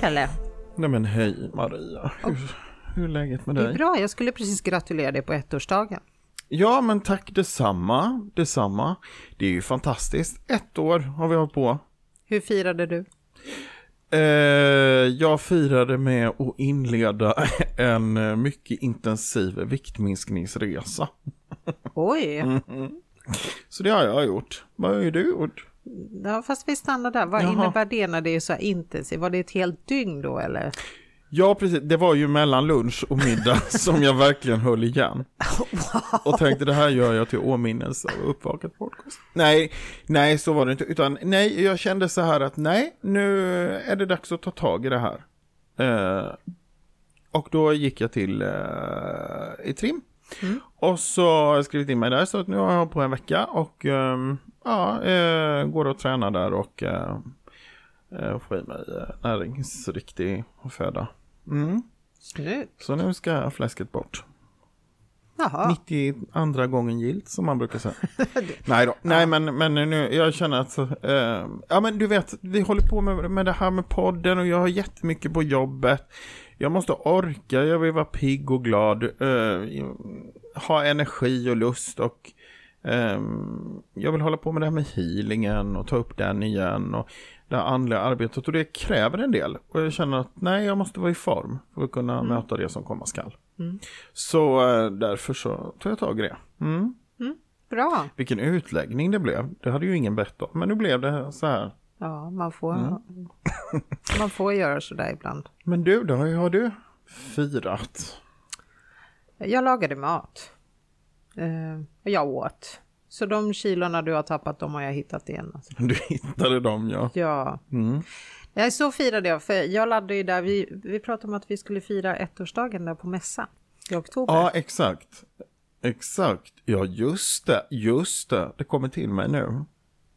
Pelle. Nej men hej Maria. Hur, hur är läget med Det är dig? bra, jag skulle precis gratulera dig på ettårsdagen. Ja men tack detsamma, detsamma. Det är ju fantastiskt. Ett år har vi hållit på. Hur firade du? Eh, jag firade med att inleda en mycket intensiv viktminskningsresa. Oj, Så det har jag gjort. Vad har du gjort? Ja, fast vi stannar där. Vad Jaha. innebär det när det är så här intensivt? Var det ett helt dygn då eller? Ja precis, det var ju mellan lunch och middag som jag verkligen höll igen. Och tänkte det här gör jag till åminnelse av uppvakat podcast. Nej, nej så var det inte. Utan nej, jag kände så här att nej, nu är det dags att ta tag i det här. Eh, och då gick jag till eh, i trim. Och så har jag skrivit in mig där så att nu har jag på en vecka och ehm, ja, eh, går och tränar där och eh, eh, får i mig näringsriktig föda. Mm. Så nu ska fläsket bort. Jaha, 92 gången gilt som man brukar säga. Nej då, nej men, men nu, jag känner att, eh, ja men du vet, vi håller på med, med det här med podden och jag har jättemycket på jobbet. Jag måste orka, jag vill vara pigg och glad, eh, ha energi och lust och ehm, jag vill hålla på med det här med healingen och ta upp den igen och det här andliga arbetet och det kräver en del. Och jag känner att nej, jag måste vara i form för att kunna möta det som komma skall. Så eh, därför så tar jag tag i det. Mm. bra. Vilken utläggning det blev. Det hade ju ingen bett om. Men nu blev det så här. Ja, man får, Mm. man får göra sådär ibland. Men du då, hur har du firat? Jag lagade mat. Eh, och jag åt. Så de kilorna du har tappat, de har jag hittat igen. Alltså. Du hittade dem ja. Ja, Mm. Nej, så firade jag. För jag laddade ju där, vi, vi pratade om att vi skulle fira ettårsdagen där på mässan i oktober. Ja, exakt. Exakt. Ja, just det. Just det. Det kommer till mig nu.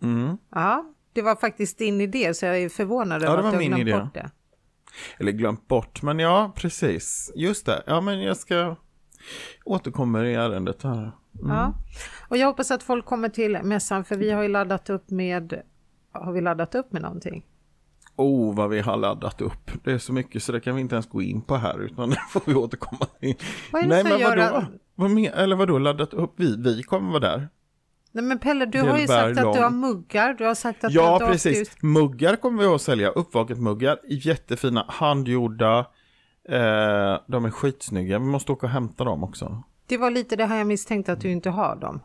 Mm. Ja, det var faktiskt din idé så jag är förvånad Ja, över det att du har glömt idé. bort det. Eller glömt bort. Men ja, precis. Just det. Ja, men jag ska återkommer i ärendet här. Ja. Och jag hoppas att folk kommer till mässan för vi har ju laddat upp med har vi laddat upp med någonting? Oh, vad vi har laddat upp. Det är så mycket så det kan vi inte ens gå in på här utan det får vi återkomma till. Vad är det som gör vadå? att- Vad men, eller vadå laddat upp? Vi, vi kommer vara där. Nej men Pelle, du har ju sagt att du har muggar, du har sagt att du Ja, har precis. dagljus. Muggar kommer vi att sälja. Uppvaket muggar. Jättefina, handgjorda. Eh, de är skitsnygga. Vi måste åka och hämta dem också. Det var lite det här jag misstänkte att du inte har dem.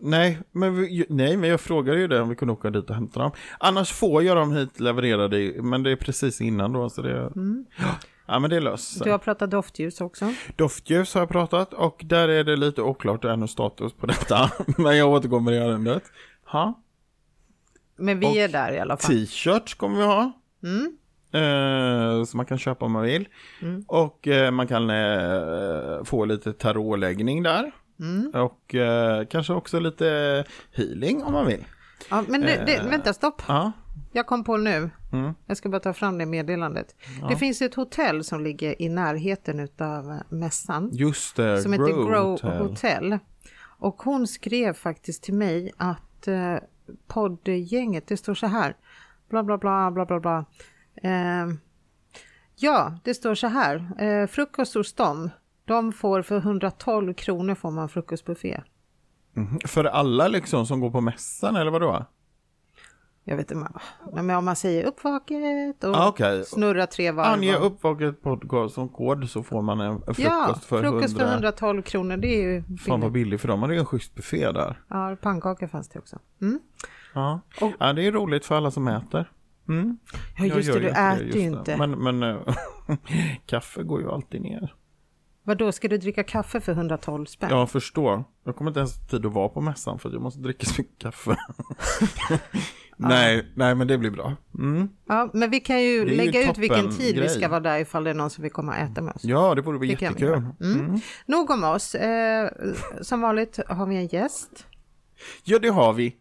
Nej men, vi, nej, men jag frågade ju det om vi kunde åka dit och hämta dem. Annars får jag dem hit levererade, men det är precis innan då. Så det, Ja, men det löst. Mm. Du har pratat doftljus också. Doftljus har jag pratat och där är det lite oklart ännu status på detta. Men jag återkommer i ärendet. Ha? Men vi Och är där i alla fall. T-shirts kommer vi ha. Mm. Eh, som man kan köpa om man vill. Och eh, man kan eh, få lite tarotläggning där. Mm. Och eh, kanske också lite healing om man vill. Ja, men det, det, vänta, stopp. Ja, Jag kom på nu. Mm. Jag ska bara ta fram det meddelandet. Det finns ett hotell som ligger i närheten av mässan. just det. som heter Grow Hotel. Hotel. Och hon skrev faktiskt till mig att eh, poddgänget, det står så här, bla bla bla bla bla bla. Eh, ja, det står så här, eh, frukost hos dem, de får för 112 kronor får man frukostbuffé. Mhm. För alla liksom som går på mässan eller vadå? Jag vet inte, men om man säger uppvaket och Ah, okej. snurra tre varv. Ange uppvaket podcast som kod så får man en frukost ja, för, frukost 100. för 112 kronor, det är ju Fan vad billigt. billigt för dem hade ju en schysst buffé där. Ja, pannkakor fanns det också. Mm. Ja. Och- ja, det är roligt för alla som äter. Mm. Ja, just det, du äter ju inte. Men, men eh, kaffe går ju alltid ner. Vad då ska du dricka kaffe för 112 spänn? Jag förstår. Jag kommer inte ens ha tid att vara på mässan för att jag måste dricka så mycket kaffe. nej, nej men det blir bra. Mm. Ja, men vi kan ju är ju lägga ut vilken tid vi grej. ska vara där ifall det är någon som vill komma och äta med oss. Ja, det borde bli Det vi jättekul. göra. Mm. Nog om oss. Eh, som vanligt har vi en gäst. Ja, det har vi.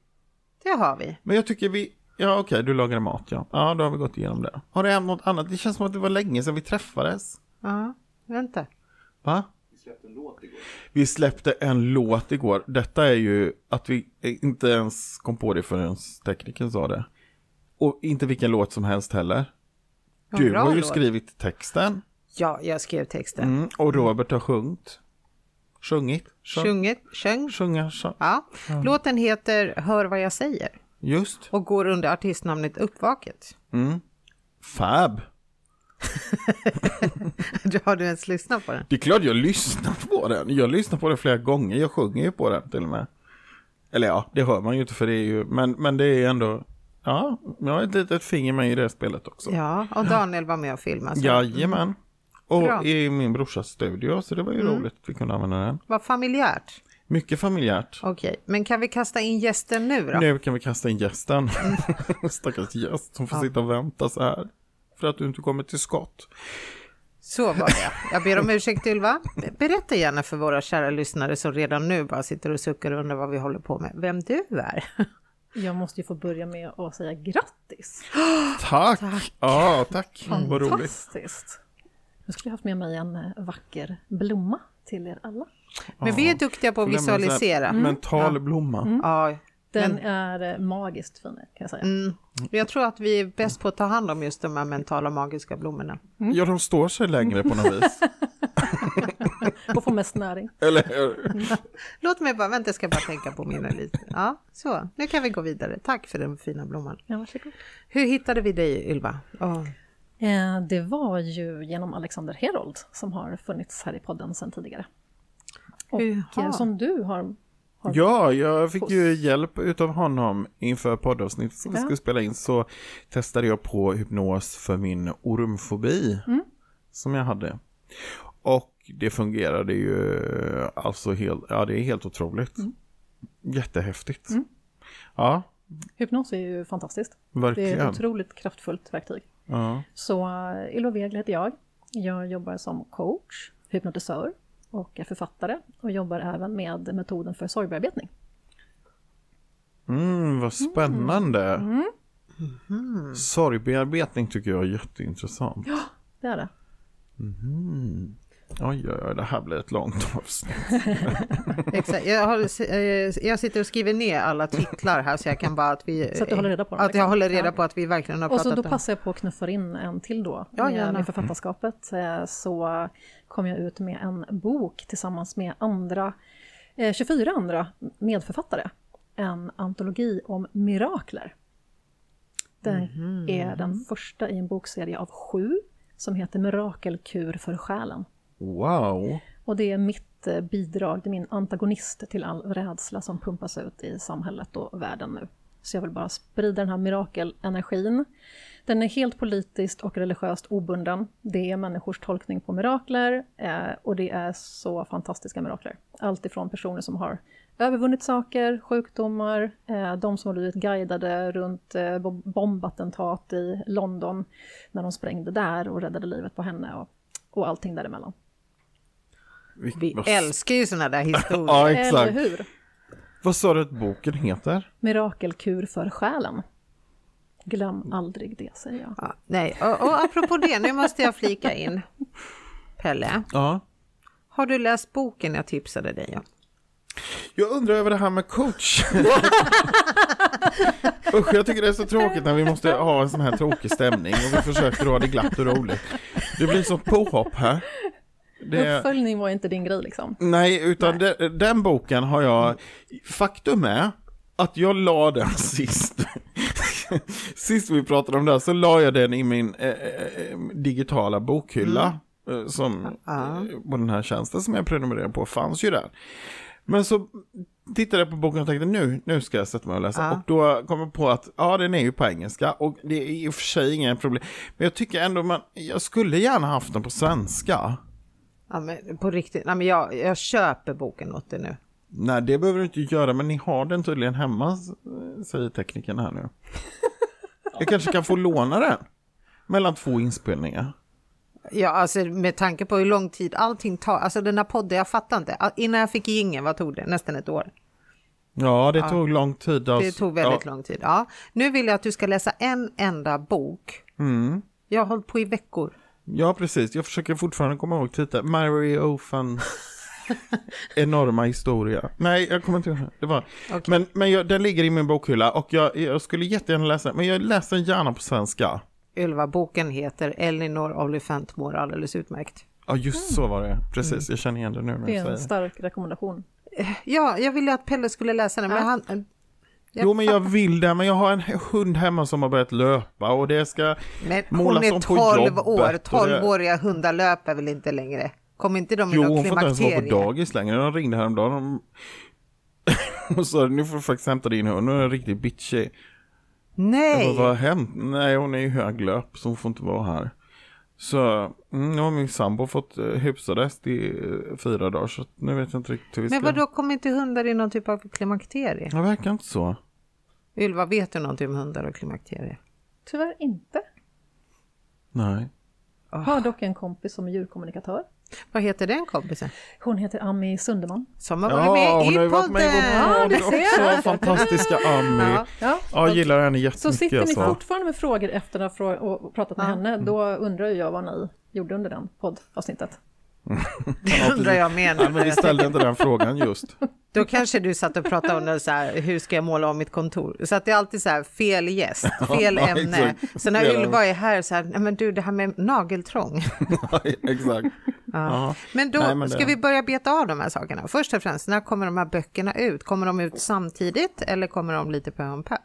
Det har vi. Men jag tycker vi... Ja, okej, du lagade mat, ja. Ja, då har vi gått igenom det. Har det hänt något annat? Det känns som att det var länge sedan vi träffades. Ja, vänta. Va? Vi släppte en låt igår. Detta är ju att vi inte ens kom på det förrän tekniken sa det. Och inte vilken låt som helst heller. Du har ju låt. skrivit texten Ja, jag skrev texten. mm, och Robert har sjungit. Sjungit? Sjung, Sjungit, sjöng. sjunga, sjung. Ja. Låten heter Hör vad jag säger Just. och går under artistnamnet Uppvaket. Mm. Fab. Har du ens lyssnat på den? Det är klart jag har lyssnat på den. Jag har lyssnat på den flera gånger. Jag sjunger ju på den till och med. Eller ja, det hör man ju inte för det är ju, men, men det är ändå, ja, jag har ett litet finger med i det spelet också. Ja, och Daniel var med och filmade. Så. Jajamän. Och Bra. i min brorsas studio, så det var ju roligt att vi kunde använda den. Vad familjärt. Mycket familjärt. Okej, men kan vi kasta in gästen nu då? Nu kan vi kasta in gästen. Stackars gäst som får sitta och vänta så här. För att du inte kommer till skott. Så var det. Jag ber om ursäkt Ylva. Berätta gärna för våra kära lyssnare som redan nu bara sitter och suckar och undrar vad vi håller på med, vem du är. Jag måste ju få börja med att säga grattis. Tack! Ja, tack. Vad roligt. Fantastiskt. Nu skulle jag haft med mig en eh, vacker blomma till er alla. Men vi är duktiga på att visualisera. Mental blomma. Ja, Den men, är eh, magiskt fin kan jag säga. mm, jag tror att vi är bäst på att ta hand om just de här mentala magiska blommorna. Ja, de står sig längre på något vis. Och få mest näring. Eller hur? Låt mig bara, vänta jag ska bara tänka på mina lite. Ja, så, nu kan vi gå vidare. Tack för den fina blomman. Ja, varsågod. Hur hittade vi dig Ylva? Åh, Eh, Det var ju genom Alexander Herold som har funnits här i podden sedan tidigare. Och Jaha. eh, som du har... Ja, jag fick ju hjälp utav honom inför poddavsnittet som vi Ja. skulle spela in så testade jag på hypnos för min ormfobi som jag hade. Och det fungerade ju alltså helt, ja det är helt otroligt. Jättehäftigt. Ja, Hypnos är ju fantastiskt. Det är verkligen. ett otroligt kraftfullt verktyg. Ja. Så uh, Ylva Wegel heter jag. Jag jobbar som coach, hypnotisör och är författare och jobbar även med metoden för sorgbearbetning. Mm, vad spännande. Sorgbearbetning tycker jag är jätteintressant. Det är det. Oj, oj, oj, det här blir ett långt avsnitt. Exakt. Jag, har, eh, jag sitter och skriver ner alla titlar här så jag kan bara att vi... Så att du håller reda på dem, Att jag liksom. håller reda på att vi verkligen har Och så pratat då om... passar jag på att knuffa in en till då. Ja, gärna. med, författarskapet eh, så kom jag ut med en bok tillsammans med andra, eh, 24 andra medförfattare. En antologi om mirakler. Den Mhm. är den första i en bokserie av sju som heter Mirakelkur för själen. Wow. Och det är mitt eh, bidrag, det är min antagonist till all rädsla som pumpas ut i samhället och världen nu. Så jag vill bara sprida den här mirakelenergin. Den är helt politiskt och religiöst obunden. Det är människors tolkning på mirakler eh, och det är så fantastiska mirakler. Allt ifrån personer som har övervunnit saker, sjukdomar, eh, de som har blivit guidade runt eh, bombattentat i London när de sprängde där och räddade livet på henne och, och allting däremellan. Vi vad- älskar ju sådana där historier. Ja, Eller exakt. hur? Vad sa du att boken heter? Mirakelkur för själen. Glöm aldrig det, säger jag. Ja, nej, och, och apropå det, nu måste jag flika in. Pelle, Ja. har du läst boken jag tipsade dig om? Jag undrar över det här med coach. Usch, jag tycker det är så tråkigt när vi måste ha en sån här tråkig stämning och vi försöker ha det glatt och roligt. Det blir så påhopp här. Det, Uppföljning var inte din grej liksom. nej, utan de- den boken har jag... Faktum är att jag la den sist. Sist vi pratade om det här så la jag den i min eh, eh, digitala bokhylla. eh, Som Ja. eh, på den här tjänsten som jag prenumererar på fanns ju där. Men så tittade jag på boken och tänkte nu, nu ska jag sätta mig och läsa. Ja. Och då kom jag på att ja, den är ju på engelska och det är i och för sig inga problem. Men jag tycker ändå man, jag skulle gärna haft den på svenska. Ja, men på riktigt, nej, men jag, jag köper boken åt dig nu. Nej, det behöver du inte göra, men ni har den tydligen hemma, säger tekniken här nu. Jag kanske kan få låna den. Mellan två inspelningar. Ja, alltså med tanke på hur lång tid allting tar, alltså den här podden, jag fattar inte. Innan jag fick ingen, vad tog det? Nästan ett år. Ja, det tog lång tid. Alltså. Det tog väldigt ja. lång tid. Ja. Nu vill jag att du ska läsa en enda bok. Mm. Jag har hållit på i veckor. Ja, precis. Jag försöker fortfarande komma ihåg titeln. Mary Ofan enorma historia. Nej, jag kommer inte ihåg. Det var... Okej. Men, men jag, den ligger i min bokhylla och jag, jag skulle jättegärna läsa den. Men jag läser den gärna på svenska. Ylva, boken heter Elinor Oliphant mår alldeles utmärkt. Ja, just så var det. Precis, jag känner igen det nu när Det är säger en stark rekommendation. Ja, jag ville att Pelle skulle läsa den, men Ja. han... jag Jo, men jag vill det, men jag har en hund hemma som har börjat löpa och det ska... Men målas hon är om på 12 jobbet år, och det- 12-åriga hundar löper väl inte längre? Kommer inte de i Jo, hon får inte ens vara på dagis längre. De ringde häromdagen. De... och sa nu får du faktiskt hämta din hund, hon är riktigt bitchig. Jag Nej! bara, vad har hänt? Nej, hon är i höglöp så hon får inte vara här. Så mm, nu har min sambo fått uh, husarrest i eh, fyra dagar så nu vet jag inte riktigt hur vi ska... Men vadå, kommer inte hundar i någon typ av klimakterie? Det verkar inte så. Ylva, vet du någonting om hundar och klimakterie? Tyvärr inte. Nej. Har dock en kompis som är djurkommunikatör. Vad heter den kompisen? Hon heter Ami Sunderman. Som har varit Ja, med hon i har varit med i vår det ser också. Fantastiska Ami. Ja. Ja, Ja, jag gillar henne Så jättemycket. sitter ni alltså. fortfarande med frågor efter att ha och pratat med Ja. henne, då undrar ju jag vad ni gjorde under den poddavsnittet. Det undrar jag med. Nej, men vi ställde inte den frågan just. Då kanske du satt och pratade om det så här, hur ska jag måla om mitt kontor? Så att det är alltid så här, fel gäst, fel Ja, ämne. exakt. Så när Ylva är här så här, nej men du det här med nageltrång. Exakt. Ja. Men då Nej, men det- ska vi börja beta av de här sakerna. Först och främst, när kommer de här böckerna ut? Kommer de ut samtidigt eller kommer de lite pö om pö?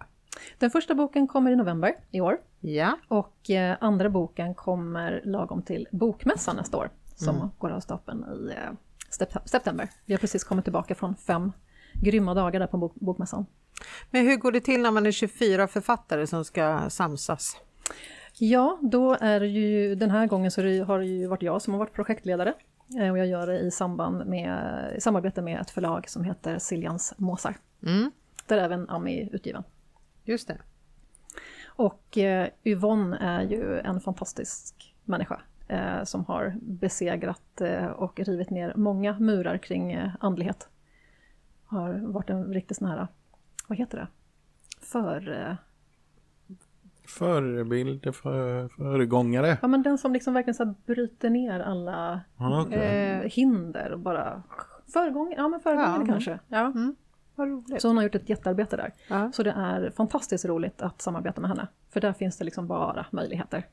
Den första boken kommer i november i år Ja, och eh, andra boken kommer lagom till Bokmässan nästa år som går av stapeln i eh, september. Vi har precis kommit tillbaka från fem grymma dagar där på bok- Bokmässan. men hur går det till när man är 24 författare som ska samsas? Ja, då är det ju den här gången så det, har det ju varit jag som har varit projektledare eh, och jag gör det i samband med i samarbete med ett förlag som heter Siljans Måsar. Mm, Där även Ami är utgiven. just det. Och eh, Yvonne är ju en fantastisk människa eh, som har besegrat eh, och rivit ner många murar kring eh, andlighet. Har varit en riktig sån här, vad heter det? För... Förebild, för, föregångare. ja men den som liksom verkligen så här bryter ner alla okej. eh, hinder och bara... Föregångare, ja men föregångare Ja. kanske. Ja. Vad roligt. Så hon har gjort ett jättearbete där. Ja. Så det är fantastiskt roligt att samarbeta med henne. För där finns det liksom bara möjligheter.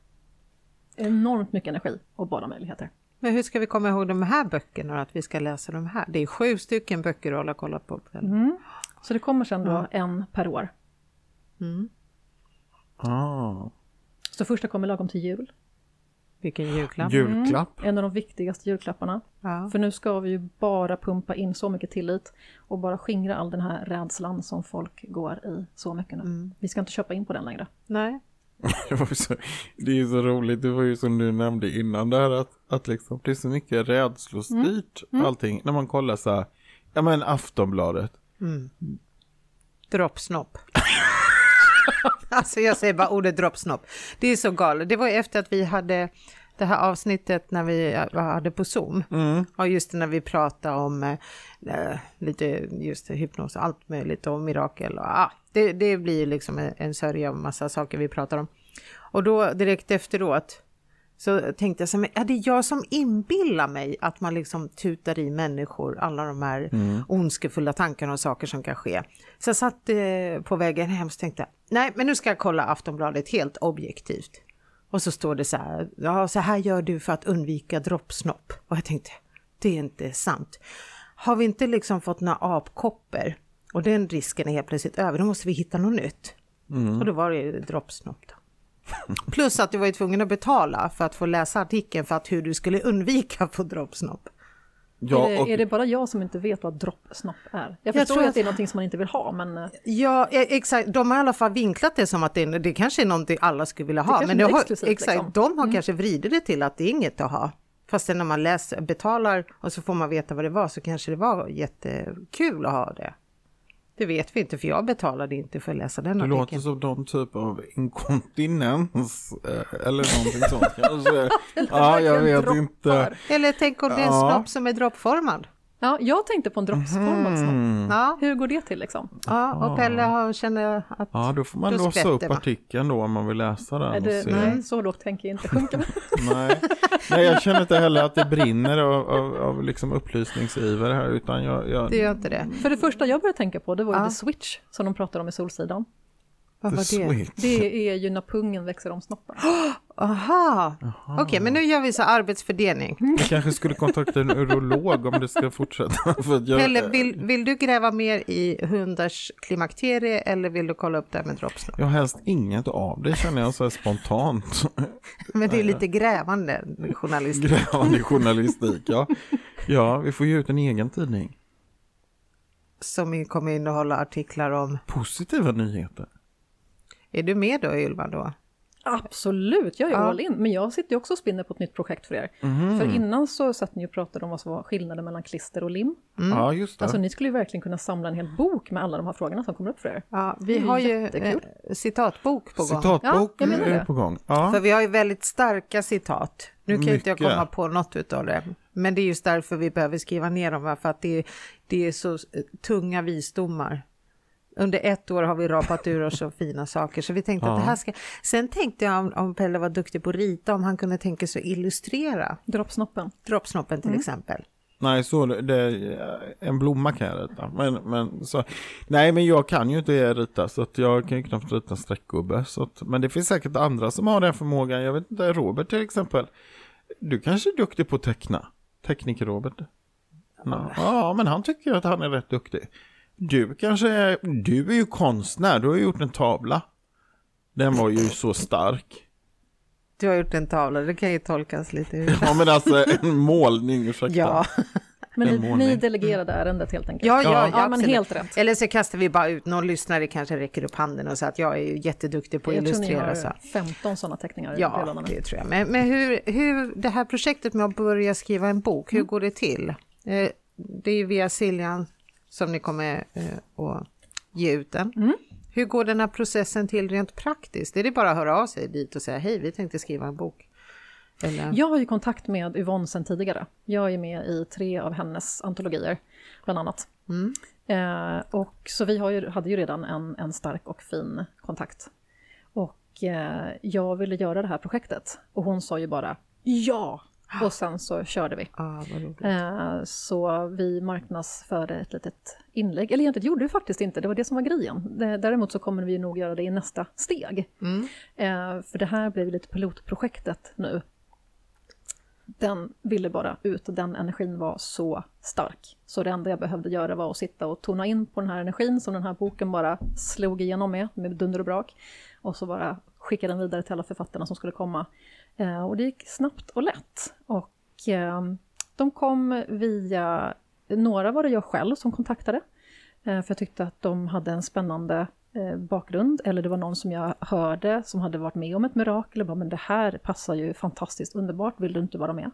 Enormt mycket energi och bara möjligheter. Men hur ska vi komma ihåg de här böckerna att vi ska läsa de här? Det är sju stycken böcker att hålla kolla på. Mm. Så det kommer sen då en per år. Mm. Ah. Så första kommer lagom till jul. Vilken julklapp. Julklapp. En av de viktigaste julklapparna. Ja. För nu ska vi ju bara pumpa in så mycket tillit och bara skingra all den här rädslan som folk går i så mycket nu. Vi ska inte köpa in på den längre. Nej. Det, är ju så roligt, det var ju som du nämnde innan där att, att liksom, det är så mycket rädslostyrt allting. När man kollar så här, ja men Aftonbladet. Droppsnopp. alltså jag säger bara ordet droppsnopp. Det är så galet. Det var efter att vi hade det här avsnittet när vi hade på Zoom. Mm. Och just när vi pratade om eh, lite just hypnos och allt möjligt och mirakel. Och, ah, det, det blir liksom en, en sörja av massa saker vi pratar om. Och då direkt efteråt så tänkte jag så här, är det jag som inbillar mig att man liksom tutar i människor alla de här ondskefulla tankarna och saker som kan ske. Så jag satt eh, på vägen hem och tänkte, nej men nu ska jag kolla Aftonbladet helt objektivt. Och så står det så här, ja så här gör du för att undvika droppsnopp. Och jag tänkte, det är inte sant. Har vi inte liksom fått några apkoppor och den risken är helt plötsligt över, då måste vi hitta något nytt. Och då var det ju droppsnopp då. Plus att du var ju tvungen att betala för att få läsa artikeln för att hur du skulle undvika att få droppsnopp. Ja, är, det, och, är det bara jag som inte vet vad droppsnopp är? Jag Jag förstår tror ju att- att det är någonting som man inte vill ha, men eh, Ja, e- exakt. De har i alla fall vinklat det som att det, det kanske är någonting alla skulle vilja ha. kanske Men det har, exakt, liksom. de har kanske vridit det till att det är inget att ha. Fast när man läser, betalar och så får man veta vad det var så kanske det var jättekul att ha det. Det vet vi inte för jag betalade inte för att läsa den det artikeln. låter som någon typ av inkontinens eh, eller någonting sånt kanske. ja, jag vet droppar. inte. Eller tänk om det är en Ja. snopp som är droppformad. Ja, jag tänkte på en droppsformad snopp. Mm. Ja, Hur går det till liksom? ja och Pelle har, känner att... Ja, då får man Då låsa upp man. artikeln då om man vill läsa den. Det, och se. nej, så lågt tänker jag inte sjunka. Nej. nej, jag känner inte heller att det brinner av, av, av liksom upplysningsiver här, utan jag... jag Det gör inte det. För det första jag började tänka på, det var ju Ja. The Switch, som de pratar om i Solsidan. Vad var det? Jättesweet. Det är ju när pungen växer om snoppen. Aha, okej men nu gör vi så arbetsfördelning. Jag kanske skulle kontakta en urolog om det ska fortsätta. För jag, Eller vill, vill du gräva mer i hundars klimakterie eller vill du kolla upp det här med droppsnopp? jag har helst inget av det känner jag så här spontant. Men det är lite grävande journalistik. Grävande journalistik, ja. Ja, vi får ge ut en egen tidning. Som kommer innehålla artiklar om. Positiva nyheter. Är du med då Ylva då? Absolut, jag är Ja. all in. Men jag sitter ju också och spinner på ett nytt projekt för er. Mhm. För innan så satt ni och pratade om vad som var skillnaden mellan klister och lim. Ja, just det. Alltså ni skulle ju verkligen kunna samla en hel bok med alla de här frågorna som kommer upp för er. Ja, vi har ju eh, citatbok på gång. Citatbok Ja, är på gång. Ja. För vi har ju väldigt starka citat. Nu kan ju inte jag Mycket. komma på något utav det. Men det är just därför vi behöver skriva ner dem. För att det, är- det är så eh, tunga visdomar. Under ett år har vi rapat ur oss så fina saker. Så vi tänkte att Ja. det här ska... Sen tänkte jag om, om Pelle var duktig på att rita, om han kunde tänka sig att illustrera Droppsnoppen. droppsnoppen Mm. till exempel. Nej, så det, en blomma kan jag rita. Men, men så, nej, men jag kan ju inte rita så att jag kan ju knappt rita en streckgubbe. Så att, men det finns säkert andra som har den förmågan. Jag vet inte, Robert till exempel. Du kanske är duktig på att teckna? Tekniker Robert? Ja, ja, men han tycker ju att han är rätt duktig. Du kanske är, du är ju konstnär, du har gjort en tavla. Den var ju så stark. Du har gjort en tavla, det kan ju tolkas lite hur... Ja, men alltså en målning, ursäkta. Ja, Men En ni, delegerade ärendet helt enkelt. ja, ja, Ja. ja, men helt rätt. Eller så kastar vi bara ut, någon lyssnare kanske räcker upp handen och säger att jag är ju jätteduktig på att jag tror ni illustrera. Så. har 15 sådana teckningar Ja, det tror jag. Men, men hur, hur det här projektet med att börja skriva en bok, hur går det till? Eh, det är ju via Siljan som ni kommer eh, att ge ut den. Hur går den här processen till rent praktiskt? Är det bara att höra av sig dit och säga hej, vi tänkte skriva en bok? Eller? Jag har ju kontakt med Yvonne sedan tidigare. Jag är med i tre av hennes antologier, bland annat. Eh, och så vi ju, hade ju redan en, en stark och fin kontakt. Och eh, jag ville göra det här projektet. Och hon sa ju bara ja! Och sen så körde vi. Ah. Eh, Så vi marknadsförde ett litet inlägg, eller egentligen gjorde vi faktiskt inte, det var det som var grejen. Däremot så kommer vi nog göra det i nästa steg. Eh, För det här blev lite pilotprojektet nu. Den ville bara ut, den energin var så stark. Så det enda jag behövde göra var att sitta och tona in på den här energin som den här boken bara slog igenom med, med dunder och brak. Och så bara skicka den vidare till alla författarna som skulle komma. Eh, Och det gick snabbt och lätt. Och eh, de kom via, några var det jag själv som kontaktade. Eh, För jag tyckte att de hade en spännande eh, bakgrund. Eller det var någon som jag hörde som hade varit med om ett mirakel. Och bara, men det här passar ju fantastiskt underbart, vill du inte vara med?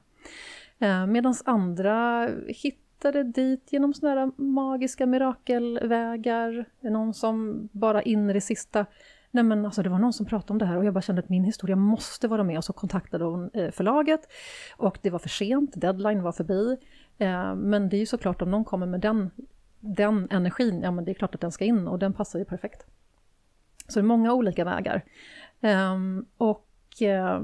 Eh, Medan andra hittade dit genom sådana här magiska mirakelvägar. Någon som bara in i det sista Nej men alltså det var någon som pratade om det här och jag bara kände att min historia måste vara med och så kontaktade hon eh, förlaget och det var för sent, deadline var förbi. Eh, men det är ju såklart om någon kommer med den, den energin, ja men det är klart att den ska in och den passar ju perfekt. Så det är många olika vägar. Ehm, och, eh,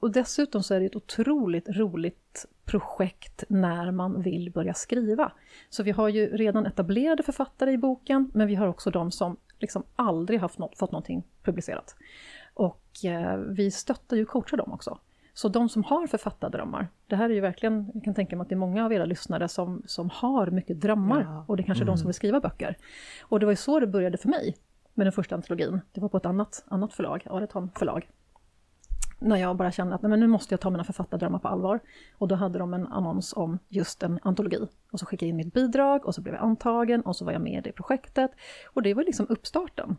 och dessutom så är det ett otroligt roligt projekt när man vill börja skriva. Så vi har ju redan etablerade författare i boken, men vi har också de som liksom aldrig haft något, fått någonting publicerat. Och eh, vi stöttar ju coachar dem också. Så de som har författardrömmar, det här är ju verkligen, jag kan tänka mig att det är många av era lyssnare som, som har mycket drömmar Ja. och det är kanske är de som vill skriva böcker. Och det var ju så det började för mig med den första antologin. Det var på ett annat, annat förlag, Areton förlag. När jag bara kände att nej, men nu måste jag ta mina författardrömmar på allvar. Och då hade de en annons om just en antologi. Och så skickade jag in mitt bidrag och så blev jag antagen och så var jag med i det projektet. Och det var liksom uppstarten.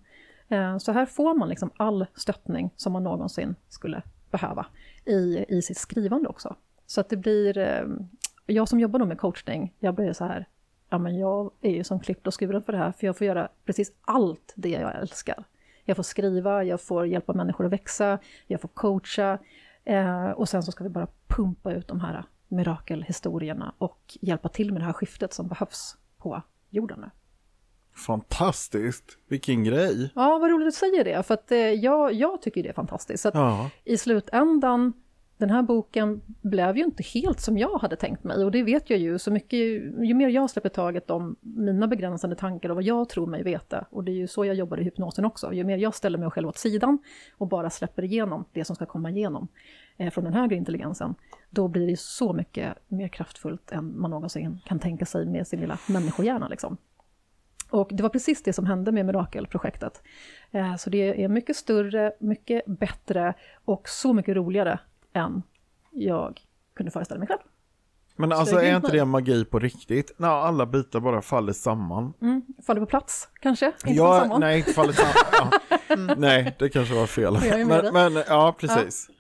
Eh, så här får man liksom all stöttning som man någonsin skulle behöva i, i sitt skrivande också. Så att det blir, eh, jag som jobbar då med coachning, jag blir så här, ja men jag är ju som klippt och skuren för det här, för jag får göra precis allt det jag älskar. Jag får skriva, jag får hjälpa människor att växa, jag får coacha eh, och sen så ska vi bara pumpa ut de här mirakelhistorierna och hjälpa till med det här skiftet som behövs på jorden nu. Fantastiskt, vilken grej. Ja, vad roligt att du säger det, för att eh, jag, jag tycker det är fantastiskt. Så Ja. i slutändan den här boken blev ju inte helt som jag hade tänkt mig och det vet jag ju så mycket, ju mer jag släpper taget om mina begränsande tankar och vad jag tror mig veta, och det är ju så jag jobbar i hypnosen också, ju mer jag ställer mig själv åt sidan och bara släpper igenom det som ska komma igenom eh, från den högre intelligensen, då blir det så mycket mer kraftfullt än man någonsin kan tänka sig med sin lilla människohjärna. Liksom. Och det var precis det som hände med Mirakelprojektet. Eh, så det är mycket större, mycket bättre och så mycket roligare än jag kunde föreställa mig själv. Men alltså är inte det magi på riktigt? När alla bitar bara faller samman. Mm, faller på plats kanske? Inte ja, samman. nej, inte faller samman. Ja. Mm. Nej, det kanske var fel. Men, men, ja, precis. Ja.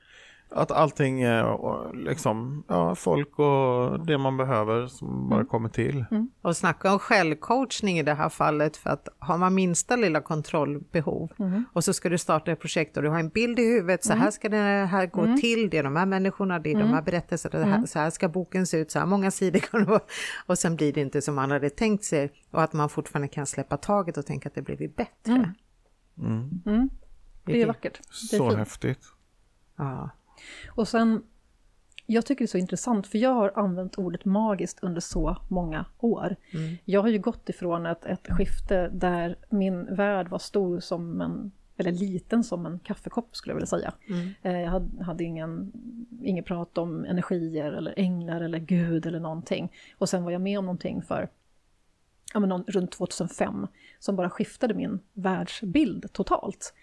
Att allting är liksom, ja, folk och det man behöver som bara mm. kommer till. Mm. Och snacka om självcoachning i det här fallet för att har man minsta lilla kontrollbehov mm. och så ska du starta ett projekt och du har en bild i huvudet, så här mm. ska det här gå mm. till, det är de här människorna, det är de här berättelserna, här, så här ska boken se ut, så här många sidor kan det vara. Och sen blir det inte som man hade tänkt sig och att man fortfarande kan släppa taget och tänka att det blivit bättre. Det är vackert. Det är så fint. häftigt. Ja. Och sen, jag tycker det är så intressant för jag har använt ordet magiskt under så många år. Mm. Jag har ju gått ifrån ett, ett skifte där min värld var stor som en eller liten som en kaffekopp skulle jag vilja säga. Mm. Eh, jag hade, hade ingen, inget prat om energier eller änglar eller gud eller någonting. Och sen var jag med om någonting för ja, men någon, runt 2005 som bara skiftade min världsbild totalt.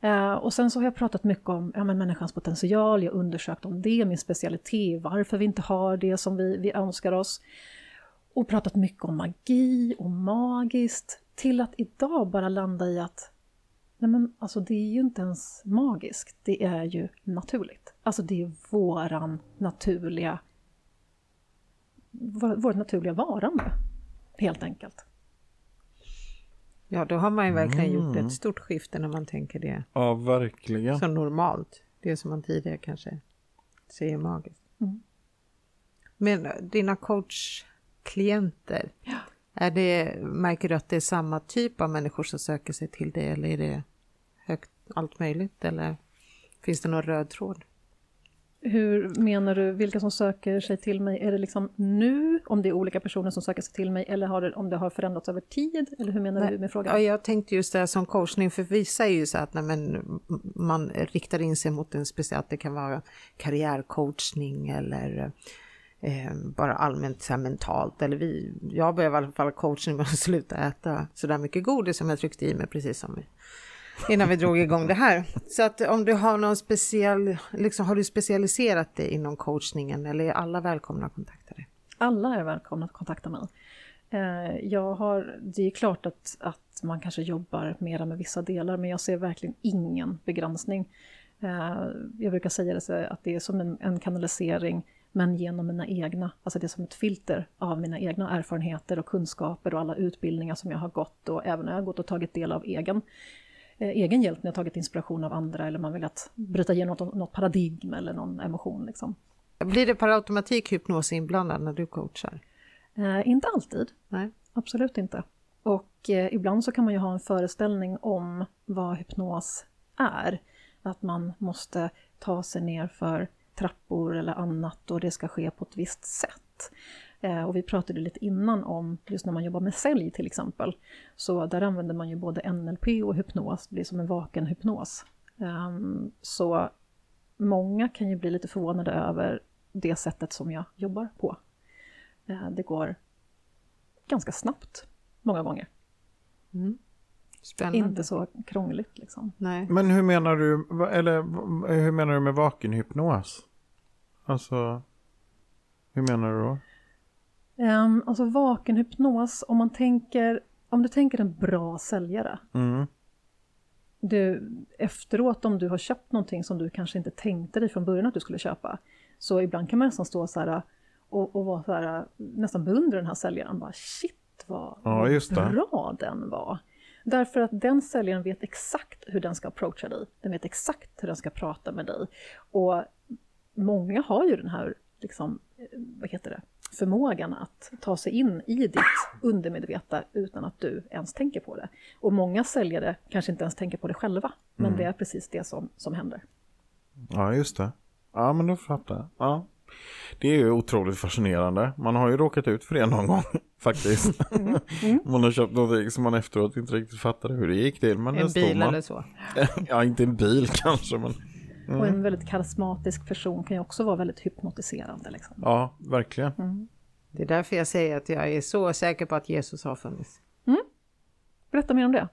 Eh, och sen så har jag pratat mycket om ja, men människans potential, jag har undersökt om det, min specialitet, varför vi inte har det som vi, vi önskar oss. Och pratat mycket om magi och magiskt, till att idag bara landa i att nej men alltså det är ju inte ens magiskt, det är ju naturligt. Alltså det är våran naturliga, vårt naturliga varande, helt enkelt. Ja, då har man ju verkligen mm. gjort ett stort skifte när man tänker det. Ja, verkligen. Så normalt. Det som man tidigare kanske säger magiskt. Mm. Men dina coachklienter, ja. är det, märker du att det är samma typ av människor som söker sig till det eller är det högt allt möjligt eller finns det någon röd tråd? Hur menar du, vilka som söker sig till mig? Är det liksom nu, om det är olika personer som söker sig till mig, eller har det, om det har förändrats över tid? Eller hur menar Nej. du med frågan? Ja, jag tänkte just det här som coachning, för vissa är ju så att när man, man riktar in sig mot en speciell, det kan vara karriärcoachning eller eh, bara allmänt så mentalt. Eller vi, jag behöver i alla fall coachning med att sluta äta så där mycket godis som jag tryckte i mig precis som innan vi drog igång det här. Så att om du har någon speciell, liksom har du specialiserat dig inom coachningen eller är alla välkomna att kontakta dig? Alla är välkomna att kontakta mig. Eh, jag har, det är klart att, att man kanske jobbar mera med vissa delar men jag ser verkligen ingen begränsning. Eh, jag brukar säga det att det är som en, en kanalisering men genom mina egna, alltså det är som ett filter av mina egna erfarenheter och kunskaper och alla utbildningar som jag har gått och även när jag har gått och tagit del av egen egen hjälp när jag tagit inspiration av andra eller man vill att bryta igenom något, något paradigm eller någon emotion. Liksom. Blir det per automatik hypnos inblandad när du coachar? Eh, inte alltid. Nej. Absolut inte. Och eh, ibland så kan man ju ha en föreställning om vad hypnos är. Att man måste ta sig ner för trappor eller annat och det ska ske på ett visst sätt. Eh, och vi pratade lite innan om just när man jobbar med sälj till exempel. Så där använder man ju både NLP och hypnos, det blir som en vaken hypnos. Ehm, så många kan ju bli lite förvånade över det sättet som jag jobbar på. Eh, det går ganska snabbt många gånger. Mm. Spännande. Inte så krångligt liksom. Nej. Men hur menar du, eller hur menar du med vakenhypnos? Alltså, hur menar du då? Um, alltså vakenhypnos, om man tänker, om du tänker en bra säljare. Mm. Du, efteråt om du har köpt någonting som du kanske inte tänkte dig från början att du skulle köpa. Så ibland kan man nästan stå så här och, och vara så här, nästan beundra den här säljaren. Bara, Shit vad, ja, bra den var. Därför att den säljaren vet exakt hur den ska approacha dig. Den vet exakt hur den ska prata med dig. Och många har ju den här, liksom, eh, vad heter det, förmågan att ta sig in i ditt undermedvetna utan att du ens tänker på det. Och många säljare kanske inte ens tänker på det själva, men mm. det är precis det som, som händer. Ja, just det. Ja, men då fattar jag. Ja. Det är ju otroligt fascinerande. Man har ju råkat ut för det någon gång faktiskt. Mm. Mm. man har köpt någonting som man efteråt inte riktigt fattade hur det gick till. Men en bil man. eller så? ja, inte en bil kanske. Men... Mm. Och en väldigt karismatisk person kan ju också vara väldigt hypnotiserande. Liksom. Ja, verkligen. Mm. Det är därför jag säger att jag är så säker på att Jesus har funnits. Mm. Berätta mer om det.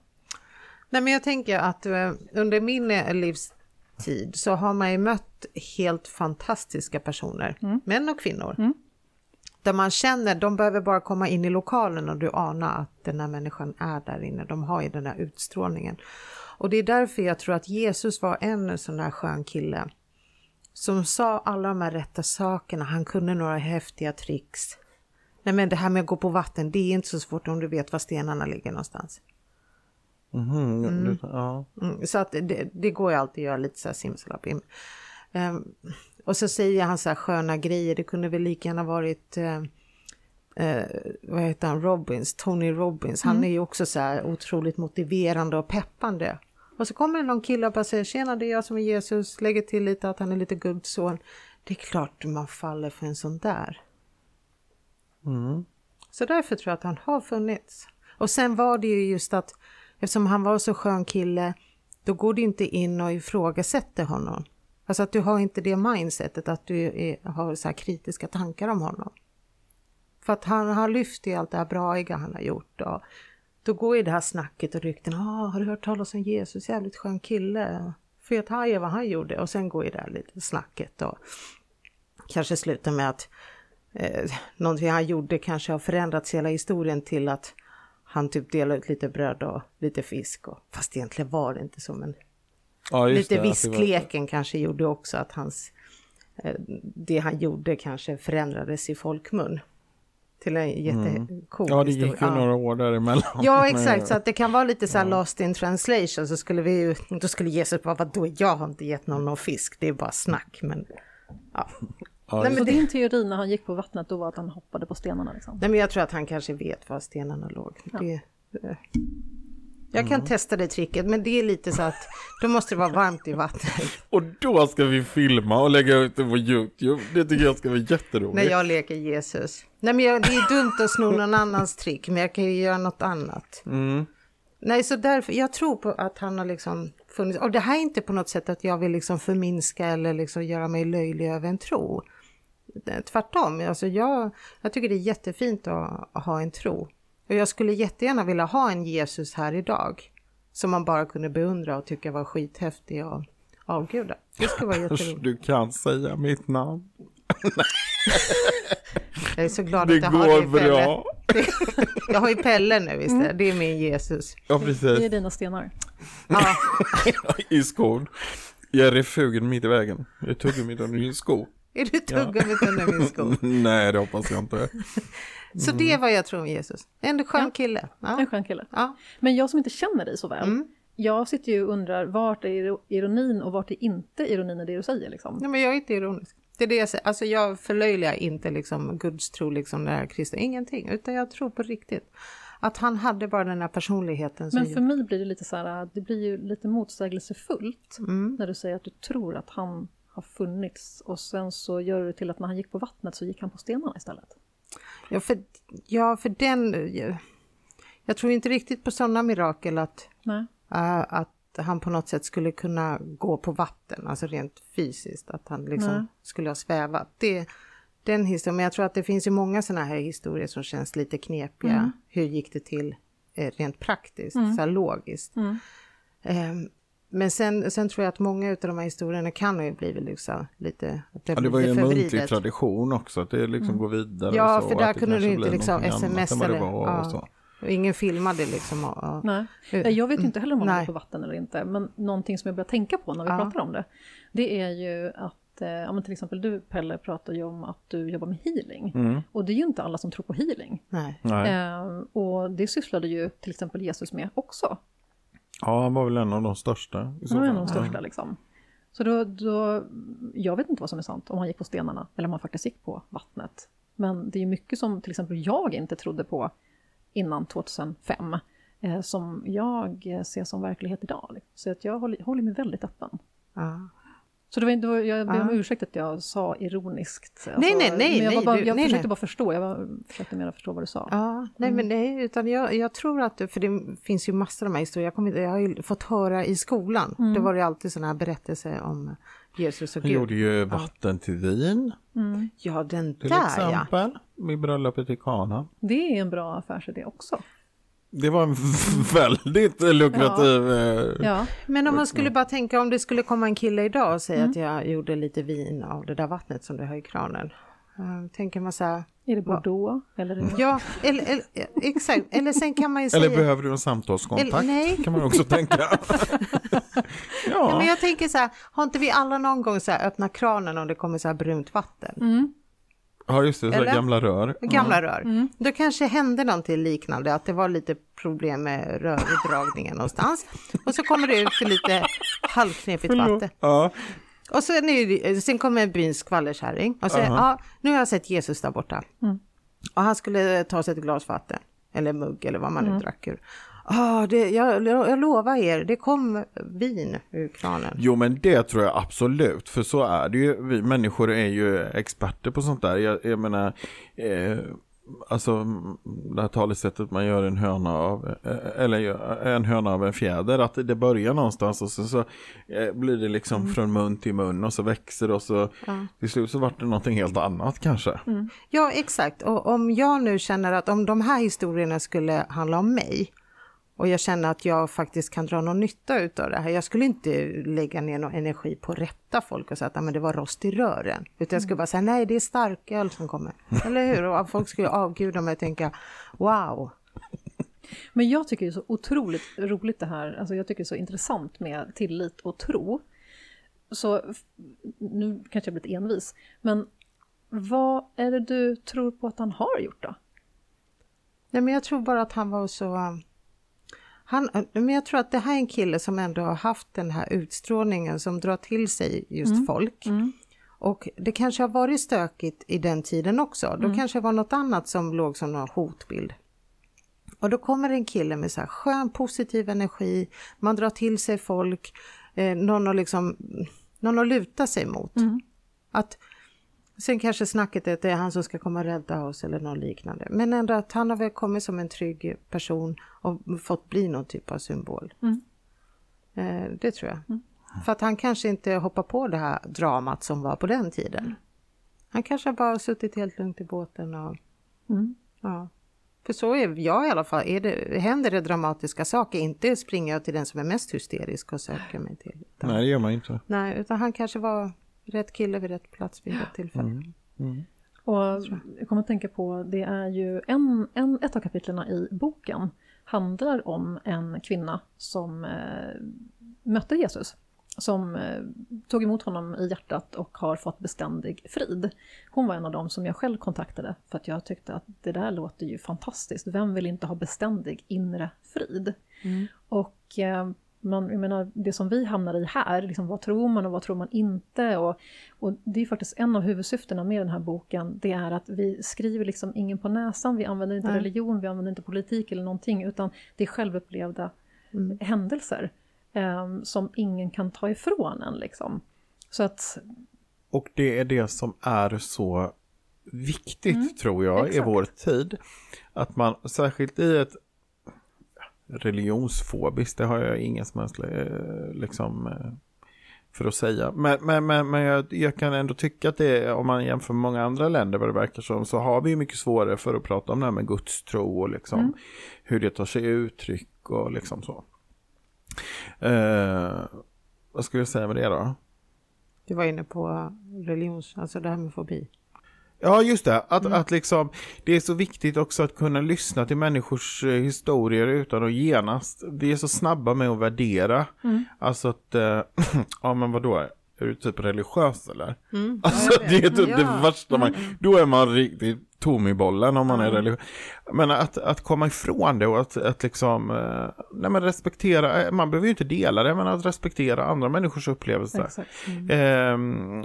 Nej, men jag tänker att uh, under min eh, livstid så har man ju mött helt fantastiska personer, mm. män och kvinnor. Mm. Där man känner, de behöver bara komma in i lokalen och du anar att den här människan är där inne. De har ju den här utstrålningen. Och det är därför jag tror att Jesus var en sån där skön kille. Som sa alla de här rätta sakerna, han kunde några häftiga tricks. Nej men det här med att gå på vatten, det är inte så svårt om du vet var stenarna ligger någonstans. Mm, mm. Ja. Mm, så att det, det, går ju alltid att göra lite så här simsalabim. Um, och så säger han så här sköna grejer, det kunde väl lika gärna varit uh, uh, vad heter han, Robbins, Tony Robbins. Han mm. är ju också så här otroligt motiverande och peppande. Och så kommer det någon kille och bara säger tjena det är jag som är Jesus, lägger till lite att han är lite Guds son. Det är klart man faller för en sån där. Mm. Så därför tror jag att han har funnits. Och sen var det ju just att eftersom han var så skön kille, då går du inte in och ifrågasätter honom. Alltså att du har inte det mindsetet att du är, har så kritiska tankar om honom. För att han har lyft i allt det här braiga han har gjort. Och då går ju det här snacket och rykten. Ah, har du hört talas om Jesus? Jävligt skön kille. Fet haja vad han gjorde. Och sen går ju det här lite snacket och kanske slutar med att eh, någonting han gjorde kanske har förändrats hela historien till att han typ delade ut lite bröd och lite fisk. Och, fast egentligen var det inte så men ja, lite viskleken var... kanske gjorde också att hans eh, det han gjorde kanske förändrades i folkmun till en jättecool mm. Ja, det gick ju ja. några år däremellan. Ja, exakt, så att det kan vara lite så här ja. lost in translation, så skulle vi ju, då skulle Jesus bara, vadå, jag har inte gett någon någon fisk, det är bara snack, men ja. Ja, Nej, men din teori när han gick på vattnet då var att han hoppade på stenarna? Liksom. Nej, men jag tror att han kanske vet var stenarna låg. Ja. Det, eh. Jag kan mm. testa det tricket, men det är lite så att då måste det vara varmt i vattnet. Och då ska vi filma och lägga ut det på YouTube. Det tycker jag ska vara jätteroligt. När jag leker Jesus. Nej, men jag, det är dumt att sno någon annans trick, men jag kan ju göra något annat. Mm. Nej, så därför, jag tror på att han har liksom funnits. Och det här är inte på något sätt att jag vill liksom förminska eller liksom göra mig löjlig över en tro. Tvärtom, alltså jag, jag tycker det är jättefint att, att ha en tro. Och jag skulle jättegärna vilja ha en Jesus här idag. Som man bara kunde beundra och tycka var skithäftig och avguda. Det skulle vara jätteroligt. Du kan säga mitt namn. jag är så glad det att jag har dig Pelle. jag har ju Pelle nu visst mm. det är min Jesus. Ja precis. Det är dina stenar. Ja. I skon. Jag är refugen mitt i vägen. Jag tuggar mitt under min sko. Är du tuggummit ja. under min sko? Nej, det hoppas jag inte. Så det är vad jag tror om Jesus. En skön kille. Ja. En skön kille. Ja. Men jag som inte känner dig så väl, mm. jag sitter ju och undrar vart är ironin och vart är inte ironin i det du säger? Liksom? Nej, men jag är inte ironisk. Det är det jag säger. Alltså jag förlöjligar inte liksom Guds tro, liksom det här kristna, ingenting, utan jag tror på riktigt. Att han hade bara den här personligheten. Men för mig blir det lite så här, det blir ju lite motsägelsefullt mm. när du säger att du tror att han har funnits och sen så gör du till att när han gick på vattnet så gick han på stenarna istället. Ja, för, ja, för den... Jag, jag tror inte riktigt på sådana mirakel att, uh, att han på något sätt skulle kunna gå på vatten, alltså rent fysiskt, att han liksom Nej. skulle ha svävat. Det, den historien, men jag tror att det finns ju många sådana här historier som känns lite knepiga. Mm. Hur gick det till eh, rent praktiskt, mm. så här logiskt. Mm. Um, men sen, sen tror jag att många av de här historierna kan ha blivit liksom lite... Att det, ja, det var ju en muntlig tradition också, att det liksom mm. går vidare. Ja, så, för där kunde du inte liksom sms eller... Ja. Och ingen filmade liksom. Och, och, nej. Jag vet inte heller om man är på vatten eller inte, men någonting som jag börjar tänka på när vi ja. pratar om det, det är ju att eh, ja, men till exempel du Pelle pratar ju om att du jobbar med healing. Mm. Och det är ju inte alla som tror på healing. Nej. Nej. Eh, och det sysslade ju till exempel Jesus med också. Ja, han var väl en av de största. Han var en av de största liksom. Så då, då, jag vet inte vad som är sant, om han gick på stenarna eller om han faktiskt gick på vattnet. Men det är mycket som till exempel jag inte trodde på innan 2005, eh, som jag ser som verklighet idag. Så att jag håller, håller mig väldigt öppen. Ja. Så det var, det var, jag ber om Ja. ursäkt att jag sa ironiskt. Alltså, Nej, nej, nej, Men jag, nej, bara, du- jag nej, försökte nej. bara förstå, jag var, försökte mer förstå vad du sa. Ja, nej men nej, utan jag, jag tror att, för det finns ju massor av de här historier, jag, inte- jag har ju fått höra i skolan, det var ju alltid sådana här berättelser om Jesus och Han Gud. gjorde ju vatten till vin Ja, den till där ja. exempel. Vid bröllopet i Kana. Det är en bra affärsidé också. Det var en väldigt lukrativ... eh, Ja, Men om man skulle bara tänka om det skulle komma en kille idag och säga att jag gjorde lite vin av det där vattnet som du har i kranen. Uh, tänker man så här, är det Bordeaux? Eller är det... ja, eller, eller, exakt, eller sen kan man ju säga... Eller behöver du en samtalskontakt? Eller- nej. kan man också tänka. Ja, men ja, jag tänker så här, har inte vi alla någon gång så här öppnat kranen och det kommer så här brunt vatten? ja, just det, så gamla rör. Gamla rör. Då kanske hände någonting liknande, att det var lite problem med rördragningen någonstans. Och så kommer det ut för lite halvknepigt vatten. Ja, Och sen, är det, sen kommer byns skvallerkärring och säger, ja, nu har jag sett Jesus där borta. Och han skulle ta sig ett glas vatten, eller mugg eller vad man nu drack ur. Ja, det, jag, jag lovar er, det kom vin ur kranen. Jo men det tror jag absolut, för så är det ju. Vi människor är ju experter på sånt där. Jag, jag menar, eh, alltså det här talesättet man gör en höna av, eh, eller gör en höna av en fjäder, att det börjar någonstans och sen så eh, blir det liksom från mun till mun och så växer det och så till slut så vart det någonting helt annat kanske. Ja, exakt. Och om jag nu känner att om de här historierna skulle handla om mig och jag känner att jag faktiskt kan dra någon nytta utav det här. Jag skulle inte lägga ner någon energi på att rätta folk och säga att "Ah, men det var rost i rören. Utan jag skulle bara säga nej, det är starköl som kommer. Eller hur? Och folk skulle avguda mig och tänka wow. Men jag tycker det är så otroligt roligt det här, alltså jag tycker det är så intressant med tillit och tro. Så nu kanske jag blir lite envis, men vad är det du tror på att han har gjort då? Nej, men jag tror bara att han var så... Han, men jag tror att det här är en kille som ändå har haft den här utstrålningen som drar till sig just folk. Och det kanske har varit stökigt i den tiden också. Då kanske det var något annat som låg som någon hotbild. Och då kommer en kille med så här skön positiv energi, man drar till sig folk, eh, någon, att liksom, någon att luta sig mot. Att, sen kanske snacket är att det är han som ska komma och rädda oss eller något liknande. Men ändå att han har väl kommit som en trygg person och fått bli någon typ av symbol. Eh, det tror jag. För att han kanske inte hoppar på det här dramat som var på den tiden. Han kanske har bara suttit helt lugnt i båten och ja. För så är jag i alla fall. Är det, händer det dramatiska saker, inte springer jag till den som är mest hysterisk och söker mig till. Utan, Nej det gör man inte. nej, utan han kanske var rätt kille vid rätt plats vid rätt tillfälle. Och jag kommer att tänka på, det är ju en, en, ett av kapitlen i boken handlar om en kvinna som eh, mötte Jesus. Som eh, tog emot honom i hjärtat och har fått beständig frid. Hon var en av dem som jag själv kontaktade för att jag tyckte att det där låter ju fantastiskt. Vem vill inte ha beständig inre frid? Och eh, man, jag menar, det som vi hamnar i här, liksom, vad tror man och vad tror man inte? Och, och det är faktiskt en av huvudsyftena med den här boken, det är att vi skriver liksom ingen på näsan, vi använder inte Nej. religion, vi använder inte politik eller någonting, utan det är självupplevda händelser eh, som ingen kan ta ifrån en. Liksom. Så att, Och det är det som är så viktigt tror jag i exakt. vår tid. Att man särskilt i ett religionsfobiskt, det har jag ingen som helst eh, liksom eh, för att säga. Men, men, men, men jag, jag kan ändå tycka att det om man jämför med många andra länder vad det verkar som, så har vi mycket svårare för att prata om det här med gudstro och liksom hur det tar sig uttryck och liksom så. Eh, vad skulle jag säga med det då? Du var inne på religions, alltså det här med fobi. Ja, just det. Att, att liksom, det är så viktigt också att kunna lyssna till människors eh, historier utan att genast. Vi är så snabba med att värdera. Alltså att, eh, ja men vadå, är du typ religiös eller? Alltså det är typ det Ja. värsta man, då är man riktigt tom i bollen om man är religiös. Men att, att komma ifrån det och att, att liksom, eh, nej men respektera, eh, man behöver ju inte dela det, men att respektera andra människors upplevelser. exakt. Ehm,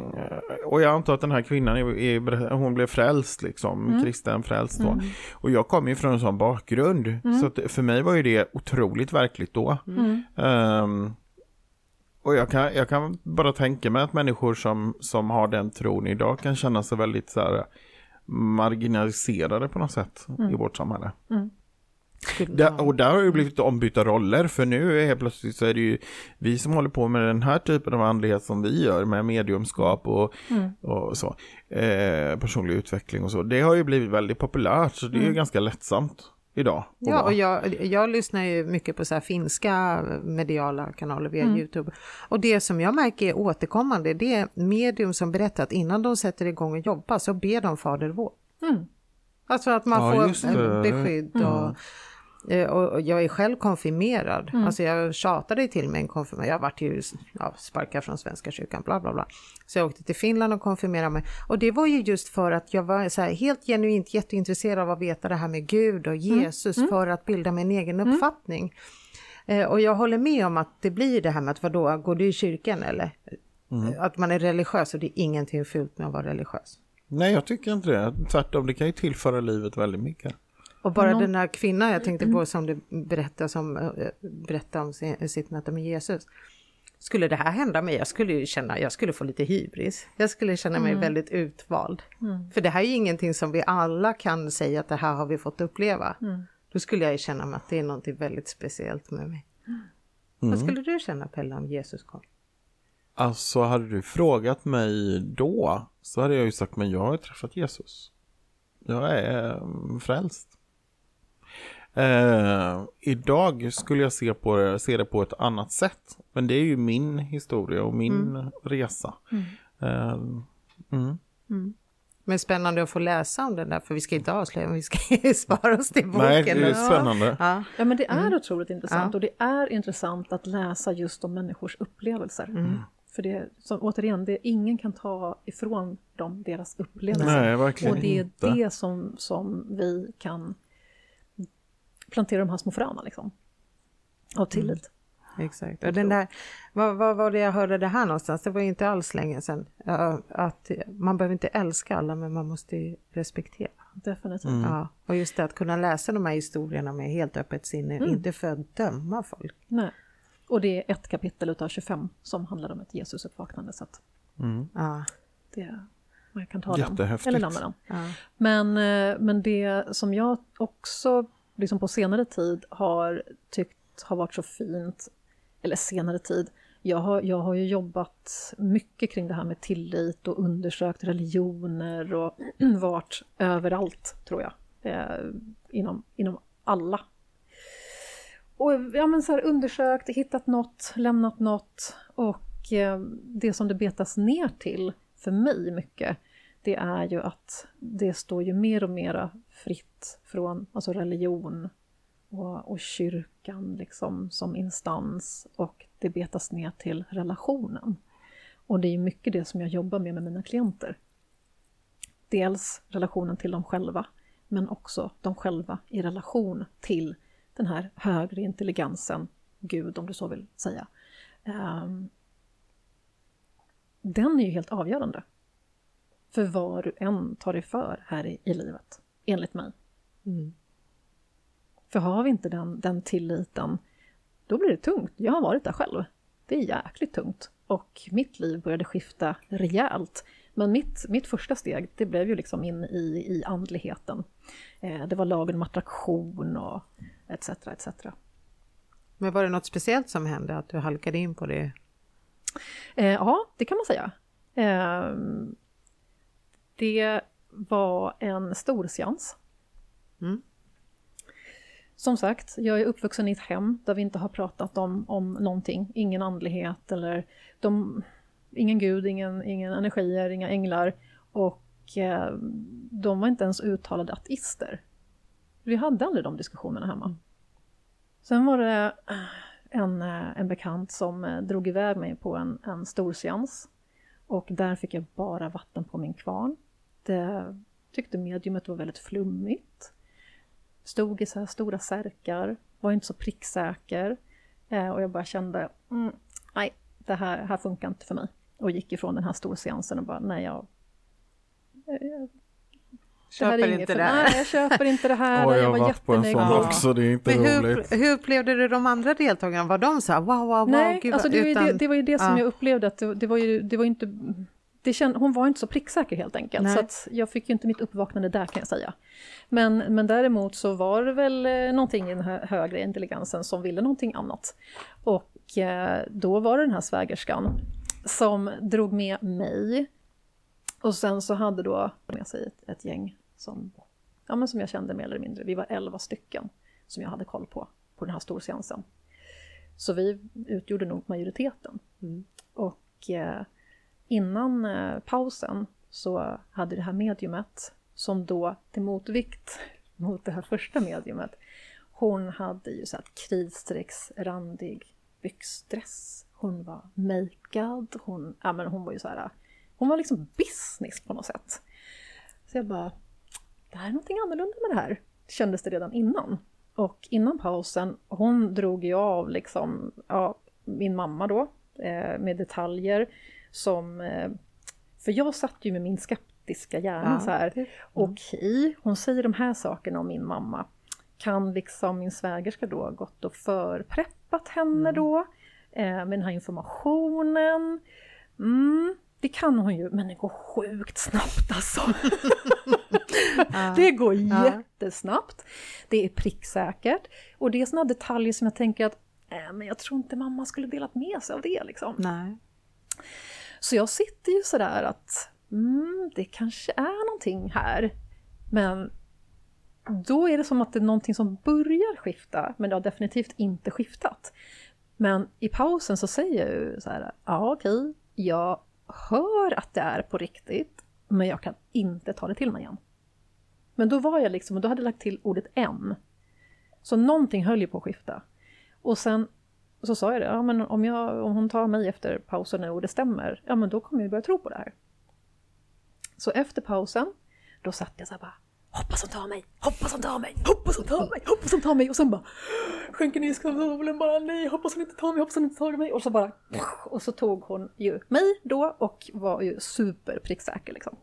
och jag antar att den här kvinnan, är, är, hon blev frälst liksom, kristen frälst då. Och jag kommer ju från en sån bakgrund, så för mig var ju det otroligt verkligt då. Ehm, Och jag kan, jag kan bara tänka mig att människor som, som har den tron idag kan känna sig väldigt så här, marginaliserade på något sätt Mm. i vårt samhälle. Skulle Där, och där har det blivit ombytta roller för nu är helt plötsligt så är det ju vi som håller på med den här typen av andlighet som vi gör med mediumskap och, Mm. och så. Eh, personlig utveckling och så. Det har ju blivit väldigt populärt så det är ju Mm. ganska lättsamt idag. att Ja, och jag, jag lyssnar ju mycket på så här finska mediala kanaler via Mm. Youtube. Och det som jag märker är återkommande, det är medium som berättar att innan de sätter igång och jobba så ber de Fader vår. Mm. Alltså att man Ja, får eh, beskydd och, eh, och, och jag är själv konfirmerad. Alltså jag tjatade till mig en konfirmation. Jag varit ju ja, sparkad från Svenska kyrkan, bla bla bla. Så jag åkte till Finland och konfirmerade mig. Och det var ju just för att jag var så här, helt genuint jätteintresserad av att veta det här med Gud och Jesus för att bilda min egen uppfattning. Eh, och jag håller med om att det blir det här med att vadå, går du i kyrkan eller? Att man är religiös och det är ingenting fult med att vara religiös. Nej, jag tycker inte det. Tvärtom, det kan ju tillföra livet väldigt mycket. Och bara Någon- den här kvinnan jag tänkte på som du berättade, som, eh, berättade om sin, sitt möte med Jesus. Skulle det här hända mig, jag skulle ju känna, jag skulle få lite hybris. Jag skulle känna mig väldigt utvald. För det här är ju ingenting som vi alla kan säga att det här har vi fått uppleva. Då skulle jag ju känna mig att det är någonting väldigt speciellt med mig. Vad skulle du känna Pelle om Jesus kom? Alltså, hade du frågat mig då så hade jag ju sagt, men jag har träffat Jesus. Jag är mm, frälst. Eh, idag skulle jag se, på det, se det på ett annat sätt. Men det är ju min historia och min resa. Eh, mm. Men spännande att få läsa om den där, för vi ska inte avslöja, men vi ska spara oss till boken. Nej, det är spännande. Ja. Ja, men det är otroligt intressant Ja. och det är intressant att läsa just om människors upplevelser. För det, som, återigen, det, ingen kan ta ifrån dem deras upplevelser. Nej, verkligen och det är inte. det som, som vi kan plantera de här små fröna liksom. Av tillit. Exakt. Och den där, vad, vad var det jag hörde det här någonstans? Det var ju inte alls länge sedan. Att man behöver inte älska alla, men man måste ju respektera. Definitivt. Ja, och just det att kunna läsa de här historierna med helt öppet sinne, inte för att döma folk. Nej. Och det är ett kapitel utav 25 som handlar om ett Jesusuppvaknande. Så att Ja, det, man kan ta den eller lämna den. ja. Men, eh, men det som jag också liksom på senare tid har tyckt har varit så fint, eller senare tid, jag har, jag har ju jobbat mycket kring det här med tillit och undersökt religioner och varit överallt, tror jag, eh, inom, inom alla. Och ja, men så här, undersökt, hittat något, lämnat något och eh, det som det betas ner till för mig mycket, det är ju att det står ju mer och mera fritt från alltså religion och, och kyrkan liksom som instans och det betas ner till relationen. Och det är ju mycket det som jag jobbar med med mina klienter. Dels relationen till dem själva, men också de själva i relation till den här högre intelligensen, Gud om du så vill säga. Ehm, den är ju helt avgörande för vad du än tar dig för här i, i livet, enligt mig. Mm. För har vi inte den, den tilliten, då blir det tungt. Jag har varit där själv. Det är jäkligt tungt. Och mitt liv började skifta rejält. Men mitt, mitt första steg, det blev ju liksom in i, i andligheten. Eh, det var lagen om attraktion och etc. etc. Men var det något speciellt som hände, att du halkade in på det? Eh, ja, det kan man säga. Eh, det var en stor seans. Mm. Som sagt, jag är uppvuxen i ett hem där vi inte har pratat om, om någonting. Ingen andlighet eller de, ingen gud, ingen, ingen energier, inga änglar. Och eh, de var inte ens uttalade ateister. Vi hade aldrig de diskussionerna hemma. Sen var det en, eh, en bekant som eh, drog iväg mig på en, en stor seans. Och där fick jag bara vatten på min kvarn. Tyckte mediumet var väldigt flummigt. Stod i så här stora särkar, var inte så pricksäker. Eh, och jag bara kände, mm, nej, det här, här funkar inte för mig. Och gick ifrån den här storseansen och bara, nej, jag, jag, Köper det inte för det här. Nej, jag köper inte det här. Åh, jag jag har var varit på en sån också, det är inte Men hur, roligt. hur upplevde du de andra deltagarna? Var de så här wow, wow, wow, Nej, gud, alltså det, var ju utan- det, det var ju det som Ja. jag upplevde att det, det var ju det var inte det känd, hon var inte så pricksäker helt enkelt, Nej. så att jag fick ju inte mitt uppvaknande där kan jag säga. Men, men däremot så var det väl eh, någonting i den här högre intelligensen som ville någonting annat. Och eh, då var det den här svägerskan som drog med mig. Och sen så hade då med sig ett, ett gäng som, ja, men som jag kände mer eller mindre. Vi var elva stycken som jag hade koll på, på den här storseansen. Så vi utgjorde nog majoriteten. Mm. Och eh, innan eh, pausen så hade det här mediumet, som då till motvikt mot det här första mediumet, hon hade ju så här kritstrecksrandig byxdress. Hon var makead, hon, ja, men hon var ju så här, hon var liksom business på något sätt. Så jag bara, det här är någonting annorlunda med det här, kändes det redan innan. Och innan pausen, hon drog ju av liksom, ja, min mamma då, eh, med detaljer som... Eh, för jag satt ju med min skeptiska hjärna Ja, så här. det- Okej, hon säger de här sakerna om min mamma. Kan liksom min svägerska då gått och förpreppat henne då? Eh, med den här informationen? Mm, det kan hon ju, men det går sjukt snabbt alltså. Det går jättesnabbt. Det är pricksäkert. Och det är sådana detaljer som jag tänker att äh, men jag tror inte mamma skulle delat med sig av det. Liksom. Nej. Så jag sitter ju sådär att mm, det kanske är någonting här. Men då är det som att det är någonting som börjar skifta, men det har definitivt inte skiftat. Men i pausen så säger jag ju så här, ja okej, jag hör att det är på riktigt, men jag kan inte ta det till mig igen. Men då var jag liksom, och då hade jag lagt till ordet en. Så någonting höll ju på att skifta. Och sen så sa jag det, ja men om, jag, om hon tar mig efter pausen nu och det stämmer, ja men då kommer jag börja tro på det här. Så efter pausen, då satt jag så här bara, hoppas hon tar mig, hoppas hon tar mig, hoppas hon tar mig, hoppas hon tar mig och sen bara sjönk ner i bara nej, hoppas hon inte tar mig, hoppas hon inte tar mig och så bara och så tog hon ju mig då och var ju superpricksäker liksom.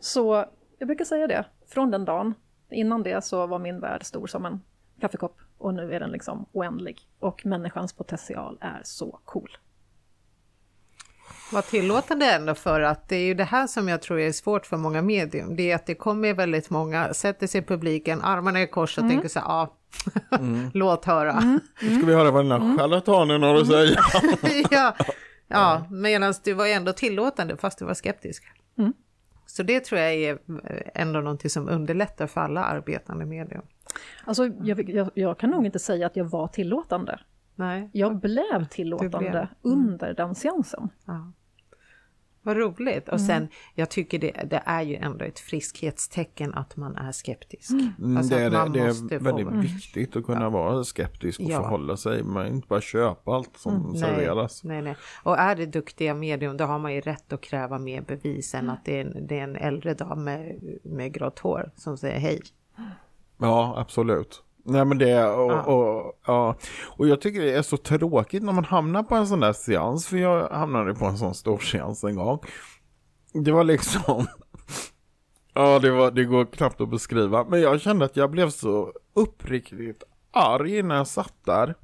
Så jag brukar säga det, från den dagen, innan det så var min värld stor som en kaffekopp och nu är den liksom oändlig och människans potential är så cool. Vad tillåtande ändå för att det är ju det här som jag tror är svårt för många medium. Det är att det kommer väldigt många, sätter sig i publiken, armarna i kors och Mm. tänker så här, ja, låt höra. Nu ska vi höra vad den här charlatanen har att säga. ja, ja medan du var ändå tillåtande fast du var skeptisk. Mm. Så det tror jag är ändå någonting som underlättar för alla arbetande medium. Alltså jag, jag, jag kan nog inte säga att jag var tillåtande. Nej, Jag blev tillåtande blev. Mm. under den seansen. ja. Vad roligt. Och Mm. sen, jag tycker det, det är ju ändå ett friskhetstecken att man är skeptisk. Mm, Alltså det är, det, det är få- väldigt Mm. viktigt att kunna vara skeptisk och Ja. förhålla sig. Man inte bara köpa allt som Nej, serveras. nej, nej. Och är det duktiga medium då har man ju rätt att kräva mer bevis än att det är en, det är en äldre dam med, med grått hår som säger hej. Ja, absolut. Nej men det, och, Ja. och, ja. och jag tycker det är så tråkigt när man hamnar på en sån där seans, för jag hamnade på en sån stor seans en gång. Det var liksom, ja det, var, det går knappt att beskriva, men jag kände att jag blev så uppriktigt arg när jag satt där.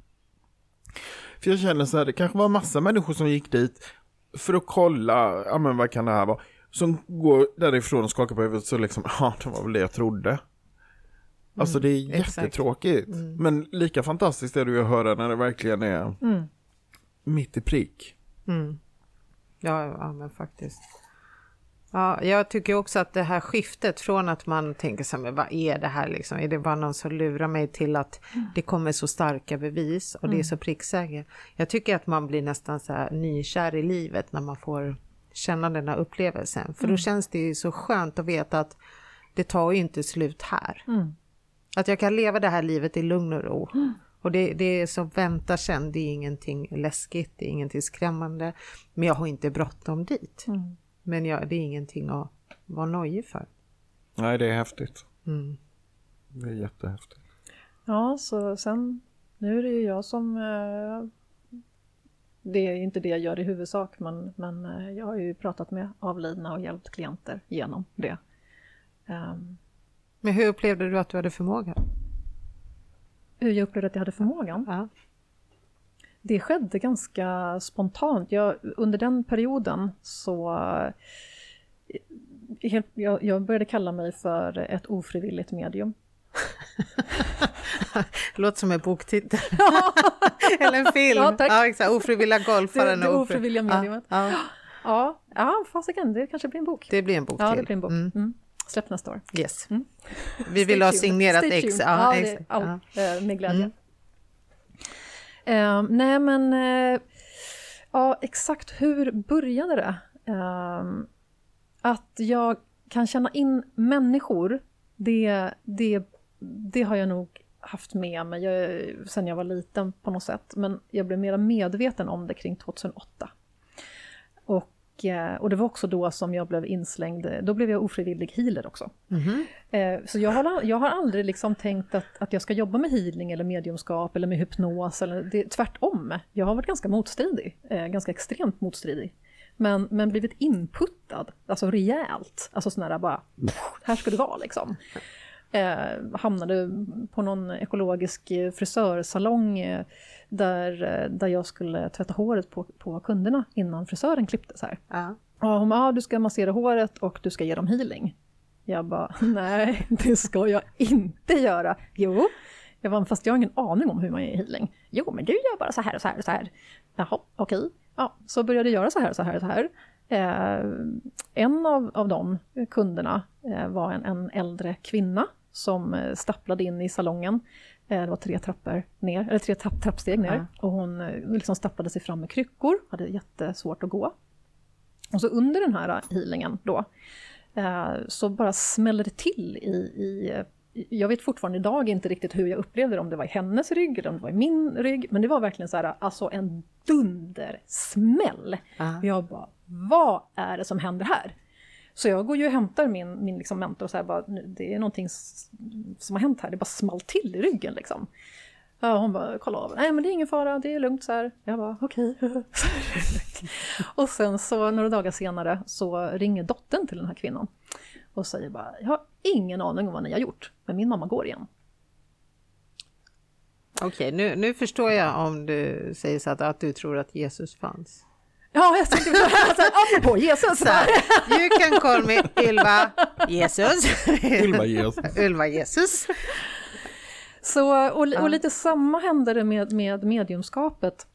För jag kände så här, det kanske var massa människor som gick dit för att kolla, ja men vad kan det här vara? Som går därifrån och skakar på huvudet så liksom, ja det var väl det jag trodde. Alltså det är exakt. jättetråkigt. Men lika fantastiskt är det ju att höra när det verkligen är Mm. mitt i prick. Mm. Ja, ja, men faktiskt. Ja, jag tycker också att det här skiftet från att man tänker så här, men vad är det här liksom? Är det bara någon som lurar mig till att det kommer så starka bevis och det är så pricksäkert. Jag tycker att man blir nästan så här nykär i livet när man får känna den här upplevelsen. För då känns det ju så skönt att veta att det tar ju inte slut här. Mm. Att jag kan leva det här livet i lugn och ro. Och det, det är som väntar sen, det är ingenting läskigt, det är ingenting skrämmande. Men jag har inte bråttom dit. Mm. Men jag, det är ingenting att vara nojig för. Nej, det är häftigt. Mm. Det är jättehäftigt. Ja, så sen, nu är det ju jag som... Eh, det är inte det jag gör i huvudsak, men, men eh, jag har ju pratat med avlidna och hjälpt klienter genom det. Um, Men hur upplevde du att du hade förmågan? Hur jag upplevde att jag hade förmågan? Ja. Det skedde ganska spontant. Jag, under den perioden så... Jag, jag började kalla mig för ett ofrivilligt medium. det låter som en boktitel. Eller en film. Ja, tack. Ja, exakt. Ofrivilliga golfaren. Det, det ofrivilliga mediumet. Ja, ja. ja, ja fasiken, det kanske blir en bok. Det blir en bok Ja, till. det blir en bok. Mm. Mm. Släpp nästa år. Yes. Mm. Vi vill ha signerat ex. Ja, Ja, det, Ja. eh, med glädje. Mm. Eh, nej men, eh, ja exakt hur började det? Eh, att jag kan känna in människor, det, det, det har jag nog haft med mig jag, sen jag var liten på något sätt. Men jag blev mer medveten om det kring 2008. Och, och det var också då som jag blev inslängd, då blev jag ofrivillig healer också. Eh, Så jag har, jag har aldrig liksom tänkt att, att jag ska jobba med healing eller mediumskap eller med hypnos. Eller det, tvärtom, jag har varit ganska motstridig, eh, ganska extremt motstridig. Men, men blivit inputtad, alltså rejält, alltså sån här bara, här ska du vara liksom. Eh, hamnade på någon ekologisk eh, frisörsalong eh, där, eh, där jag skulle tvätta håret på, på kunderna innan frisören klippte så här. Ja. Ja, hon bara, ah, du ska massera håret och du ska ge dem healing. Jag bara, nej, det ska jag inte göra. Jo, jag bara, fast jag har ingen aning om hur man ger healing. Jo, men du gör bara så här och så här och så här. Jaha, okej. Ja, så började jag göra så här och så här och så här. Eh, en av, av de kunderna eh, var en, en äldre kvinna som eh, stapplade in i salongen. Eh, det var tre trappor ner, eller tre trapp, trappsteg ner. Ja. Och hon eh, liksom stapplade sig fram med kryckor, hade jättesvårt att gå. Och så under den här healingen då, eh, så bara smäller det till i, i... Jag vet fortfarande idag inte riktigt hur jag upplevde det, om det var i hennes rygg eller om det var i min rygg. Men det var verkligen så här, alltså en dundersmäll. Och jag bara, vad är det som händer här? Så jag går ju och hämtar min, min liksom mentor och så här bara, det är någonting som har hänt här, det bara small till i ryggen liksom. Ja, hon bara, kolla av. Nej men det är ingen fara, det är lugnt så här. Jag bara, okej. och sen så några dagar senare så ringer dottern till den här kvinnan. Och säger bara, jag har ingen aning om vad ni har gjort, men min mamma går igen. Okej, nu, nu förstår jag om du säger så att, att du tror att Jesus fanns. Ja, jag tänkte så här, så här apropå Jesus. Så här, you can call me Ylva Jesus. Ylva Jesus. Ylva Jesus. Så, och, och lite samma hände det med, med mediumskapet.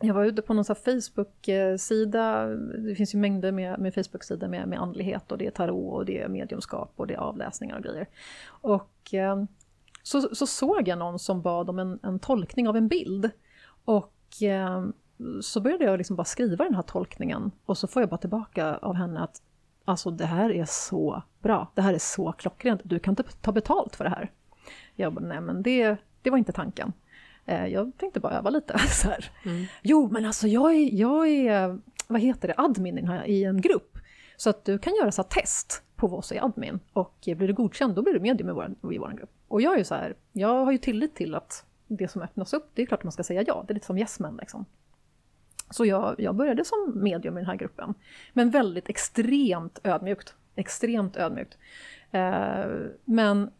Jag var ute på någon Facebook-sida, det finns ju mängder med, med Facebook-sidor med, med andlighet och det är tarot och det är mediumskap och det är avläsningar och grejer. Och eh, så, så såg jag någon som bad om en, en tolkning av en bild. Och eh, så började jag liksom bara skriva den här tolkningen och så får jag bara tillbaka av henne att alltså det här är så bra, det här är så klockrent, du kan inte ta betalt för det här. Jag bara, nej men det, det var inte tanken. Eh, Jag tänkte bara öva lite så här. Jo men alltså jag är, jag är, vad heter det, admin i den här- i en grupp. Så att du kan göra så test på vad som är admin och blir du godkänd då blir du medium i vår, i vår grupp. Och jag är ju så här, jag har ju tillit till att det som öppnas upp, det är klart att man ska säga ja, det är lite som yes men liksom. Så jag, jag började som medium i den här gruppen. Men väldigt extremt ödmjukt. Extremt ödmjukt. Eh, men,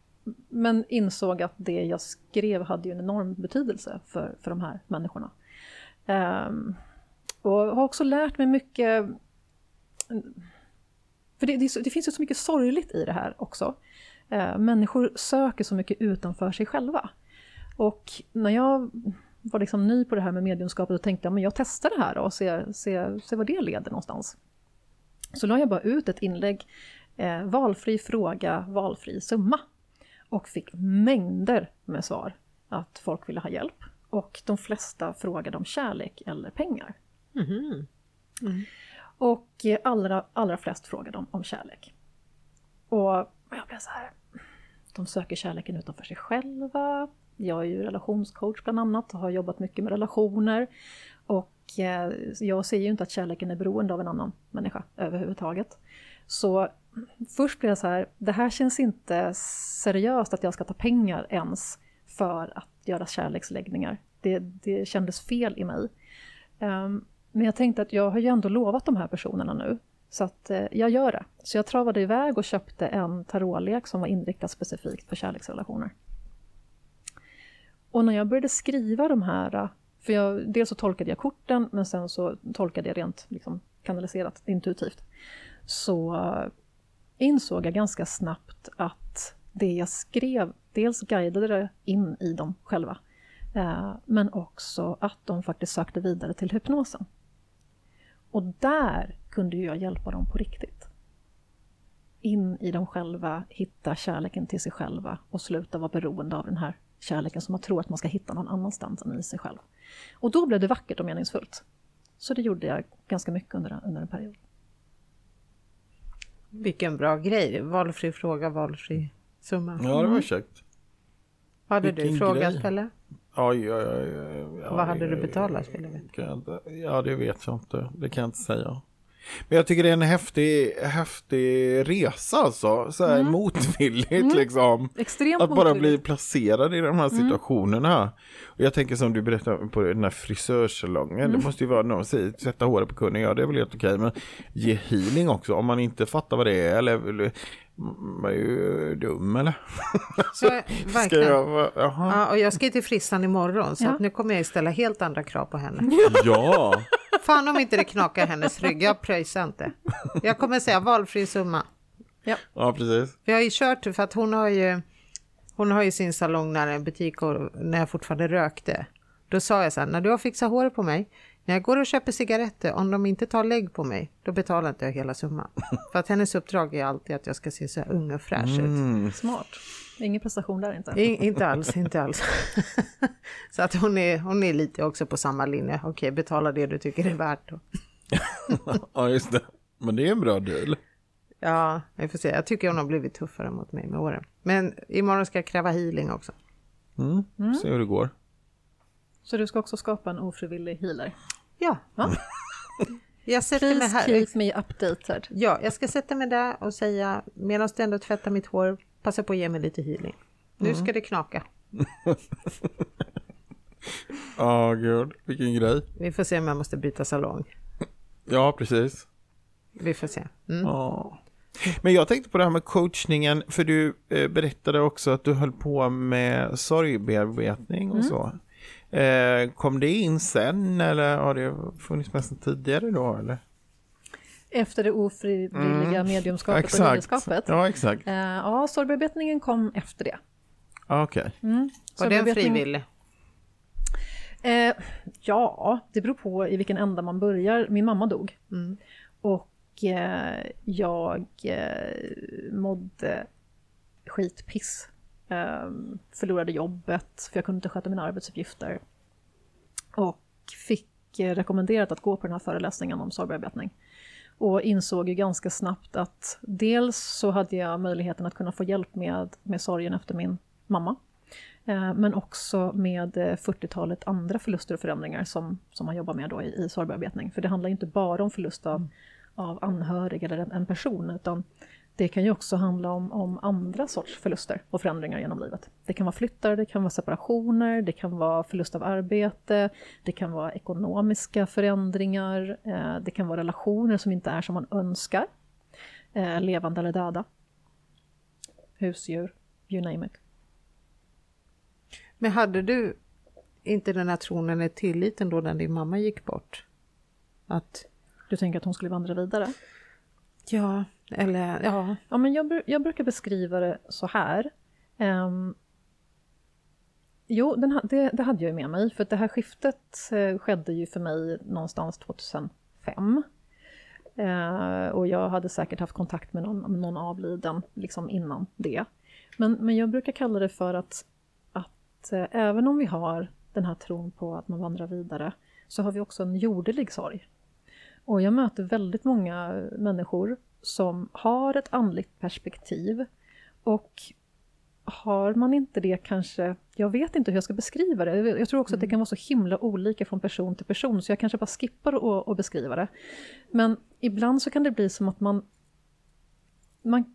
men insåg att det jag skrev hade ju en enorm betydelse för, för de här människorna. Eh, och har också lärt mig mycket... För det, det, det finns ju så mycket sorgligt i det här också. Eh, människor söker så mycket utanför sig själva. Och när jag var liksom ny på det här med mediumskapet och tänkte att jag testar det här och ser, ser, ser vad det leder någonstans. Så la jag bara ut ett inlägg, eh, valfri fråga, valfri summa. Och fick mängder med svar att folk ville ha hjälp. Och de flesta frågade om kärlek eller pengar. Mhm. Och eh, allra, allra flest frågade om, om kärlek. Och jag blev så här, de söker kärleken utanför sig själva. Jag är ju relationscoach bland annat och har jobbat mycket med relationer. Och eh, jag ser ju inte att kärleken är beroende av en annan människa överhuvudtaget. Så först blev jag så här, det här känns inte seriöst att jag ska ta pengar ens för att göra kärleksläggningar. Det, det kändes fel i mig. Ehm, men jag tänkte att jag har ju ändå lovat de här personerna nu. Så att eh, jag gör det. Så jag travade iväg och köpte en tarotlek som var inriktad specifikt på kärleksrelationer. Och när jag började skriva de här, för jag, dels så tolkade jag korten men sen så tolkade jag rent liksom, kanaliserat, intuitivt, så eh, insåg jag ganska snabbt att det jag skrev dels guidade det in i dem själva, eh, men också att de faktiskt sökte vidare till hypnosen. Och där kunde jag hjälpa dem på riktigt. In i dem själva, hitta kärleken till sig själva och sluta vara beroende av den här kärleken som man tror att man ska hitta någon annanstans än i sig själv. Och då blev det vackert och meningsfullt. Så det gjorde jag ganska mycket under, under en period. Vilken bra grej. Valfri fråga, valfri summa. Ja, det var Mm. käckt. Hade Vilken du frågat grej. Pelle? Oj, oj, oj, oj, Vad hade du betalat, vill jag veta? Ja, det vet jag inte. Det kan jag inte säga. Men jag tycker det är en häftig, häftig resa alltså. Så här Mm. motvilligt liksom. Extremt Att bara bli motvilligt. placerad i de här situationerna. Och jag tänker som du berättade på den här frisörsalongen. Det måste ju vara någon säger sätta håret på kunden. Ja, det är väl helt okej. Men ge healing också. Om man inte fattar vad det är. Eller man är ju dum eller? Så, Ska verkligen. jag. Ja, och jag ska till frissan imorgon så Ja. att nu kommer jag ställa helt andra krav på henne. Ja. Fan om inte det knakar hennes rygg, jag pröjsar inte. Jag kommer säga valfri summa. ja, precis. Vi har ju kört för att hon har ju, hon har ju sin salong nära en butik och när jag fortfarande rökte. Då sa jag så här, när du har fixat håret på mig, när jag går och köper cigaretter, om de inte tar lägg på mig, då betalar inte jag hela summan. För att hennes uppdrag är alltid att jag ska se så här ung och fräsch ut. Mm. Smart. Ingen prestation där inte. I, inte alls, inte alls. så att hon är, hon är lite också på samma linje. Okej, betala det du tycker är värt. Då. Ja, just det. Men det är en bra deal. Ja, vi får se. Jag tycker hon har blivit tuffare mot mig med åren. Men imorgon ska jag kräva healing också. Mm. Se hur det går. Så du ska också skapa en ofrivillig healer? Ja. Ja. Jag sätter mig Please här. keep me updated. Ja, jag ska sätta mig där och säga medan du ändå tvättar mitt hår, passa på att ge mig lite healing. Nu ska det knaka. Ja, gud. Vilken grej. Vi får se om jag måste byta salong. Ja, precis. Vi får se. Mm. Ja. Men jag tänkte på det här med coachningen, för du eh, berättade också att du höll på med sorgbearbetning och så. Eh, kom det in sen eller har det funnits med sedan tidigare då? Eller? Efter det ofrivilliga Mm. mediumskapet och liderskapet. Ja, exakt. Eh, ja, sorgbearbetningen kom efter det. Ja, Okej. Mm. Var den frivillig? Eh, ja, det beror på i vilken ända man börjar. Min mamma dog. Mm. Och eh, jag eh, mådde skitpiss. Eh, förlorade jobbet för jag kunde inte sköta mina arbetsuppgifter. Och fick eh, rekommenderat att gå på den här föreläsningen om sorgbearbetning. Och insåg ju ganska snabbt att dels så hade jag möjligheten att kunna få hjälp med, med sorgen efter min mamma. Eh, Men också med eh, 40-talet andra förluster och förändringar som, som man jobbar med då i, i sorgbearbetning. För det handlar inte bara om förlust av, av anhörig eller en, en person, utan det kan ju också handla om, om andra sorts förluster och förändringar genom livet. Det kan vara flyttar, det kan vara separationer, det kan vara förlust av arbete, det kan vara ekonomiska förändringar, eh, det kan vara relationer som inte är som man önskar, eh, levande eller döda, husdjur, you name it. Men hade du inte den här tron eller tilliten då när din mamma gick bort? Att, Du tänker att hon skulle vandra vidare? ja, eller ja, Ja, men jag, jag brukar beskriva det så här. Um, jo, den, det, det hade jag ju med mig, för det här skiftet eh, skedde ju för mig någonstans 2005. Uh, eh, och jag hade säkert haft kontakt med någon, någon avliden liksom innan det. Men, men jag brukar kalla det för att, att uh, även om vi har den här tron på att man vandrar vidare, så har vi också en jordelig sorg. Och jag möter väldigt många människor som har ett andligt perspektiv. Och har man inte det kanske, jag vet inte hur jag ska beskriva det, jag tror också att det kan vara så himla olika från person till person så jag kanske bara skippar att beskriva det. Men ibland så kan det bli som att man, man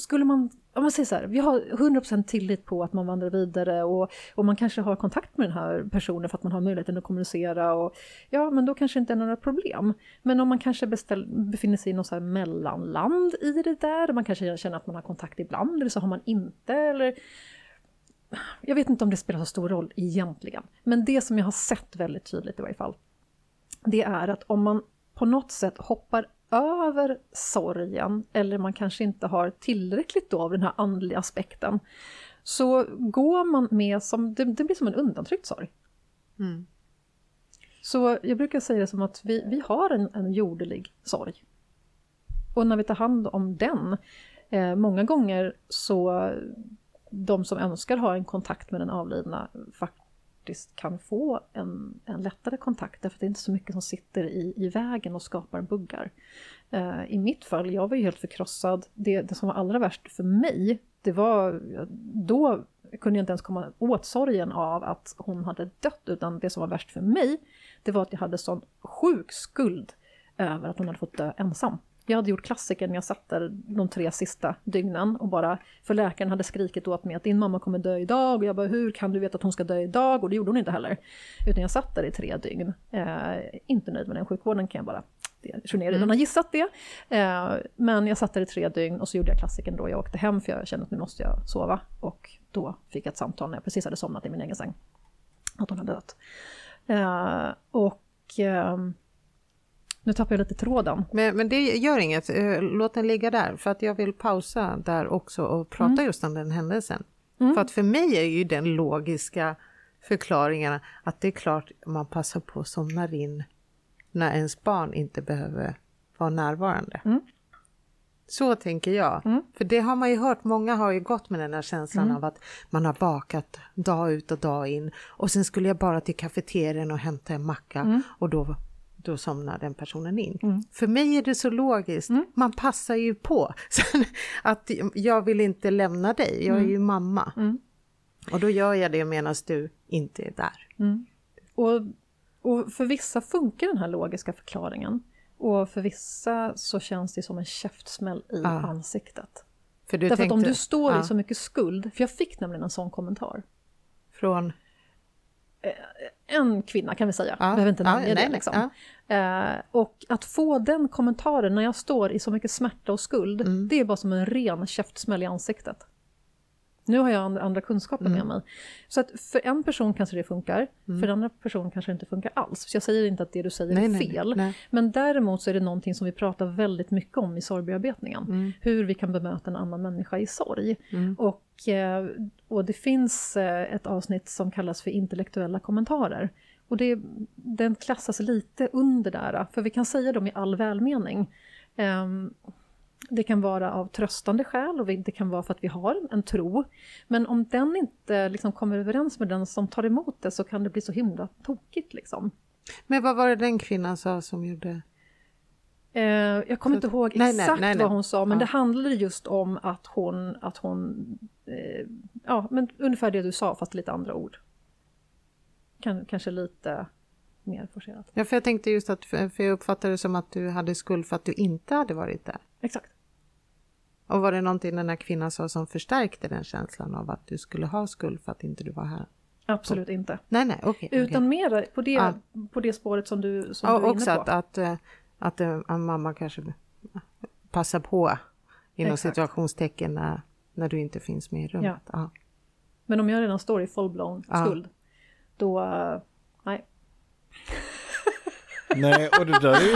skulle man, om man säger så här, vi har 100% tillit på att man vandrar vidare och, och man kanske har kontakt med den här personen för att man har möjligheten att kommunicera och ja, men då kanske det inte är några problem. Men om man kanske beställ, befinner sig i något så här mellanland i det där, man kanske känner att man har kontakt ibland eller så har man inte eller jag vet inte om det spelar så stor roll egentligen, men det som jag har sett väldigt tydligt i varje fall, det är att om man på något sätt hoppar över sorgen eller man kanske inte har tillräckligt då av den här andliga aspekten så går man med som, det, det blir som en undantryckt sorg. Mm. Så jag brukar säga det som att vi, vi har en, en jordelig sorg. Och när vi tar hand om den, eh, många gånger så de som önskar ha en kontakt med den avlidna faktiskt kan få en, en lättare kontakt därför att det är inte så mycket som sitter i, i vägen och skapar buggar. Eh, I mitt fall, jag var ju helt förkrossad. Det, det som var allra värst för mig, det var då kunde jag inte ens komma åt sorgen av att hon hade dött, utan det som var värst för mig, det var att jag hade sån sjuk skuld över att hon hade fått dö ensam. Jag hade gjort klassiken, jag satt där de tre sista dygnen och bara, för läkaren hade skrikit åt mig att din mamma kommer dö idag och jag bara hur kan du veta att hon ska dö idag? Och det gjorde hon inte heller. Utan jag satt där i tre dygn. Eh, inte nöjd med den sjukvården kan jag bara redan mm. har gissat det. Eh, men jag satt där i tre dygn och så gjorde jag klassiken då. Jag åkte hem för jag kände att nu måste jag sova. Och då fick jag ett samtal när jag precis hade somnat i min egen säng. Att hon hade dött. Eh, och ehm, nu tappar jag lite tråden. Men, men det gör inget, eh, låt den ligga där för att jag vill pausa där också och prata mm. just om den händelsen. Mm. För att för mig är ju den logiska förklaringen att det är klart man passar på att somna in när ens barn inte behöver vara närvarande. Mm. Så tänker jag. Mm. För det har man ju hört, många har ju gått med den här känslan mm. av att man har bakat dag ut och dag in och sen skulle jag bara till kafeterian och hämta en macka mm. och då då somnar den personen in. Mm. För mig är det så logiskt, mm. man passar ju på. att jag vill inte lämna dig, jag är ju mm. mamma. Mm. Och då gör jag det medan du inte är där. Mm. Och, och för vissa funkar den här logiska förklaringen. Och för vissa så känns det som en käftsmäll i ah. ansiktet. För Därför tänkte, att om du står ah. i så mycket skuld, för jag fick nämligen en sån kommentar. Från? Eh, en kvinna kan vi säga, ja. behöver inte namnge ja, det. Liksom. Ja. Eh, och att få den kommentaren när jag står i så mycket smärta och skuld, mm. det är bara som en ren käftsmäll i ansiktet. Nu har jag andra, kunskaper mm. med mig. Så att för en person kanske det funkar, mm. för en annan person kanske det inte funkar alls. Så jag säger inte att det du säger nej, är fel. Nej, nej. Men däremot så är det någonting som vi pratar väldigt mycket om i sorgbearbetningen. Mm. Hur vi kan bemöta en annan människa i sorg. Mm. Och, eh, och det finns eh, ett avsnitt som kallas för intellektuella kommentarer. Och det, den klassas lite under där, för vi kan säga dem i all välmening. Um, det kan vara av tröstande skäl och det kan vara för att vi har en tro. Men om den inte liksom kommer överens med den som tar emot det så kan det bli så himla tokigt. Liksom. Men vad var det den kvinnan sa som gjorde? Eh, jag kommer inte ihåg nej, exakt nej, nej, vad hon sa, men ja. det handlade just om att hon, att hon eh, ja, men ungefär det du sa fast lite andra ord. Kan, kanske lite mer forcerat. Ja, för jag tänkte just att, för jag uppfattade det som att du hade skuld för att du inte hade varit där. Exakt. Och var det någonting den här kvinnan sa som förstärkte den känslan av att du skulle ha skuld för att inte du var här? Absolut och, inte. Nej, nej, okay, Utan okay. mer på det, ja. på det spåret som du, som ja, du är också inne på. Att, att, att, att en mamma kanske passar på inom Exakt. situationstecken när, när du inte finns med i rummet. Ja. ja. Men om jag redan står i full-blown skuld, då... Nej. nej, och det där är ju...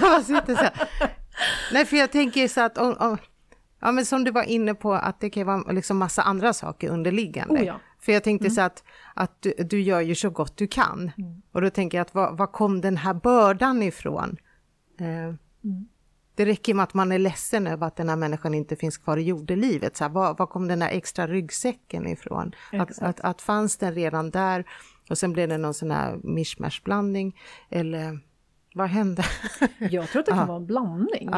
jag sitter så här. Nej, för jag tänker så att om, om, ja, men som du var inne på att det kan vara liksom massa andra saker underliggande. Oh ja. För jag tänkte mm. så att, att du, du, gör ju så gott du kan. Mm. Och då tänker jag att var, var kom den här bördan ifrån? Eh, mm. Det räcker med att man är ledsen över att den här människan inte finns kvar i jordelivet. Så här, var, var kom den här extra ryggsäcken ifrån? Att, att, att, fanns den redan där och sen blev det någon sån här mishmash-blandning? Eller vad hände? Jag tror att det kan vara en blandning.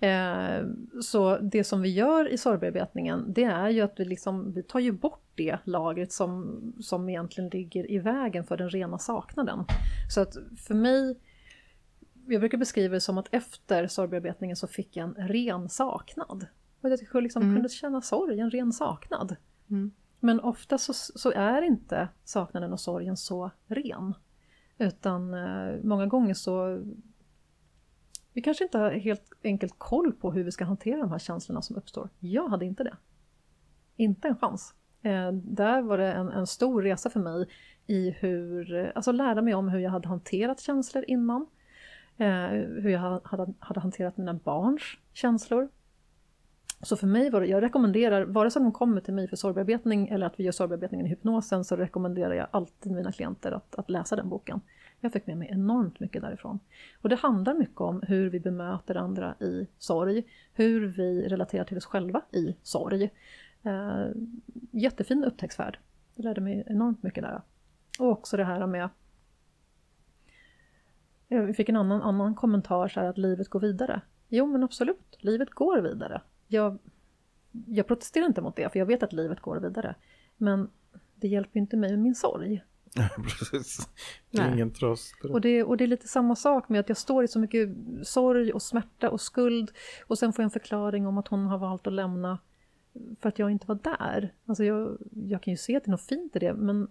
Eh, så det som vi gör i sorgbearbetningen det är ju att vi, liksom, vi tar ju bort det lagret som, som egentligen ligger i vägen för den rena saknaden. Så att för mig, jag brukar beskriva det som att efter sorgbearbetningen så fick jag en ren saknad. Och att jag liksom Mm. kunde känna sorg, en ren saknad. Mm. Men ofta så, så är inte saknaden och sorgen så ren. Utan eh, många gånger så... Vi kanske inte har helt enkelt koll på hur vi ska hantera de här känslorna som uppstår. Jag hade inte det. Inte en chans. Eh, där var det en, en stor resa för mig i hur, alltså lära mig om hur jag hade hanterat känslor innan. Eh, hur jag hade, hade hanterat mina barns känslor. Så för mig var det, jag rekommenderar, vare sig de kommer till mig för sorgbearbetning eller att vi gör sorgbearbetningen i hypnosen, så rekommenderar jag alltid mina klienter att, att läsa den boken. Jag fick med mig enormt mycket därifrån. Och det handlar mycket om hur vi bemöter andra i sorg, hur vi relaterar till oss själva i sorg. Eh, jättefin upptäcktsfärd. Jag lärde mig enormt mycket där. Och också det här med... Vi fick en annan, annan kommentar, så här att livet går vidare. Jo men absolut, livet går vidare. Jag, jag protesterar inte mot det, för jag vet att livet går vidare. Men det hjälper ju inte mig med min sorg. Precis. Det Nej. ingen tröst. Och det, och det är lite samma sak med att jag står i så mycket sorg och smärta och skuld och sen får jag en förklaring om att hon har valt att lämna för att jag inte var där. Alltså jag, jag kan ju se att det är något fint i det, men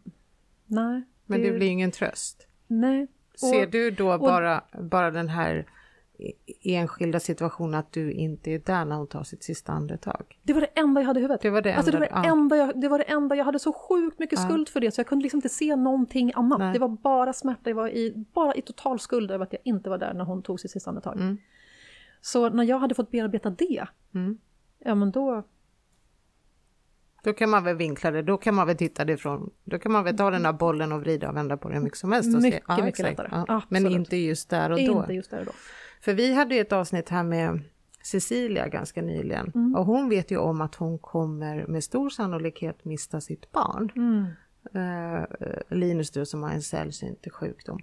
nej. Men det blir ingen tröst. Nej. Ser Och- du då bara, bara den här enskilda situationen att du inte är där när hon tar sitt sista andetag? Det var det enda jag hade i huvudet. Det var det alltså det, var enda- det, ja. enda jag, det var det enda, jag hade så sjukt mycket Ja. skuld för det så jag kunde liksom inte se någonting annat. Nej. Det var bara smärta, jag var i, bara i total skuld över att jag inte var där när hon tog sitt sista andetag. Mm. Så när jag hade fått bearbeta det, Mm. ja men då, Då kan man väl vinkla det, då kan man väl titta det ifrån, då kan man väl ta den här bollen och vrida och vända på den hur mycket som helst. Mycket, se, mycket exakt, lättare. Ja. Men inte just där och då. inte just där och då. För vi hade ju ett avsnitt här med Cecilia ganska nyligen Mm. och hon vet ju om att hon kommer med stor sannolikhet mista sitt barn. Mm. Eh, Linus då som har en sällsynt sjukdom.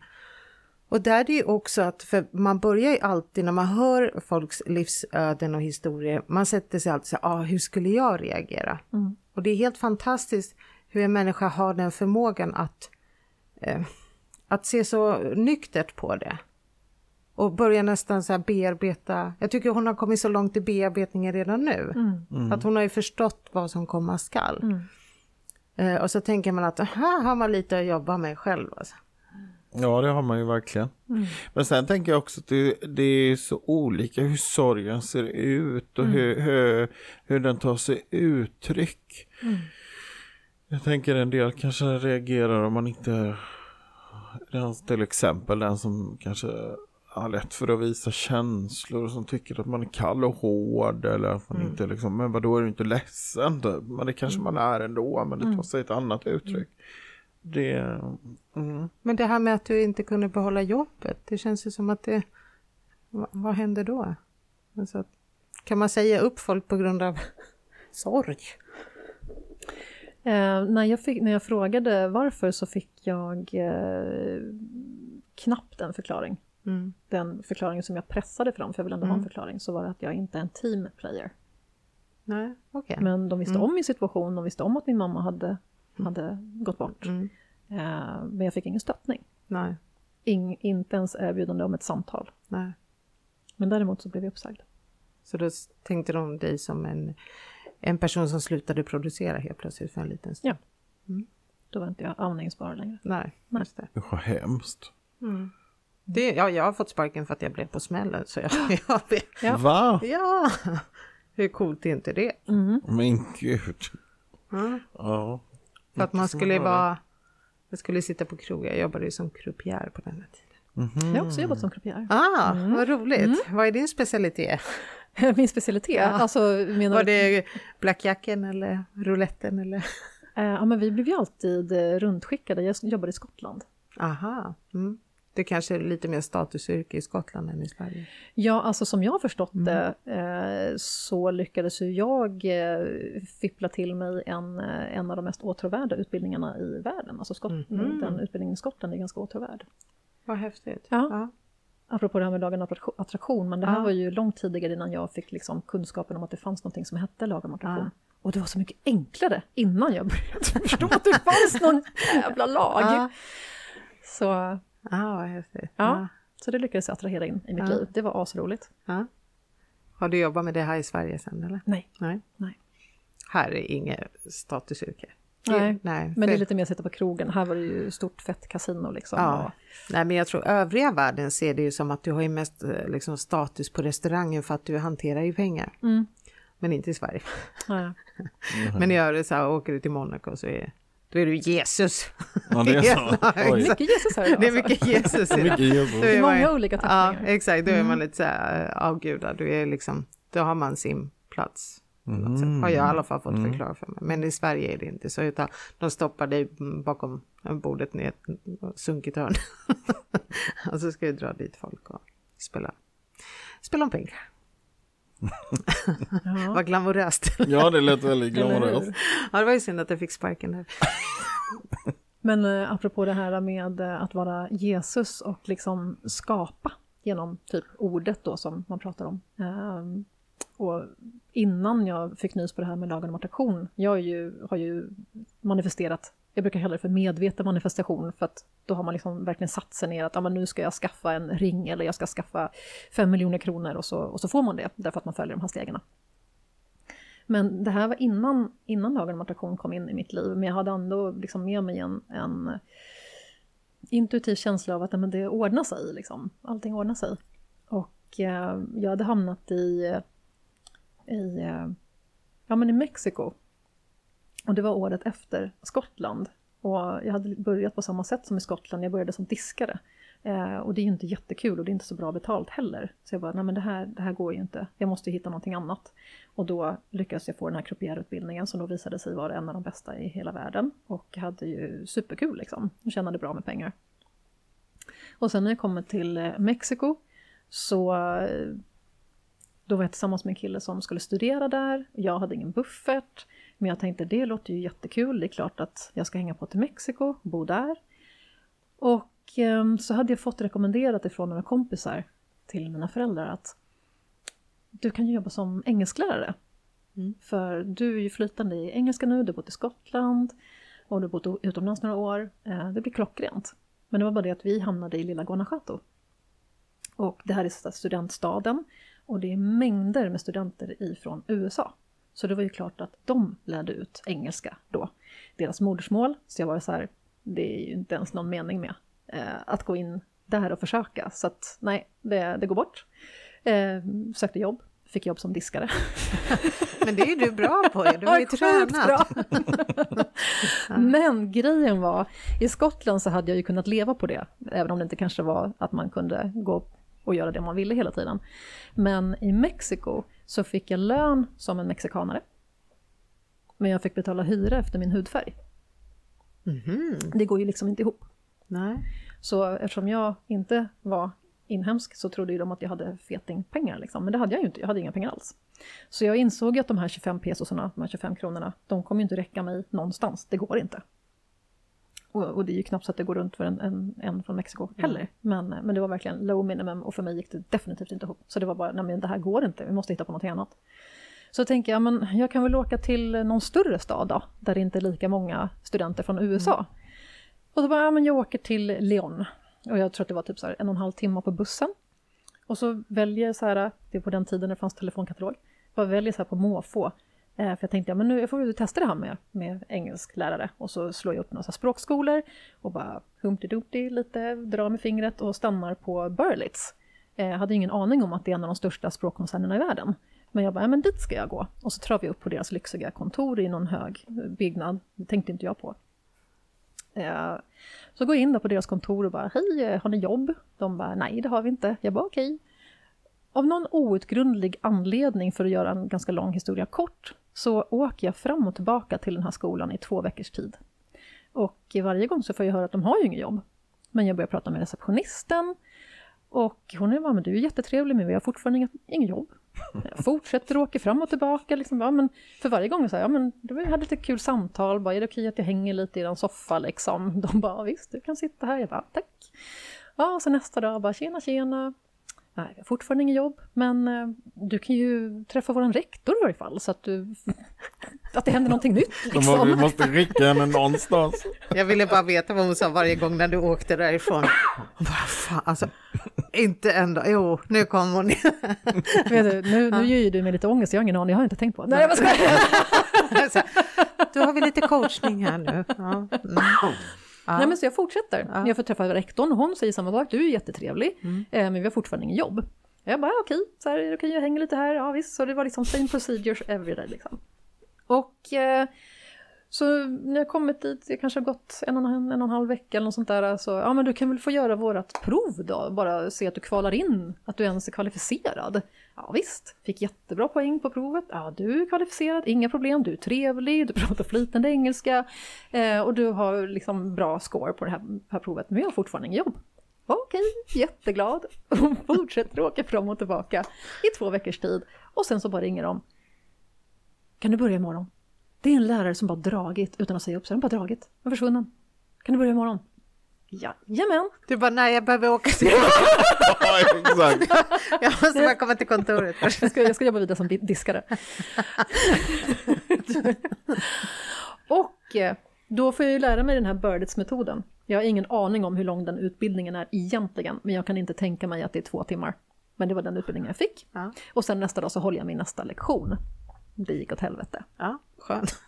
Och där är det ju också att, för man börjar ju alltid när man hör folks livsöden och historier, man sätter sig alltid så här, ah, hur skulle jag reagera? Mm. Och det är helt fantastiskt hur en människa har den förmågan att, eh, att se så nyktert på det. Och börja nästan så här bearbeta, jag tycker hon har kommit så långt i bearbetningen redan nu. Mm. Att hon har ju förstått vad som komma skall. Mm. Eh, och så tänker man att här har man lite att jobba med själv. Alltså. Ja, det har man ju verkligen. Mm. Men sen tänker jag också att det, det är så olika hur sorgen ser ut och Mm. hur, hur, hur den tar sig uttryck. Mm. Jag tänker en del kanske reagerar om man inte, den, till exempel den som kanske har lätt för att visa känslor och som tycker att man är kall och hård eller att man Mm. inte liksom, men vadå är du inte ledsen? då? Men det kanske man är ändå, men det tar Mm. sig ett annat uttryck. Det, mm. Men det här med att du inte kunde behålla jobbet, det känns ju som att det... Va, vad händer då? Alltså, kan man säga upp folk på grund av sorg? Eh, när, jag fick, när jag frågade varför så fick jag eh, knappt en förklaring. Mm. Den förklaringen som jag pressade fram, för jag vill ändå ha en Mm. förklaring, så var det att jag inte är en team player. Nej, okej. Men de visste Mm. om min situation, de visste om att min mamma hade, hade gått bort. Mm. Eh, men jag fick ingen stöttning. Nej, Ing, inte ens erbjudande om ett samtal. nej. Men däremot så blev jag uppsagd. Så då tänkte de dig som en, en person som slutade producera helt plötsligt för en liten stund? Ja. Då var inte jag amningsbar längre. Nej, Nej. just det. Usch vad hemskt. Det. Ja, jag har fått sparken för att jag blev på smällen. Så jag, jag. Ja. Va? Ja, hur coolt är inte det? Mm. Men gud. Ja. Ja. För att man skulle vara... Jag skulle sitta på krog, jag jobbade ju som croupier på den här tiden. Mhm. Jag har också jobbat som croupier. Ah, vad roligt! Vad är din specialitet? Min specialitet? Ja. Alltså, menar Var det blackjacken eller rouletten eller? Eh, ja, men vi blev ju alltid eh, rundskickade. Jag jobbade i Skottland. Aha, mm. Det kanske är lite mer statusyrke i Skottland än i Sverige. Ja, alltså som jag har förstått det eh, så lyckades ju jag eh, fippla till mig en, eh, en av de mest åtråvärda utbildningarna i världen. Alltså Skott, Mhm. den utbildningen i Skottland är ganska åtråvärd. Vad häftigt. Ja. Ja. Apropå det här med lagen om attraktion- men det här Ja. var ju långt tidigare innan jag fick liksom kunskapen om att det fanns någonting som hette lag om attraktion. Ja. Och det var så mycket enklare innan jag började förstå att det fanns någon jävla lag. Så, Ah, vad häftigt. ja, så det lyckades jag attrahera in i mitt Ja. liv. Det var asroligt. Ja. Har du jobbat med det här i Sverige sen eller? Nej. Nej. Nej. Här är inget statusyrke. Nej, Nej, Men det är lite mer att sitta på krogen. Här var det ju stort fett kasino liksom. Ja. Och, Nej, men jag tror övriga världen ser det ju som att du har ju mest eh, liksom, status på restaurangen för att du hanterar ju pengar. Mm. Men inte i Sverige. ja. Men i övrigt så här, åker du till Monaco så är, då är du Jesus. Ja, det är så. Ja. Mycket Jesus här idag, Det är mycket Jesus. i det. Mycket Jesus. Då är man Många olika Ja, tappningar. exakt. Då är man Mm. lite så här avgudad. Du är liksom, då har man sin plats. Mm. Har jag i alla fall fått Mm. förklara för mig. Men i Sverige är det inte så, utan de stoppar dig bakom bordet ner ett sunkigt hörn. och så ska du dra dit folk och spela, spela om pengar. Ja. Vad glamoröst. Ja, det lät väldigt glamoröst. ja, det var ju synd att jag fick sparken där. Men eh, apropå det här med eh, att vara Jesus och liksom skapa genom typ ordet då som man pratar om. Ehm, och innan jag fick nys på det här med lagen om attraktion, jag är ju, har ju manifesterat, jag brukar kalla det för medveten manifestation för att då har man liksom verkligen satt sig ner att ah, men nu ska jag skaffa en ring eller jag ska skaffa fem miljoner kronor och så, och så får man det därför att man följer de här stegen. Men det här var innan, innan lagen om attraktion kom in i mitt liv, men jag hade ändå liksom med mig en, en intuitiv känsla av att men det ordnar sig, liksom. allting ordnar sig. Och eh, jag hade hamnat i, i, eh, ja, men i Mexiko. Och det var året efter Skottland. Och jag hade börjat på samma sätt som i Skottland, jag började som diskare. Eh, och det är ju inte jättekul och det är inte så bra betalt heller. Så jag bara, nej men det här, det här går ju inte, jag måste hitta någonting annat. Och då lyckades jag få den här croupierutbildningen som då visade sig vara en av de bästa i hela världen. Och hade ju superkul liksom, och tjänade bra med pengar. Och sen när jag kommer till eh, Mexiko så eh, då var jag tillsammans med en kille som skulle studera där. Jag hade ingen buffert. Men jag tänkte det låter ju jättekul. Det är klart att jag ska hänga på till Mexiko, bo där. Och eh, så hade jag fått rekommenderat ifrån några kompisar till mina föräldrar att du kan ju jobba som engelsklärare. Mm. För du är ju flytande i engelska nu, du har bott i Skottland och du har bott utomlands några år. Eh, Det blir klockrent. Men det var bara det att vi hamnade i lilla Guanajuato. Och det här är studentstaden och det är mängder med studenter ifrån USA. Så det var ju klart att de lärde ut engelska då, deras modersmål. Så jag var så här, det är ju inte ens någon mening med eh, att gå in där och försöka. Så att nej, det, det går bort. Eh, sökte jobb, fick jobb som diskare. Men det är ju du bra på ju. Du har ju tränat. bra. Men grejen var, i Skottland så hade jag ju kunnat leva på det, även om det inte kanske var att man kunde gå och göra det man ville hela tiden. Men i Mexiko så fick jag lön som en mexikanare. Men jag fick betala hyra efter min hudfärg. Mhm. Det går ju liksom inte ihop. Nej. Så eftersom jag inte var inhemsk så trodde ju de att jag hade fetingpengar. Liksom. Men det hade jag ju inte, jag hade inga pengar alls. Så jag insåg att de här 25 pesosarna, de här 25 kronorna, de kommer ju inte räcka mig någonstans. Det går inte. Och, och det är ju knappt så att det går runt för en, en, en från Mexiko heller. Men, men det var verkligen low minimum och för mig gick det definitivt inte ihop. Så det var bara, nej men det här går inte, vi måste hitta på något annat. Så tänker jag, men jag kan väl åka till någon större stad då, där det inte är lika många studenter från USA. Och så bara, ja men jag åker till Leon. Och jag tror att det var typ så här en och en halv timme på bussen. Och så väljer jag så här, det är på den tiden det fanns telefonkatalog, bara väljer så här på måfå. Eh, för jag tänkte, ja men nu jag får vi testa det här med, med engelsklärare. Och så slår jag upp några språkskolor och bara Humpty Dumpty lite, drar med fingret och stannar på Burlitz. Eh, hade ingen aning om att det är en av de största språkkoncernerna i världen. Men jag bara, ja men dit ska jag gå. Och så travar jag upp på deras lyxiga kontor i någon hög byggnad. Det tänkte inte jag på. Eh, Så går jag in där på deras kontor och bara, hej, eh, har ni jobb? De bara, nej det har vi inte. Jag bara, okej. Av någon outgrundlig anledning, för att göra en ganska lång historia kort, så åker jag fram och tillbaka till den här skolan i två veckors tid. Och varje gång så får jag höra att de har ju inget jobb. Men jag börjar prata med receptionisten och hon är bara, men du är jättetrevlig men vi har fortfarande inget, inget jobb. Jag fortsätter åka fram och tillbaka. Liksom, ja, men för varje gång så här, ja, men du hade lite kul samtal, bara, är det okej att jag hänger lite i den soffa liksom? De bara, visst du kan sitta här. Jag bara, tack. Ja, och så nästa dag bara, tjena tjena. Nej, jag har fortfarande inget jobb, men eh, du kan ju träffa vår rektor i varje fall så att, du, att det händer någonting nytt. Bara, vi Liksom. måste rycka henne någonstans. Jag ville bara veta vad hon sa varje gång när du åkte därifrån. Bara, fan, alltså, Inte ändå. Jo, nu kom hon. Vet du, nu, nu ger ju du mig lite ångest, jag har ingen aning, jag har inte tänkt på det. Nej, jag. Så, Då har vi lite coachning här nu. Ja. Mm. Nej, men så jag fortsätter. Jag får träffa rektorn och hon säger samma sak, du är jättetrevlig, eh, men vi har fortfarande ingen jobb. Jag bara, okej, så här, okej, jag hänger lite här, ja visst. Så det var liksom same procedures every day liksom. Och eh, så när jag kommit dit, det kanske har gått en och en, en och en halv vecka eller något sånt där, så ja men du kan väl få göra vårat prov då, bara se att du kvalar in, att du ens är kvalificerad. Ja visst, fick jättebra poäng på provet, ja du är kvalificerad, inga problem, du är trevlig, du pratar flytande engelska eh, och du har liksom bra score på det här, här provet, men jag har fortfarande inget jobb. Okej, jätteglad. Hon fortsätter åka fram och tillbaka i två veckors tid. Och sen så bara ringer de. Kan du börja imorgon? Det är en lärare som bara dragit utan att säga upp sig. Den bara dragit. Den är försvunnen. Kan du börja imorgon? Jajamän! Du bara, nej jag behöver åka till... Ja, exakt. jag måste bara komma till kontoret först. Jag ska, jag ska jobba vidare som di- diskare. och eh, då får jag ju lära mig den här Birdits-metoden. Jag har ingen aning om hur lång den utbildningen är egentligen, men jag kan inte tänka mig att det är två timmar. Men det var den utbildningen jag fick. Ja. Och sen nästa dag så håller jag min nästa lektion. Det gick åt helvete. Ja, skönt.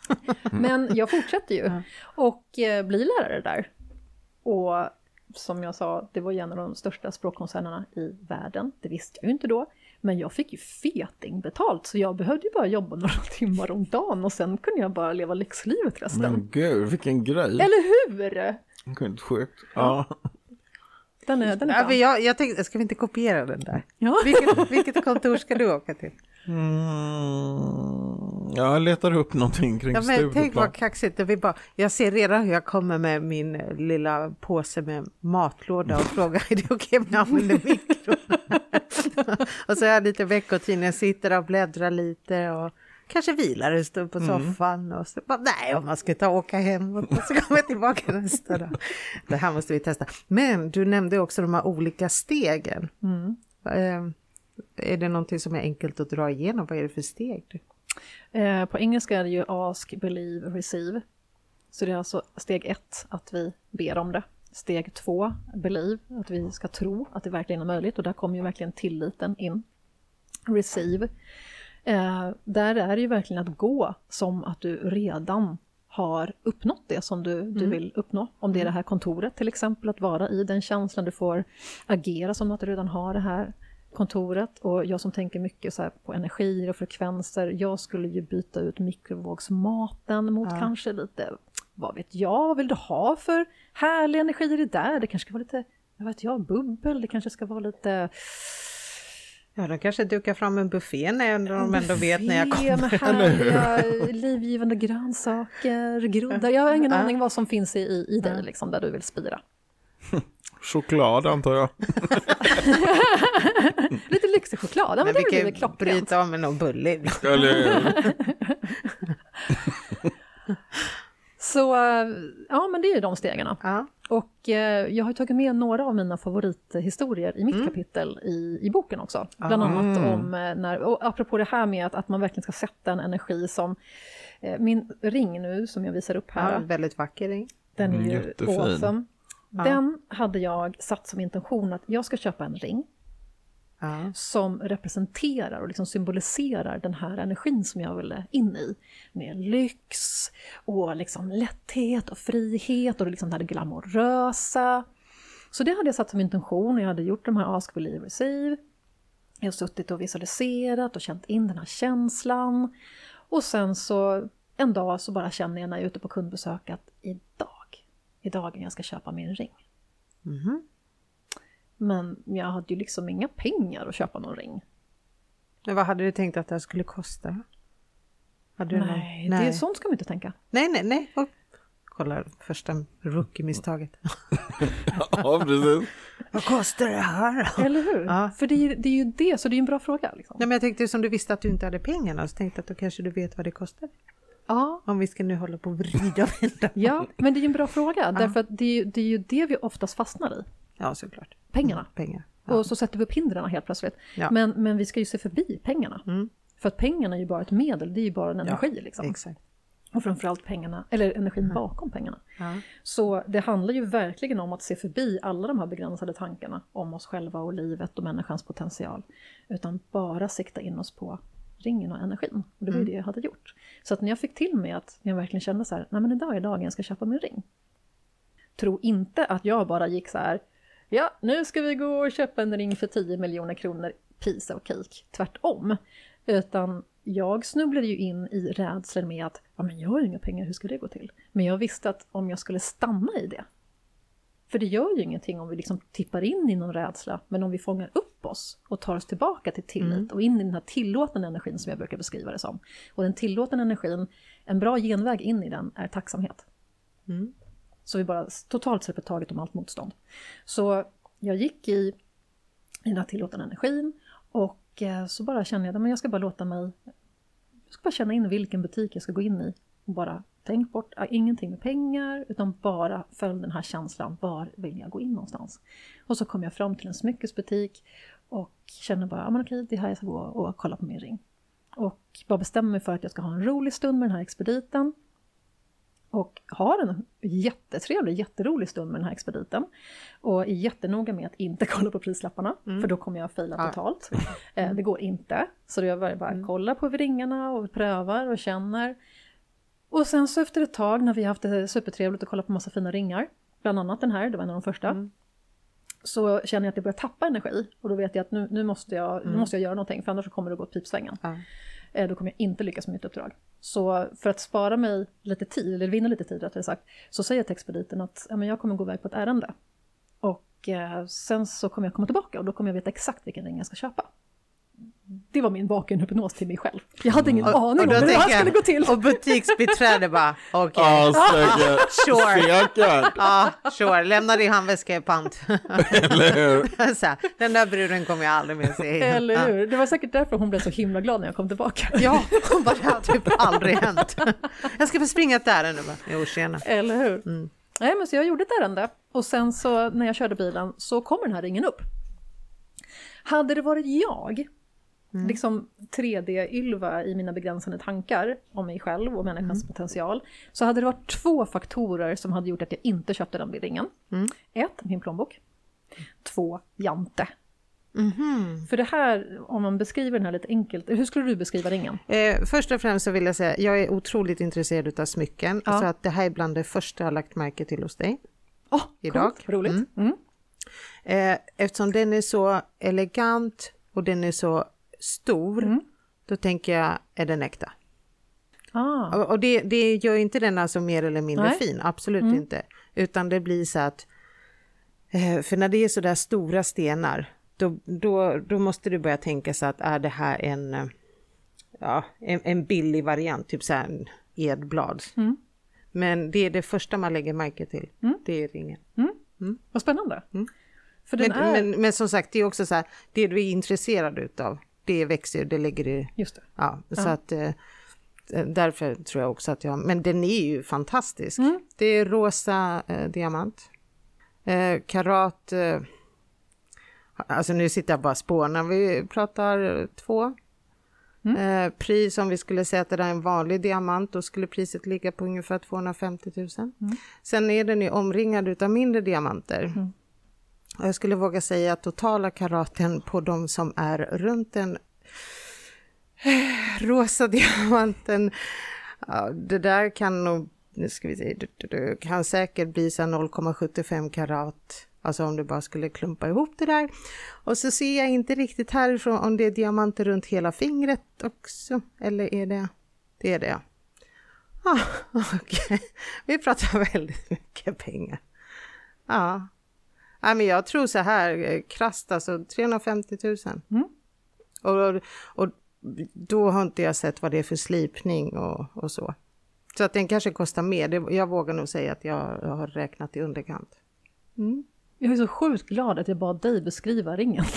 Men jag fortsätter ju och eh, blir lärare där. Och som jag sa, det var ju en av de största språkkoncernerna i världen. Det visste jag ju inte då. Men jag fick ju feting betalt så jag behövde ju bara jobba några timmar om dagen och sen kunde jag bara leva lyxlivet resten. Men gud, vilken grej. Eller hur? Gud, sjukt. Ja. Den är, den är Ja, jag, jag tänkte, ska vi inte kopiera den där? Ja. Vilket, vilket kontor ska du åka till? Mm, jag letar upp någonting kring Ja, men tänk vad kaxigt. Vi bara, jag ser redan hur jag kommer med min eh, lilla påse med matlåda och frågar är det okej om jag använder mikron? och så har jag lite veckotidningar, sitter och bläddrar lite och kanske vilar en stund på soffan och så bara, nej, om man ska ta och åka hem och så kommer jag tillbaka nästa dag. Det här måste vi testa. Men du nämnde också de här olika stegen. Eh, är det någonting som är enkelt att dra igenom? Vad är det för steg? Eh, på engelska är det ju ask, believe, receive. Så det är alltså steg ett, att vi ber om det. Steg två, believe, att vi ska tro att det verkligen är möjligt och där kommer ju verkligen tilliten in. Receive, eh, där är det ju verkligen att gå som att du redan har uppnått det som du, du vill uppnå. Om det är det här kontoret till exempel, att vara i den känslan, du får agera som att du redan har det här kontoret. Och jag som tänker mycket så här på energier och frekvenser, jag skulle ju byta ut mikrovågsmaten mot kanske lite, vad vet jag, vad vill du ha för härlig energi i det där? Det kanske ska vara lite, jag vet jag, bubbel, det kanske ska vara lite Ja, de kanske dukar fram en buffé när de ändå vet när jag kommer. med härliga livgivande grönsaker, groddar. Jag har ingen Ja. aning vad som finns i, i, i dig liksom, där du vill spira. Choklad antar jag. Lite lyxig choklad, ja, men, Men det vi blir kan väl klockrent. bryta av med någon bulle ibland. Eller, Så eh, ja, men det är ju de stegen. Ja. Och eh, jag har tagit med några av mina favorithistorier i mitt Mm. kapitel i, i boken också. Bland annat om eh, när, och apropå det här med att, att man verkligen ska sätta en energi som eh, min ring nu som jag visar upp här, ja, väldigt vacker ring. den är Mm, ju jättefin. awesome. Den hade jag satt som intention att jag ska köpa en ring Ja. som representerar och liksom symboliserar den här energin som jag ville in i. Med lyx och liksom lätthet och frihet och liksom det här glamorösa. Så det hade jag satt som intention. Jag hade gjort de här Ask, Believe, Receive. Jag har suttit och visualiserat och känt in den här känslan. Och sen så en dag så bara känner jag när jag är ute på kundbesök att idag, idag är jag ska köpa min ring. Mhm. Men jag hade ju liksom inga pengar att köpa någon ring. Men vad hade du tänkt att det här skulle kosta? Hade du Nej, någon... det är sånt ska man inte tänka. nej, nej, nej. Och, kolla första rookie-misstaget. ja, precis. vad kostar det här? Eller hur? Ja. För det är, ju- det är ju det, så det är ju en bra fråga. Liksom. Nej, men jag tänkte som du visste att du inte hade pengarna så tänkte jag att då kanske du vet vad det kostar. Ja, Om vi ska nu hålla på och vrida och vända. ja, men det är ju en bra fråga. Därför att det är, ju, det är ju det vi oftast fastnar i. Ja, såklart. Pengarna. Pengar. Ja. Och så sätter vi upp hindren helt plötsligt. Ja. Men, men vi ska ju se förbi pengarna. Mm. För att pengarna är ju bara ett medel, det är ju bara en energi. liksom. Exakt. Och framförallt pengarna, eller energin Mm. bakom pengarna. Ja. Så det handlar ju verkligen om att se förbi alla de här begränsade tankarna om oss själva och livet och människans potential. Utan bara sikta in oss på ringen och energin. Och det var ju det jag hade gjort. Så att när jag fick till mig att jag verkligen kände så här, nej men idag är dagen jag ska köpa min ring. Tro inte att jag bara gick så här, ja nu ska vi gå och köpa en ring för 10 miljoner kronor, piece of cake. Tvärtom. Utan jag snubblade ju in i rädslan med att ja, men jag har ju inga pengar, hur ska det gå till? Men jag visste att om jag skulle stanna i det, för det gör ju ingenting om vi liksom tippar in i någon rädsla, men om vi fångar upp oss och tar oss tillbaka till tillit och in i den här tillåtande energin som jag brukar beskriva det som. Och den tillåtande energin, en bra genväg in i den är tacksamhet. Mm. Så vi bara totalt släpper taget om allt motstånd. Så jag gick i, i den här tillåtande energin och eh, så bara kände jag att jag ska bara låta mig, jag ska bara känna in vilken butik jag ska gå in i. Och bara tänk bort, ingenting med pengar, utan bara följ den här känslan, var vill jag gå in någonstans? Och så kom jag fram till en smyckesbutik och kände bara, ja men okej, det är här jag ska gå och kolla på min ring. Och bara bestämmer mig för att jag ska ha en rolig stund med den här expediten. Och har en jättetrevlig, jätterolig stund med den här expediten. Och är jättenoga med att inte kolla på prislapparna, för då kommer jag faila Ja. totalt. Eh, det går inte. Så jag börjar bara kolla på ringarna och prövar och känner. Och sen så efter ett tag när vi haft det supertrevligt och kollat på massa fina ringar, bland annat den här, det var en av de första, så känner jag att jag börjar tappa energi. Och då vet jag att nu, nu, måste, jag, nu måste jag göra någonting, för annars kommer det gå åt pipsvängen. Eh, då kommer jag inte lyckas med mitt uppdrag. Så för att spara mig lite tid, eller vinna lite tid rättare sagt, så säger jag till expediten att ja, men jag kommer gå iväg på ett ärende. Och eh, sen så kommer jag komma tillbaka och då kommer jag veta exakt vilken ring jag ska köpa. Det var min vakenhypnos till mig själv. Jag hade ingen aning om hur det här skulle gå till. Och butiksbiträde bara, okej. Ja, säkert. Sure. Säkert. Ja, sure. Lämna din handväska i pant. Eller hur? så här, den där bruden kommer jag aldrig mer se igen. Eller hur? Det var säkert därför hon blev så himla glad när jag kom tillbaka. Ja, hon bara, det har typ aldrig hänt. Jag ska väl springa ett ärende bara. Jo, tjena. Eller hur? Mm. Nej, men så jag gjorde ett ärende och sen så när jag körde bilen så kommer den här ringen upp. Hade det varit jag, Mm. liksom 3D-Ylva i mina begränsande tankar om mig själv och människans Mm. potential, så hade det varit två faktorer som hade gjort att jag inte köpte den ringen. Mm. Ett, min plånbok. Två, Jante. Mhm. För det här, om man beskriver den här lite enkelt, hur skulle du beskriva ringen? Eh, först och främst så vill jag säga, jag är otroligt intresserad av smycken. Ja. Så att det här är bland det första jag lagt märke till hos dig. Åh, Idag. coolt, roligt. Mm. Mm. Eh, eftersom den är så elegant och den är så stor, Mm. då tänker jag, är den äkta? Ah. Och, och det, det gör inte den alltså mer eller mindre Nej. fin, absolut Mm. inte. Utan det blir så att, eh, för när det är så där stora stenar, då, då, då måste du börja tänka så att är det här en, eh, ja, en, en billig variant, typ så här en edblad. Mm. Men det är det första man lägger märke till, Mm. det är ringen. Vad spännande. Mm. Men, är... men, men som sagt, det är också så här, det du är intresserad utav, det växer, det lägger du, Just det. ja, så Ja. att eh, därför tror jag också att jag, men den är ju fantastisk. Mm. Det är rosa eh, diamant, eh, karat, eh, alltså nu sitter jag bara och spånar, vi pratar två. Mm. Eh, pris om vi skulle säga att det där är en vanlig diamant, då skulle priset ligga på ungefär 250 000. Mm. Sen är den ju omringad utav mindre diamanter. Och jag skulle våga säga att totala karaten på de som är runt den eh, rosa diamanten, ja, det där kan nog, nu ska vi se, det, kan säkert bli 0,75 karat. Alltså om du bara skulle klumpa ihop det där. Och så ser jag inte riktigt härifrån om det är diamanter runt hela fingret också. Eller är det? Det är det ja. Ah, okej. Vi pratar väldigt mycket pengar. Ja. Nej, men jag tror så här eh, krasst, alltså 350 000. Mm. Och, och då har inte jag sett vad det är för slipning och, och så. Så att den kanske kostar mer. Det, jag vågar nog säga att jag, jag har räknat i underkant. Mm. Jag är så sjukt glad att jag bad dig beskriva ringen.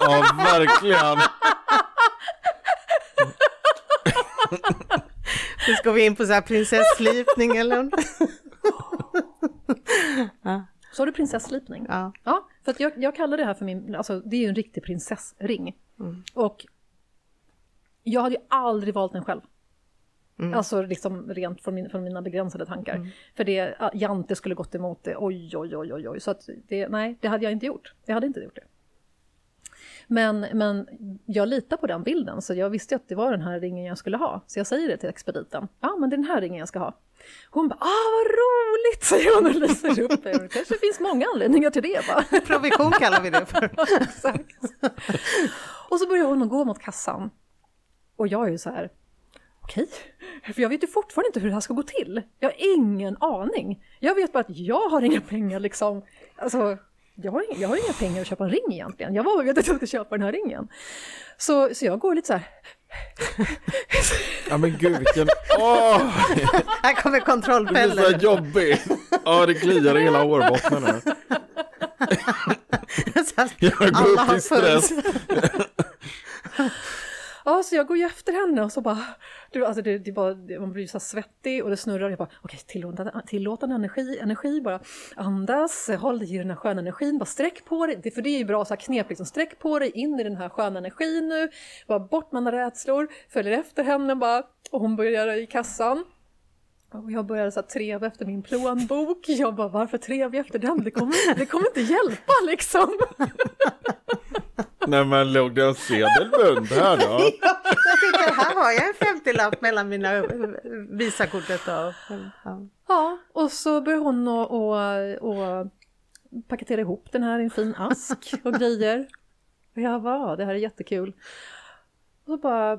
Ja, verkligen. Nu ska vi in på så här prinsesslipning eller? Så har du prinsesslipning. Ja. Ja, för jag, jag kallar det här för min, alltså det är ju en riktig prinsessring. Och jag hade ju aldrig valt den själv. Mm. Alltså liksom rent från, min, från mina begränsade tankar. Mm. För det, Jante skulle gått emot det, oj oj oj oj oj. Så att det, nej, det hade jag inte gjort. Jag hade inte gjort det. Men, men jag litar på den bilden, så jag visste att det var den här ringen jag skulle ha. Så jag säger det till expediten. Ja, ah, men det är den här ringen jag ska ha. Hon bara, ah vad roligt, säger hon och lyser upp. Det kanske finns många anledningar till det. Va? Provision kallar vi det för. Exakt. Och så börjar hon gå mot kassan. Och jag är ju så här, okej, för jag vet ju fortfarande inte hur det här ska gå till. Jag har ingen aning. Jag vet bara att jag har inga pengar liksom. Alltså, jag har, inga, jag har inga pengar att köpa en ring egentligen. Jag var vet att jag ska köpa den här ringen. Så, så jag går lite så här. Ja men gud vilken, åh! Här kommer kontrollfällen. Det blir så jobbigt. Ja det kliar i hela hårbotten nu. Jag går upp i stress. Ja, så jag går ju efter henne och så bara, du, alltså det, det bara, man blir så svettig och det snurrar. Jag bara, okej, tillåtande, tillåtande energi, energi, bara andas, håll dig i den här sköna energin, bara sträck på dig. För det är ju bra så här knep, liksom, sträck på dig in i den här sköna energin nu, bara bort med alla rädslor, följer efter henne bara, och hon börjar i kassan. Och jag började så treva efter min plånbok. Jag bara, varför trevar jag efter den? Det kommer, det kommer inte hjälpa liksom. Nej men låg det en sedelbunt här då? ja, jag tänkte, här har jag en 50-lapp mellan mina Visakortet och... Ja. ja, och så började hon och, och, och paketera ihop den här i en fin ask och grejer. Och jag bara, det här är jättekul. Och så bara,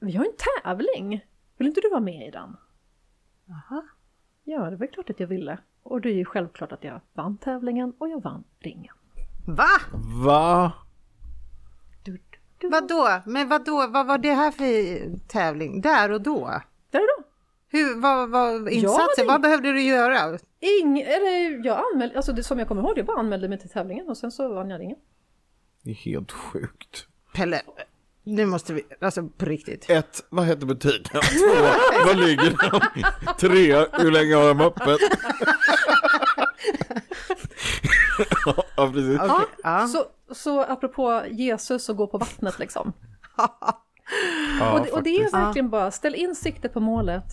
vi har en tävling. Vill inte du vara med i den? Aha. Ja, det var klart att jag ville. Och det är ju självklart att jag vann tävlingen och jag vann ringen. Va? Va? Vadå? Men vadå? Vad var det här för tävling? Där och då? Där och då. Hur, vad var insatsen? Vad behövde du göra? Ing, eller jag anmälde, alltså det som jag kommer ihåg, det bara anmälde mig till tävlingen och sen så vann jag ringen. Det är helt sjukt. Pelle, nu måste vi, alltså på riktigt. Ett, vad heter butiken? Två, vad ligger den? Tre, hur länge har de öppet? ja, precis. Okay. Ja, så, så apropå Jesus och gå på vattnet liksom. ja, och, det, och, det, är verkligen bara, ställ in siktet på målet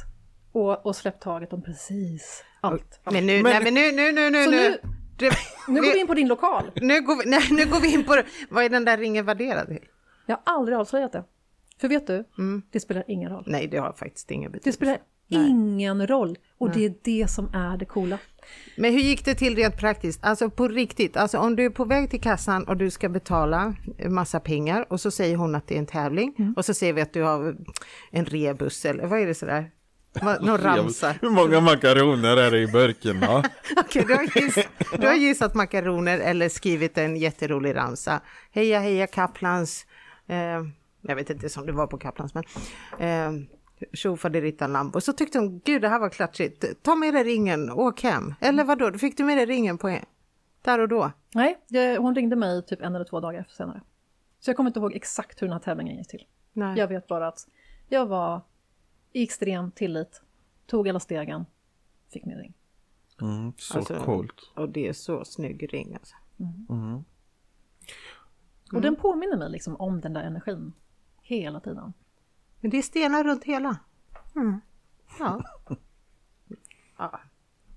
och, och släpp taget om precis allt. Men nu, men, nej, men nu, nu, nu, nu, nu. nu, nu går vi in på din lokal. Nu går vi, nej, nu går vi in på, vad är den där ringen värderad till? Jag har aldrig avslöjat det. För vet du, mm. det spelar ingen roll. Nej, det har faktiskt ingen betydelse. Det spelar Nej. ingen roll. Och Nej. det är det som är det coola. Men hur gick det till rent praktiskt? Alltså på riktigt, alltså om du är på väg till kassan och du ska betala massa pengar och så säger hon att det är en tävling mm. och så ser vi att du har en rebus eller vad är det sådär? Någon ramsa. Hur många makaroner är det i burken då? Okej, du, har giss, du har gissat makaroner eller skrivit en jätterolig ramsa. Heja heja Kaplans. Eh, jag vet inte som det var på Kaplans men. Eh, tjofaderittan Lambo. Så tyckte hon, gud det här var klatschigt. Ta med dig ringen, åk hem. Eller vad då? fick du med dig ringen på en, där och då? Nej, det, hon ringde mig typ en eller två dagar senare. Så jag kommer inte ihåg exakt hur den här tävlingen gick till. Nej. Jag vet bara att jag var i extrem tillit, tog alla stegen, fick min ring. Mm, så alltså, coolt. Och det är så snygg ring alltså. Mm. Mm. Och den påminner mig liksom om den där energin hela tiden. Men det är stenar runt hela. Mm. Ja. ja.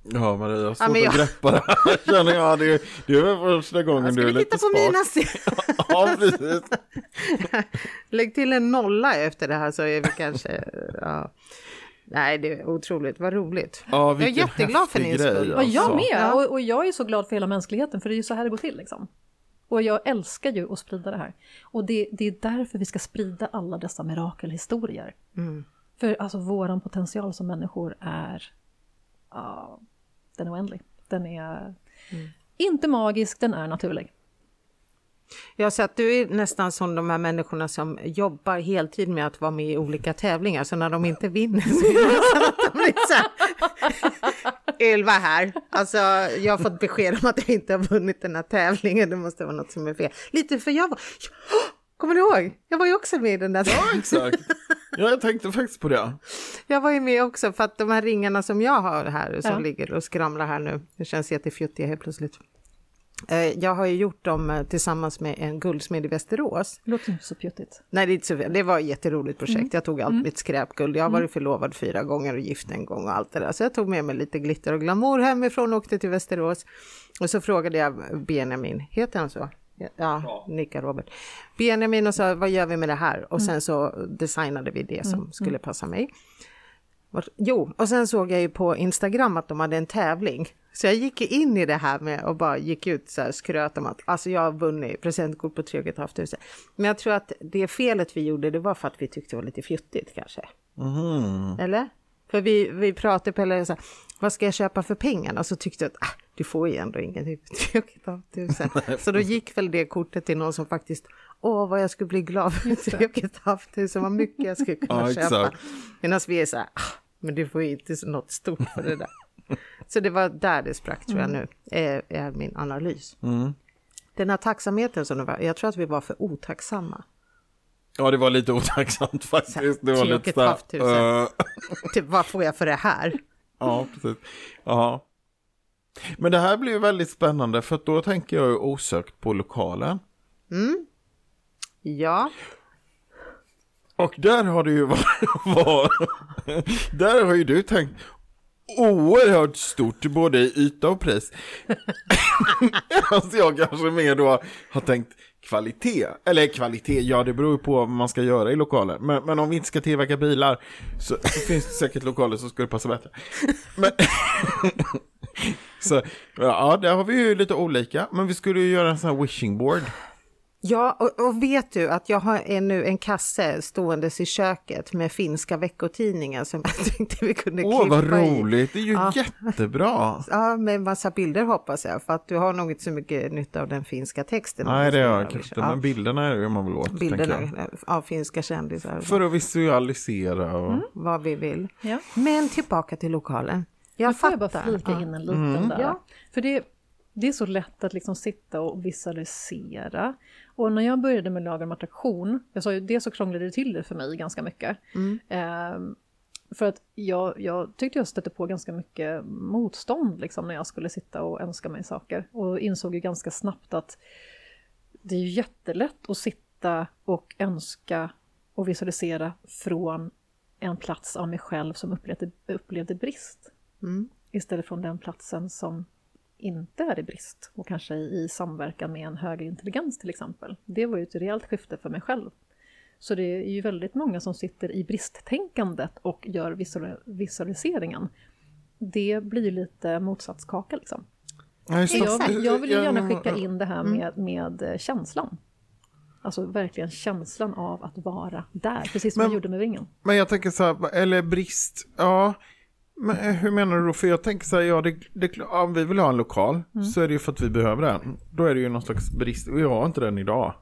Ja Maria, jag har svårt ja, jag... att greppa det här känner jag. Det, det är första gången du är lite spak. Ska vi titta på mina Ja, precis. Lägg till en nolla efter det här så är vi kanske... Ja. Nej, det är otroligt, vad roligt. Ja, jag är jätteglad för din skull. Alltså. Ja, jag med, ja. och, och, jag är så glad för hela mänskligheten, för det är ju så här det går till liksom. Och jag älskar ju att sprida det här. Och det, det är därför vi ska sprida alla dessa mirakelhistorier. Mm. För alltså våran potential som människor är, uh, den är oändlig. Den är mm. inte magisk, den är naturlig. Jag ser att du är nästan som de här människorna som jobbar heltid med att vara med i olika tävlingar, så när de inte vinner så är det nästan att de blir så här. Ylva här, alltså jag har fått besked om att jag inte har vunnit den här tävlingen, det måste vara något som är fel. Lite för jag var, kommer du ihåg? Jag var ju också med i den där Ja, exakt. Ja, jag tänkte faktiskt på det. Jag var ju med också för att de här ringarna som jag har här som ja. ligger och skramlar här nu, det känns jättefjuttiga helt plötsligt. Eh, jag har ju gjort dem eh, tillsammans med en guldsmed i Västerås. Det låter inte så pjuttigt. Nej, det, är inte så, det var ett jätteroligt projekt. Mm. Jag tog allt mitt skräpguld. Jag har varit förlovad fyra gånger och gift en gång och allt det där. Så jag tog med mig lite glitter och glamour hemifrån och åkte till Västerås. Och så frågade jag Benjamin, heter han så? Ja, nickar Robert. Benjamin och sa, vad gör vi med det här? Och sen så designade vi det som skulle passa mig. Vart- Jo, och sen såg jag ju på Instagram att de hade en tävling. Så jag gick in i det här med och bara gick ut så här skröt om att alltså jag har vunnit presentkort på 3 500. Men jag tror att det felet vi gjorde det var för att vi tyckte det var lite fjuttigt kanske. Mhm. Eller? För vi, vi pratade på eller så här, vad ska jag köpa för pengarna? Och så tyckte jag att ah, du får ju ändå ingenting för 3 500. Så då gick väl det kortet till någon som faktiskt, åh vad jag skulle bli glad för 3 500, vad mycket jag skulle kunna Ja, köpa. Medan vi är så här, ah, men du får inte något stort för det där. Så det var där det sprack tror jag nu, är, är min analys. Mm. Den här tacksamheten som det var, jag tror att vi var för otacksamma. Ja, det var lite otacksamt faktiskt. Det var lite så här, eh, Typ, vad får jag för det här? Ja, precis. Ja. Men det här blir ju väldigt spännande för då tänker jag osökt på lokalen. Ja, och där har du ju varit, där har ju du tänkt oerhört stort både i yta och pris. alltså jag kanske mer då har tänkt kvalitet, eller kvalitet, ja det beror ju på vad man ska göra i lokalen. Men, men om vi inte ska tillverka bilar så, så finns det säkert lokaler som skulle passa bättre. Men, så ja, där har vi ju lite olika, men vi skulle ju göra en sån här wishing board. Ja, och, och vet du att jag har en, nu en kasse ståendes i köket med finska veckotidningar som jag tänkte vi kunde Åh, vad klippa i. roligt, det är ju Ja. jättebra. Ja, med massa bilder hoppas jag, för att du har nog inte så mycket nytta av den finska texten. Nej, det har jag Ja, kanske inte, men bilderna är man väl åt, Bilderna av finska kändisar, För att visualisera och... vad vi vill. Ja. Men tillbaka till lokalen. Jag Jag får jag bara flika in en liten där. Ja. För det, det är så lätt att liksom sitta och visualisera. Och när jag började med lagen om attraktion, jag sa ju det så krånglade det till det för mig ganska mycket. Ehm, för att jag, jag tyckte jag stötte på ganska mycket motstånd liksom, när jag skulle sitta och önska mig saker. Och insåg ju ganska snabbt att det är ju jättelätt att sitta och önska och visualisera från en plats av mig själv som upplevde, upplevde brist. Mm. Istället från den platsen som inte är i brist och kanske i, samverkan med en högre intelligens till exempel. Det var ju ett rejält skifte för mig själv. Så det är ju väldigt många som sitter i bristtänkandet och gör visual, visualiseringen. Det blir lite motsatskaka liksom. Så jag, jag vill ju gärna skicka in det här med, med eh, känslan. Alltså verkligen känslan av att vara där, precis som Men- jag gjorde med ringen. Men jag tänker så här, eller brist, ja. Men eh, hur menar du då? För jag tänker så här, ja, det, det, om vi vill ha en lokal så är det ju för att vi behöver den. Då är det ju någon slags brist, vi har inte den idag.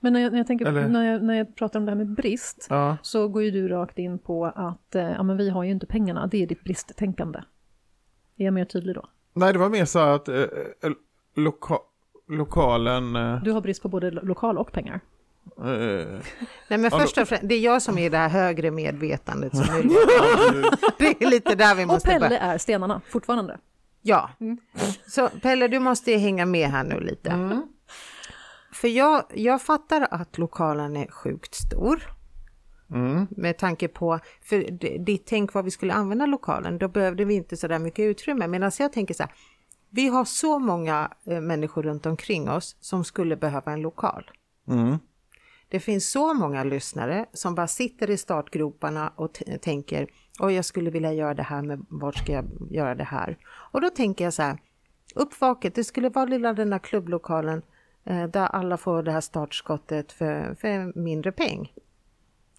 Men när jag, när jag, tänker, Eller- när jag, när jag pratar om det här med brist Ja, så går ju du rakt in på att eh, ja, men vi har ju inte pengarna, det är ditt bristtänkande. Är jag mer tydlig då? nej det var mer så här att eh, eh, loka, lokalen... Eh, Du har brist på både lo- lokal och pengar. Eh, Nej, men först och främst, det är jag som är det här högre medvetandet som är Det är lite där vi Och måste Pelle börja. är stenarna, fortfarande. Ja, så Pelle du måste hänga med här nu lite. För jag, jag fattar att lokalen är sjukt stor. mm, Med tanke på, för ditt tänk vad vi skulle använda lokalen, då behövde vi inte så där mycket utrymme. Medan jag tänker så här, vi har så många eh, människor runt omkring oss som skulle behöva en lokal. mm, Det finns så många lyssnare som bara sitter i startgroparna och tänker och jag skulle vilja göra det här, men vart ska jag göra det här? Och då tänker jag så här, uppvaket, det skulle vara lilla den där klubblokalen eh, där alla får det här startskottet för, för mindre peng.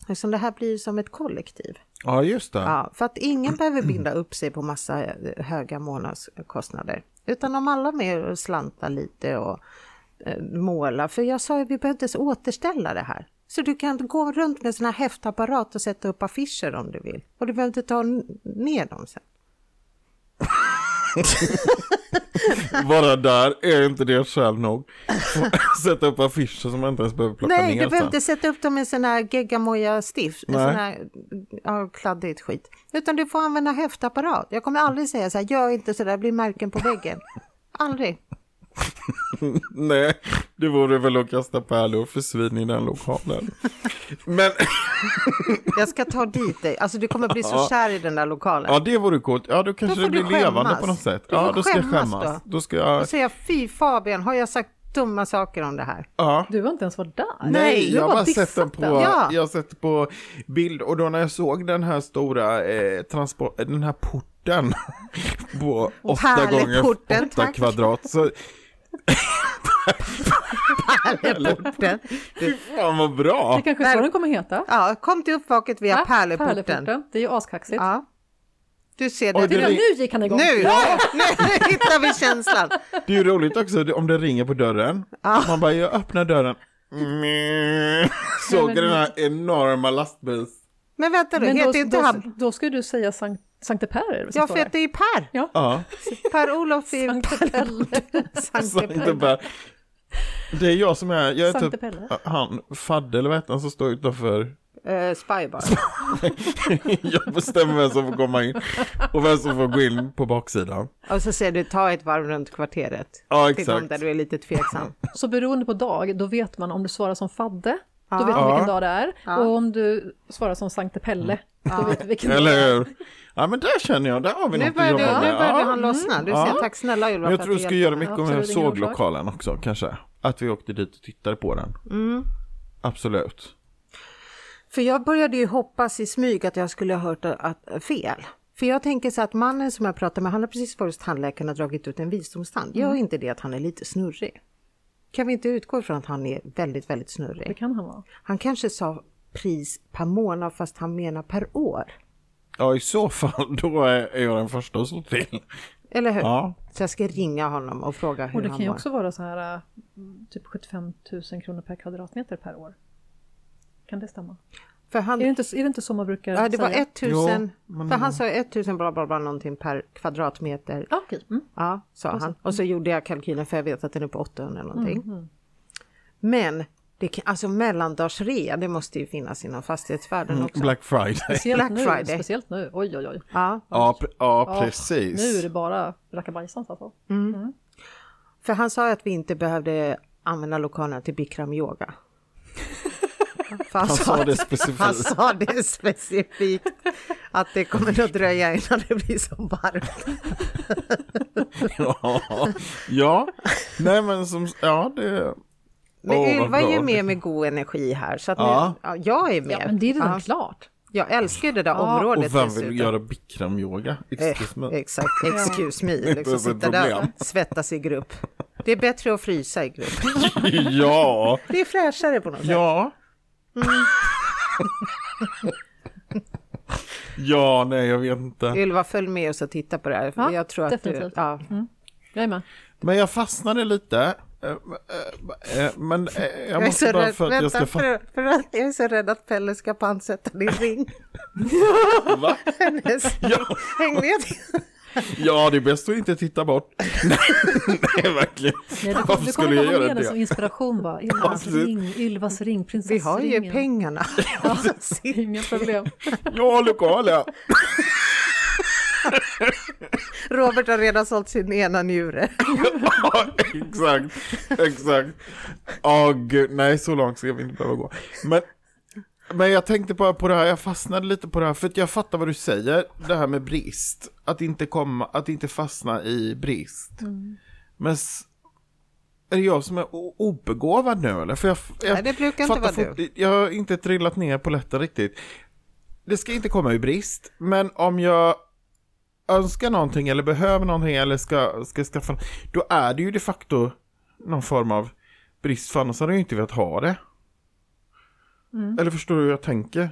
Eftersom det här blir som ett kollektiv. ja, just det. Ja, för att ingen behöver binda upp sig på massa eh, höga månadskostnader. Utan om alla med och slantar lite och måla. För jag sa ju vi behöver inte ens återställa det här. Så du kan gå runt med sån här häftapparat och sätta upp affischer om du vill. Och du behöver inte ta ner dem sen. Bara där är inte det skäl nog. Sätta upp affischer som man inte ens behöver plocka Nej, ner du sen. behöver inte sätta upp dem i sån här geggamoja stift, en Nej. sån här ja, kladdigt skit. Utan du får använda häftapparat. Jag kommer aldrig säga så här, gör inte så där, blir märken på väggen. Aldrig. Nej, det vore väl att kasta pärlor och försvinn i den lokalen. Men Jag ska ta dit dig. Alltså du kommer bli så kär i den där lokalen. ja, det vore coolt. Ja, då kanske Då det blir levande på något sätt. Du Ja, då ska jag skämmas då. Då ska jag... Och säga fy Fabian, har jag sagt dumma saker om det här? Ja. Du har inte ens varit där. Nej, du jag har bara sett den på, Ja. jag har sett på bild och då när jag såg den här stora eh, transport, den här porten på åtta gånger åtta kvadrat så Pärleporten. fy fan vad bra! Det kanske är så den kommer heta. Ja, kom till uppvaket via Ja, Pärleporten. Det är ju askaxigt. Ja. Du ser Oj, det. det nu gick han igång. Nu, Ja. nu hittar vi känslan. Det är ju roligt också det- om det ringer på dörren. Man bara, jag öppnar dörren. Mm. Såg men- den här enorma lastbils... Men vänta nu, Men heter då, inte då, han... då ska du säga Sankt, Sankte Per. är det Ja, för att det är Per. Ja. Ja, Per-Olof i Sankte Pelle. Sankte Sankte Per. Det är jag som är, jag är Sankte typ Pelle. han, Fadde eller vad heter han som står utanför Uh, Spybar. jag bestämmer vem som får komma in och vem som får gå in på baksidan. Och så säger du ta ett varv runt kvarteret. Ja, Till dem exakt. där du är lite tveksam. Så beroende på dag, då vet man om du svarar som Fadde. Då vet man Ja. vilken dag det är. Ja. Och om du svarar som Sankte Pelle, då vet du vilken dag det Eller är. hur? Ja, men där känner jag, där har vi Nu något att börjar, du, jobba nu med. börjar Ja. han lossna. Du Ja. säger tack snälla Ylva jag tror du göra hjälpte mycket Ja, med absolut, ingen orsak. såglokalen också kanske. Att vi åkte dit och tittade på den. Mm. Absolut. För jag började ju hoppas i smyg att jag skulle ha hört att, fel. För jag tänker så att mannen som jag pratar med, han har precis varit hos tandläkaren och dragit ut en visdomstand. Gör inte det att han är lite snurrig? Kan vi inte utgå ifrån att han är väldigt, väldigt Det snurrig? kan han vara. Han kanske sa pris per månad fast han menar per år. Ja, i så fall då är jag den första att slå till. Eller hur? Ja. Så jag ska ringa honom och fråga hur Och det han kan ju mår. också vara så här äh, typ 75 000 kronor per kvadratmeter per år. Kan det stämma? För han, Är det inte, är det inte så man brukar ja, det var säga? 1000, Jo, för han sa 1000 bla bla bla någonting per kvadratmeter. Ja, okej. Mm. Ja, sa han. Och så gjorde jag kalkylen för jag vet att den är på 800 någonting. Mm, Men det kan, alltså mellandagsrea, det måste ju finnas inom fastighetsvärlden också. Black Friday. Speciellt Black nu. Friday. Speciellt nu. Oj, oj, oj. Ja, Ja, ja Ja, precis. Nu är det bara rackabajsans alltså. för han sa att vi inte behövde använda lokalerna till bikram yoga. För Han sa det specifikt. Han sa det specifikt att det kommer att dröja innan det blir så varmt. ja. ja, nej men som, ja det... Men vad Ylva är ju med med god energi här så att Ja. nu, ja, jag är med. Ja, men det är redan Ja. klart. Jag älskar det där Ja. området Och vem dessutom. vill göra bikram-yoga? Excuse me. Eh, exakt, excuse me. Liksom sitta där problem. och svettas i grupp. Det är bättre att frysa i grupp. ja, Det är fräschare på något sätt. ja. ja, nej jag vet inte. Ylva, följ med oss och titta på det här. Ja, jag tror att du, definitivt. ja. Jag är med. Men jag fastnade lite. eh, eh, eh, Men jag Jag är, så måste bara rädd, för att jag vänta, ska fatta. för, för att jag är så rädd att Pelle ska pantsätta din ring. Va? Ja. Häng med. Ja, det är bäst att inte titta bort. nej, verkligen. Nej, du, Varför du skulle jag göra det som det? inspiration bara. Ylvas precis. ring, Ylvas ring, Vi har ju prinsessringen. pengarna. Ja, inga problem. Ja, lokala. Robert har redan sålt sin ena njure. Ja, exakt, exakt. Åh gud, nej så långt ska vi inte behöva gå. Men, men jag tänkte bara på det här, jag fastnade lite på det här, för att jag fattar vad du säger, det här med brist. Att inte komma, att inte fastna i brist. Men s- är det jag som är obegåvad nu eller? För jag, jag Nej, det brukar inte vara du. Jag har inte trillat ner på lätten riktigt. Det ska inte komma i brist, men om jag önskar någonting eller behöver någonting eller ska, ska skaffa, då är det ju de facto någon form av brist, för annars hade jag ju inte velat ha det. Eller förstår du hur jag tänker?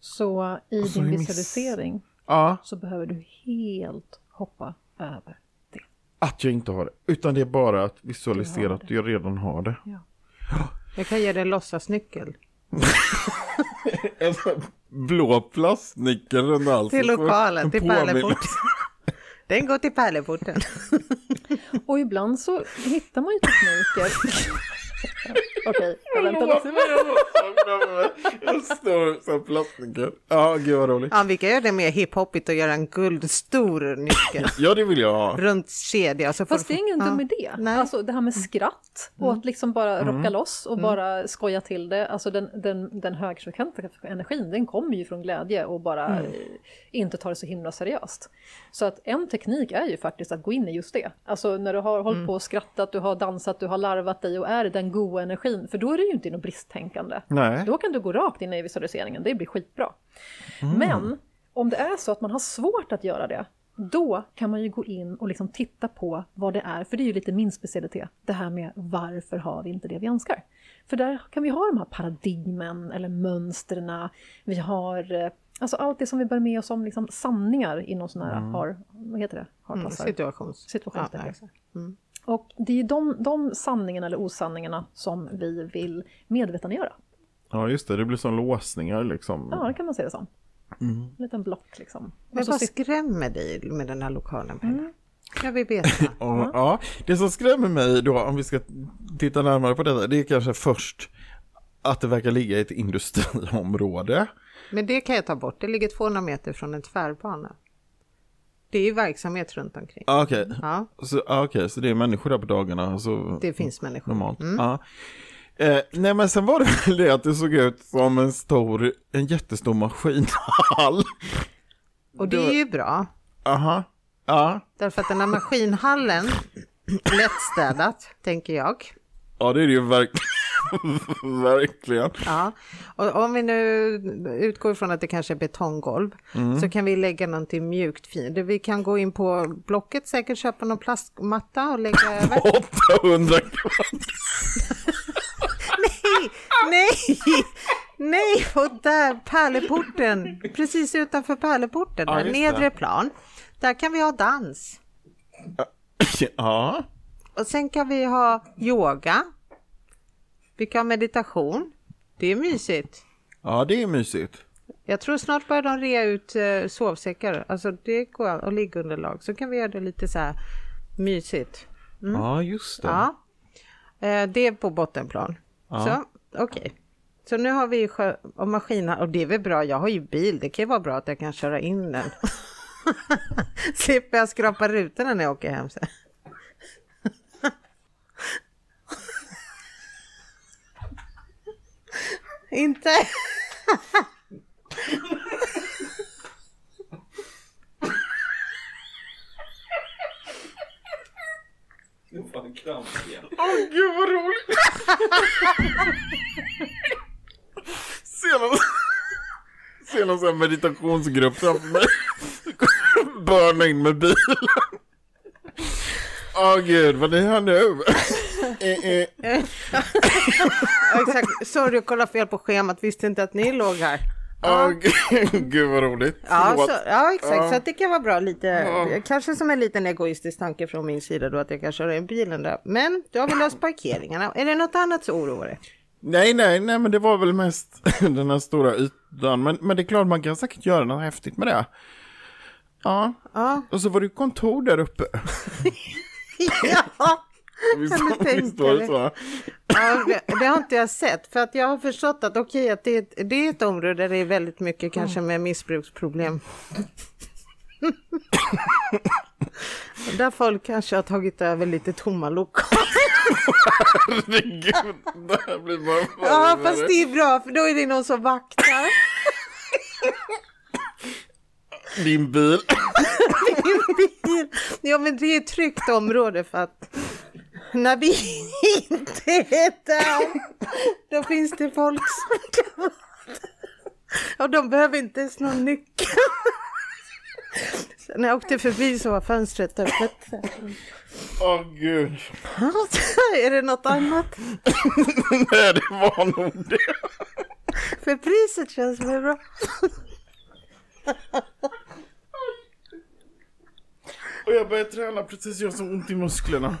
Så i Och så din visualisering Ja, så behöver du helt hoppa över det. att jag inte har det. Utan det är bara att Du visualisera har att jag redan har det. Ja. Jag kan ge dig en låtsasnyckel. En blå plastnyckel runt halsen. Till lokalen, En till. Pärleporten. Den går till Pärleporten. Och ibland så hittar man ju tekniker. Okej, jag väntar lite. En stor sån plastnyckel. Ja, gud vad roligt. Ja, vi kan göra det mer hiphopigt och göra en guldstor nyckel Ja, det vill jag ha. runt kedja. Så får Fast det är ingen ja. dum idé. Nej. Alltså det här med skratt och att liksom bara rocka loss och bara skoja till det. Alltså den, den, den högfrekventa energin den kommer ju från glädje och bara eh, inte ta det så himla seriöst. Så att en teknik är ju faktiskt att gå in i just det. Alltså när du har hållit på och skrattat, du har dansat, du har larvat dig och är den goa energin. För då är det ju inte något bristtänkande. Nej. Då kan du gå rakt in i visualiseringen, det blir skitbra. Men om det är så att man har svårt att göra det, då kan man ju gå in och liksom titta på vad det är, för det är ju lite min specialitet, det här med varför har vi inte det vi önskar? För där kan vi ha de här paradigmen eller mönstren, vi har eh, alltså allt det som vi bär med oss som liksom sanningar inom sådana här har, vad heter det? Mm, Harpassar. situations... Situationstecken. Ja, exakt. Mm. Och det är ju de, de sanningarna eller osanningarna som vi vill medvetandegöra. Ja, just det. Det blir som låsningar liksom. Ja, det kan man se det som. En liten block liksom. Men vad skrämmer dig med den här lokalen? Pelle? Jag vill veta. Och, ja, det som skrämmer mig då, om vi ska titta närmare på detta, det är kanske först att det verkar ligga i ett industriområde. Men det kan jag ta bort. Det ligger 200 meter från en tvärbana. Det är ju verksamhet runt omkring. Ah, Okej, Ja, så, ah, okej, så det är människor där på dagarna? Så, det finns människor. normalt. Ja. Eh, nej men sen var det väl det att det såg ut som en stor, en jättestor maskinhall. Och det är ju bra. Aha, ja, Därför att den här maskinhallen, lättstädat, tänker jag. Ja det är det ju verkligen. verkligen. Ja, och om vi nu utgår ifrån att det kanske är betonggolv så kan vi lägga någonting mjukt fint. Vi kan gå in på Blocket, säkert köpa någon plastmatta och lägga över. 800 kronor. Nej, nej, nej, och där pärleporten, precis utanför pärleporten, Ja, nedre plan. Där kan vi ha dans. Ja, Och sen kan vi ha yoga. Vi kan ha meditation. Det är mysigt. ja det är mysigt. Jag tror snart börjar de rea ut eh, sovsäckar. Alltså det går och liggunderlag. Så kan vi göra det lite så här mysigt. Ja, just det. Ja. Eh, det är på bottenplan. Så okej. Så nu har vi och maskiner och det är väl bra. Jag har ju bil. Det kan ju vara bra att jag kan köra in den. Slipper jag skrapa rutorna när jag åker hem sen. Inte? Åh gud vad roligt! Ser någon, ser någon sån här meditationsgrupp framför mig. Börna in med bilen. Åh gud, vad ni hör nu. Eh, eh. Ja, exakt. Sorry, jag kollade fel på schemat. Visste inte att ni låg här. Åh gud, vad roligt. Ja, så, ja exakt. Ja. Så det kan vara bra lite. Kanske som en liten egoistisk tanke från min sida då att jag kan köra in bilen där. Men då har vi löst parkeringarna. Är det något annat som oroar dig? Nej, nej, nej, men det var väl mest den här stora ytan. Men, men det är klart, man kan säkert göra något häftigt med det. Ja, Ja. och så var det ju kontor där uppe. ja. Visst, visst var det så? Ja, det, det har inte jag sett. För att jag har förstått att okej, att det, är ett- det är ett område där det är väldigt mycket kanske med missbruksproblem. där folk kanske har tagit över lite tomma lokaler. Herregud, det här blir bara Ja, fast det är bra för då är det någon som vaktar. Din bil. bil. Ja, men det är ett tryggt område för att när vi inte är där, då finns det folk som kan Och de behöver inte ens någon nyckel. När jag åkte förbi så var fönstret öppet. Åh gud. Är det något annat? Nej, det var nog det. För priset känns väl bra. Och jag börjar träna precis, jag har så ont i musklerna.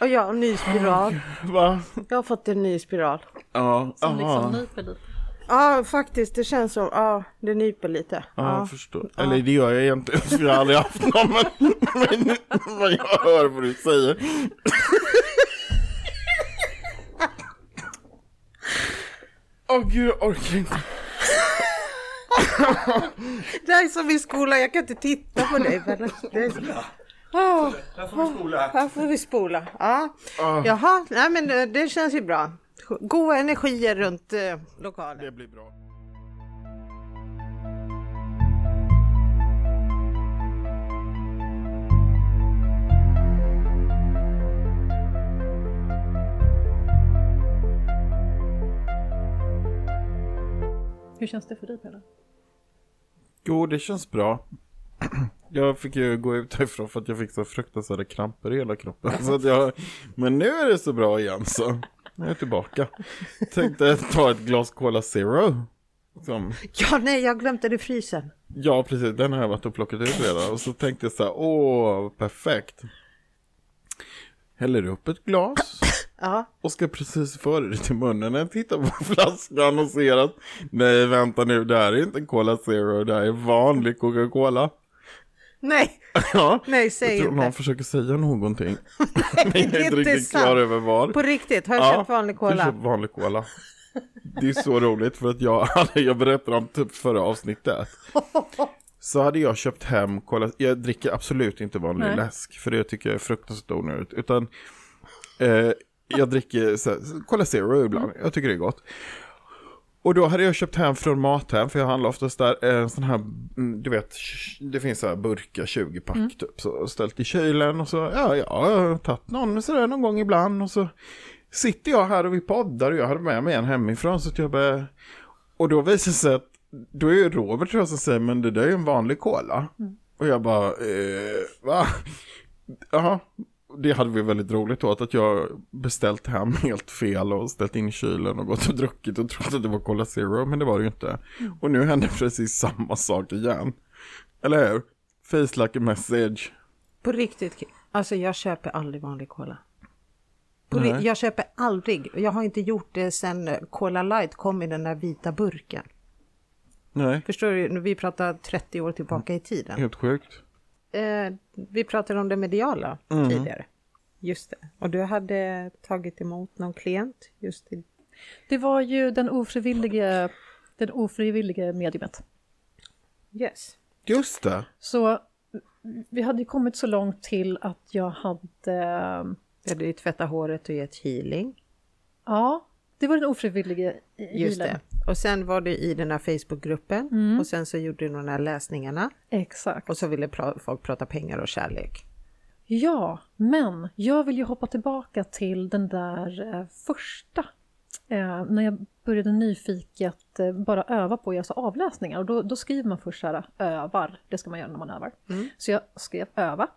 Och jag har en ny spiral. Va? Jag har fått en ny spiral. Ja, Som liksom nyper lite. Ja, faktiskt. Det känns som, ja, det nyper lite. Ja, jag förstår. Eller det gör jag egentligen, för jag har aldrig haft någon, men, men, men jag hör vad du säger. Åh gud, jag orkar inte. Det är som i skolan, jag kan inte titta på dig. Men det är... Oh, Här får vi spola. här får vi spola. Ja. Ah, Jaha, nej men det, det känns ju bra. Goda energier runt eh, lokalen. det blir bra. Hur känns det för dig Pelle? Jo, det känns bra. Jag fick ju gå ut härifrån för att jag fick så fruktansvärda kramper i hela kroppen. Så att jag, men nu är det så bra igen så. Nu är jag tillbaka. Tänkte ta ett glas Cola Zero. Som, Ja, nej, jag glömde det i frysen. ja, precis. Den har jag varit och plockat ut redan. Och så tänkte jag så här, åh, perfekt. Häller upp ett glas. Ja, Och ska precis föra det till munnen när jag tittar på flaskan och ser att nej vänta nu, det här är inte Cola Zero, det här är vanlig Coca-Cola. Nej, Ja, nej, säg jag tror någon inte. försöker säga någonting. Men jag är inte riktigt sant. klar över vad. På riktigt, har du Ja, köpt vanlig cola? köpt vanlig cola. Det är så roligt för att jag, jag berättade om typ förra avsnittet. Så hade jag köpt hem cola, jag dricker absolut inte vanlig Nej. läsk för det tycker jag är fruktansvärt onödigt. Utan eh, jag dricker så här, Cola Zero ibland, jag tycker det är gott. Och då hade jag köpt hem från Mathem, för jag handlar oftast där, en sån här, mm, du vet, det finns så här burkar, 20 pack typ, så ställt i kylen och så, ja, ja, jag har tagit någon sådär någon gång ibland och så sitter jag här och vi poddar och jag hade med mig en hemifrån så att jag började, och då visar det sig att, då är ju Robert tror jag som säger, men det där är ju en vanlig cola. Och jag bara, eh, va? Jaha, det hade vi väldigt roligt åt att jag beställt hem helt fel och ställt in i kylen och gått och druckit och trott att det var Cola Zero, men det var det ju inte. Och nu händer precis samma sak igen. Eller hur? Face like a message. På riktigt, alltså jag köper aldrig vanlig cola. Ri- jag köper aldrig, jag har inte gjort det sedan Cola Light kom i den där vita burken. Nej, Förstår du, vi pratar 30 år tillbaka i tiden. helt sjukt. Eh, vi pratade om det mediala Mm. tidigare. Just det. Och du hade tagit emot någon klient just i... Det var ju den ofrivillige, den ofrivillige mediumet. Yes. Just det. Så vi hade ju kommit så långt till att jag hade, Du hade ju tvättat håret och gett healing. ja, det var den ofrivillige Just healern. det. Och sen var du i den här Facebookgruppen Mm. och sen så gjorde du de här läsningarna Exakt. och så ville pra- folk prata pengar och kärlek. Ja, men jag vill ju hoppa tillbaka till den där eh, första. Eh, när jag började nyfiket eh, bara öva på att göra så avläsningar. Och då, då skriver man först så här, övar. Det ska man göra när man övar. Mm. Så jag skrev öva.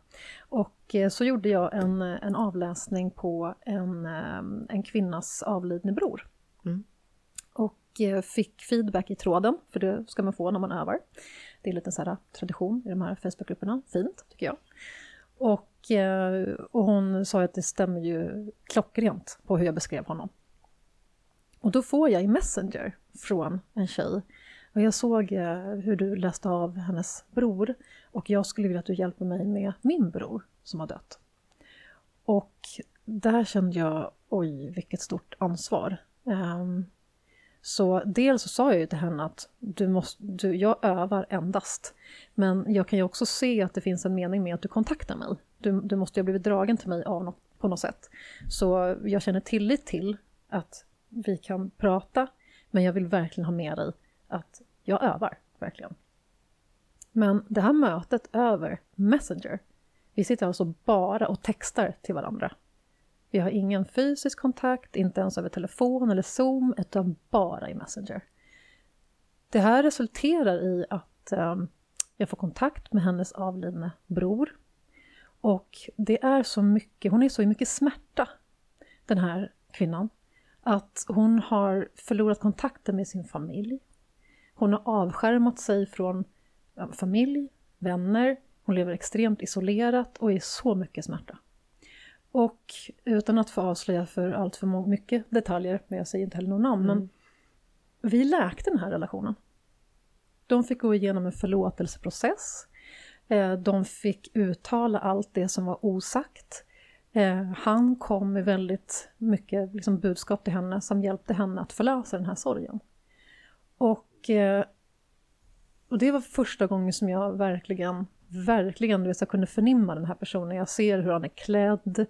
Och eh, så gjorde jag en, en avläsning på en, eh, en kvinnas avlidne bror. Mm. Och eh, fick feedback i tråden, för det ska man få när man övar. Det är en liten så här tradition i de här Facebookgrupperna. Fint, tycker jag. Och, eh, och hon sa att det stämmer ju klockrent på hur jag beskrev honom. Och då får jag i Messenger från en tjej. Och jag såg eh, hur du läste av hennes bror. Och jag skulle vilja att du hjälper mig med min bror som har dött. Och där kände jag, oj vilket stort ansvar. Ehm, så dels så sa jag ju till henne att du måste, du, jag övar endast. Men jag kan ju också se att det finns en mening med att du kontaktar mig. Du, du måste ju ha blivit dragen till mig av något, på något sätt. Så jag känner tillit till att vi kan prata, men jag vill verkligen ha med dig att jag övar, verkligen. Men det här mötet över Messenger, vi sitter alltså bara och textar till varandra. Vi har ingen fysisk kontakt, inte ens över telefon eller Zoom, utan bara i Messenger. Det här resulterar i att eh, jag får kontakt med hennes avlidne bror. Och det är så mycket, hon är så i mycket smärta, den här kvinnan, att hon har förlorat kontakten med sin familj. Hon har avskärmat sig från familj, vänner, hon lever extremt isolerat och är så mycket smärta. Och utan att få avslöja för allt för mycket detaljer, men jag säger inte heller några namn, men vi läkte den här relationen. De fick gå igenom en förlåtelseprocess. Eh, De fick uttala allt det som var osagt. Eh, han kom med väldigt mycket liksom, budskap till henne som hjälpte henne att förlösa den här sorgen. Och, eh, och det var första gången som jag verkligen, verkligen vet, jag kunde förnimma den här personen. Jag ser hur han är klädd,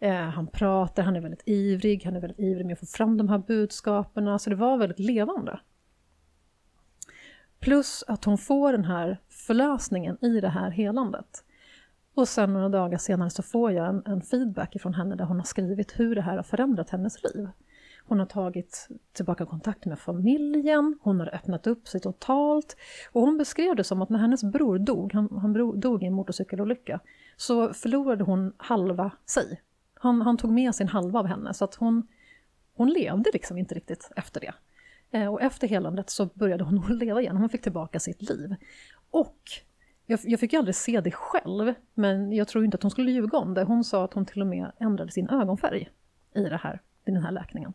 eh, han pratar, han är väldigt ivrig, han är väldigt ivrig med att få fram de här budskapen. Så det var väldigt levande. Plus att hon får den här förlösningen i det här helandet. Och sen några dagar senare så får jag en, en feedback från henne där hon har skrivit hur det här har förändrat hennes liv. Hon har tagit tillbaka kontakt med familjen, hon har öppnat upp sig totalt. Och hon beskrev det som att när hennes bror dog, han, han dog i en motorcykelolycka, så förlorade hon halva sig. Han, han tog med sin halva av henne, så att hon, hon levde liksom inte riktigt efter det. Eh, och efter helandet så började hon leva igen, hon fick tillbaka sitt liv. Och jag, jag fick ju aldrig se det själv, men jag tror inte att hon skulle ljuga om det. Hon sa att hon till och med ändrade sin ögonfärg i, det här, i den här läkningen.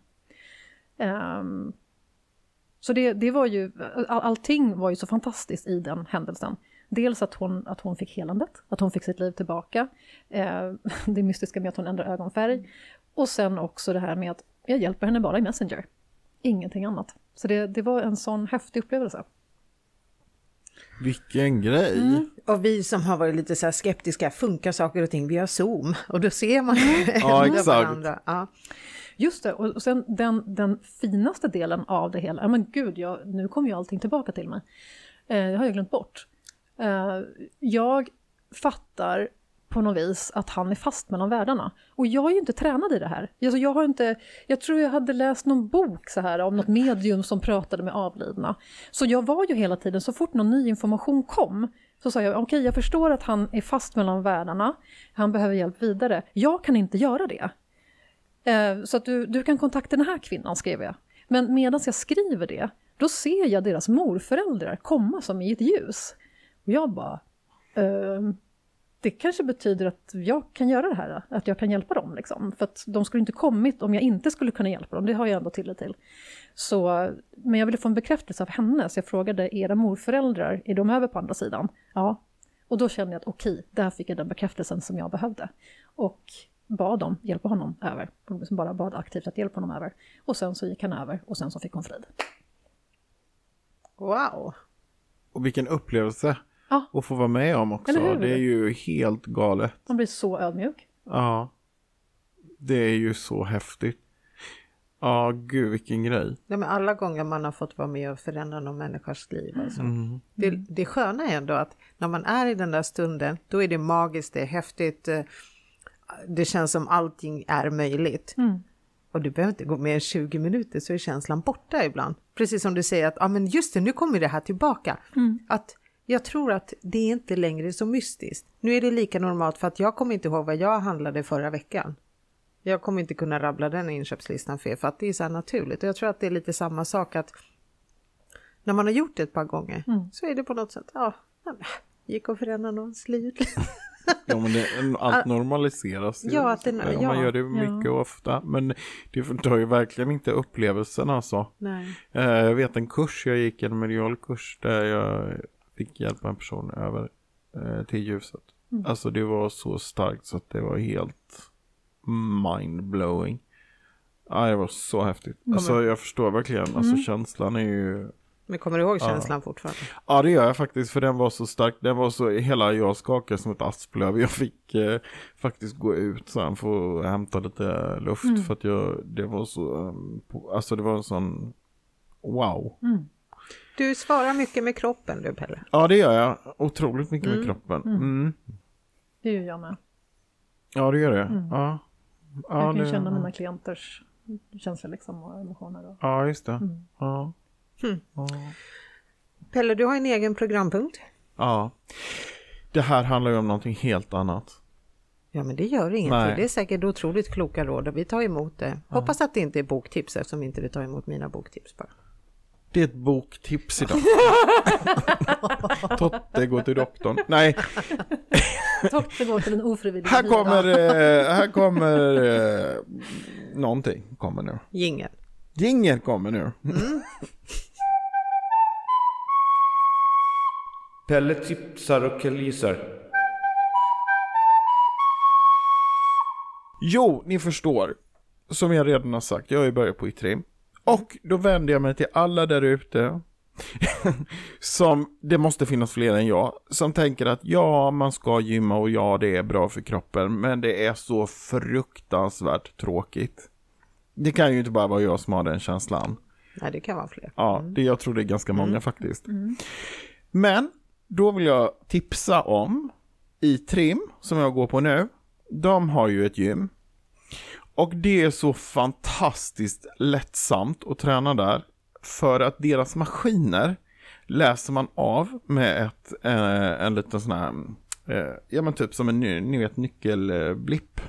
Um, så det, det var ju, all, allting var ju så fantastiskt i den händelsen. Dels att hon, att hon fick helandet, att hon fick sitt liv tillbaka. Eh, det mystiska med att hon ändrar ögonfärg. Och sen också det här med att jag hjälper henne bara i Messenger. Ingenting annat. Så det, det var en sån häftig upplevelse. Vilken grej! Mm. Och vi som har varit lite så skeptiska, funkar saker och ting via Zoom? Och då ser man ju ja, exakt. varandra. Ja. Just det, och sen den, den finaste delen av det hela, men gud, jag, nu kommer ju allting tillbaka till mig. Eh, det har jag glömt bort. Eh, jag fattar på något vis att han är fast mellan världarna. Och jag är ju inte tränad i det här. Alltså jag, har inte, jag tror jag hade läst någon bok så här om något medium som pratade med avlidna. Så jag var ju hela tiden, så fort någon ny information kom, så sa jag okej, okay, jag förstår att han är fast mellan världarna, han behöver hjälp vidare. Jag kan inte göra det. Eh, så att du, du kan kontakta den här kvinnan, skrev jag. Men medan jag skriver det, då ser jag deras morföräldrar komma som i ett ljus. Och jag bara, ehm, det kanske betyder att jag kan göra det här, att jag kan hjälpa dem. Liksom. För att de skulle inte kommit om jag inte skulle kunna hjälpa dem, det har jag ändå tillit till. Så, men jag ville få en bekräftelse av henne, så jag frågade, era morföräldrar, är de över på andra sidan? Ja. Och då kände jag att okej, där fick jag den bekräftelsen som jag behövde. Och bad dem hjälpa honom över. Som bara bad aktivt att hjälpa honom över. Och sen så gick han över och sen så fick hon frid. Wow! Och vilken upplevelse! Ja. att få vara med om också. Det är ju helt galet. Man blir så ödmjuk. Ja. Det är ju så häftigt. Ja, gud vilken grej. Ja, men alla gånger man har fått vara med och förändra någon människas liv. Alltså. Mm. Det, det sköna är ändå att när man är i den där stunden, då är det magiskt, det är häftigt. Eh, det känns som allting är möjligt. Mm. Och du behöver inte gå mer än 20 minuter så är känslan borta ibland. Precis som du säger att, ja men just det, nu kommer det här tillbaka. Mm. Att jag tror att det är inte längre så mystiskt. Nu är det lika normalt för att jag kommer inte ihåg vad jag handlade förra veckan. Jag kommer inte kunna rabbla den inköpslistan för er för att det är så naturligt. Och jag tror att det är lite samma sak att när man har gjort det ett par gånger mm. så är det på något sätt, ja, gick att förändra någons liv. ja men det, allt normaliseras ju. Ja, att det, ja, man gör det mycket ja. och ofta. Men det tar ju verkligen inte upplevelsen alltså. Nej. Eh, jag vet en kurs jag gick, en medialkurs där jag fick hjälpa en person över eh, till ljuset. Mm. Alltså det var så starkt så att det var helt mindblowing. Ja, det var så häftigt. Mm. Alltså jag förstår verkligen, alltså mm. känslan är ju men kommer du ihåg känslan ja. fortfarande? Ja det gör jag faktiskt för den var så stark. Den var så, hela jag skakade som ett asplöv. Jag fick eh, faktiskt gå ut sen för att hämta lite luft mm. för att jag, det var så, um, alltså det var en sån, wow. Mm. Du svarar mycket med kroppen du Pelle. Ja det gör jag. Otroligt mycket mm. med kroppen. Mm. mm. Det gör jag med. Ja det gör det. Mm. Ja. ja. jag kan det... känna mina klienters känslor liksom och emotioner. Och... Ja just det. Mm. Ja. Hmm. ja. Pelle du har en egen programpunkt. Ja. Det här handlar ju om någonting helt annat. Ja men det gör ingenting. Nej. Det är säkert otroligt kloka råd och vi tar emot det. Hoppas att det inte är boktips eftersom inte vi tar emot mina boktips bara. Det är ett boktips idag. Totte går till doktorn. Nej. Totte går till en ofrivillig Här kommer, eh, här kommer eh, någonting kommer nu. Jingel. Jingel kommer nu. Mm. Pelle tipsar och killgissar. Jo, ni förstår. Som jag redan har sagt, jag har ju börjat på Itrim. Och då vänder jag mig till alla där ute. som, det måste finnas fler än jag, som tänker att ja, man ska gymma och ja, det är bra för kroppen, men det är så fruktansvärt tråkigt. Det kan ju inte bara vara jag som har den känslan. Nej, det kan vara fler. Ja, det, jag tror det är ganska många faktiskt. Men då vill jag tipsa om i Trim, som jag går på nu. De har ju ett gym. Och det är så fantastiskt lättsamt att träna där. För att deras maskiner läser man av med ett, eh, en liten sån här, eh, ja men typ som en, ni vet, nyckelblipp.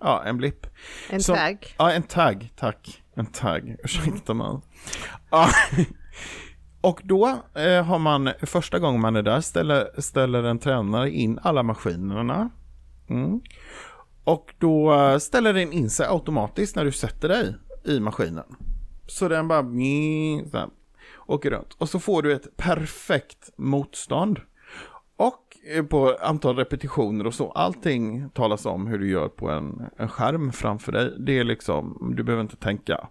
Ja, en blipp. En Som- tag. Ja, en tagg, tack. En tagg, ursäkta mig. Ja. Och då eh, har man, första gången man är där, ställer, ställer en tränare in alla maskinerna. Mm. Och då eh, ställer den in sig automatiskt när du sätter dig i maskinen. Så den bara så här, åker runt. Och så får du ett perfekt motstånd. Och eh, på antal repetitioner och så, allting talas om hur du gör på en, en skärm framför dig. Det är liksom, du behöver inte tänka.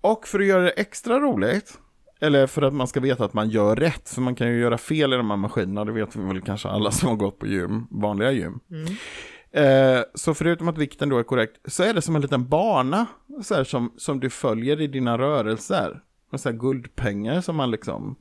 Och för att göra det extra roligt, eller för att man ska veta att man gör rätt, för man kan ju göra fel i de här maskinerna, det vet vi väl kanske alla som har gått på gym, vanliga gym. Mm. Eh, så förutom att vikten då är korrekt, så är det som en liten bana så här, som, som du följer i dina rörelser. Med så här guldpengar som man liksom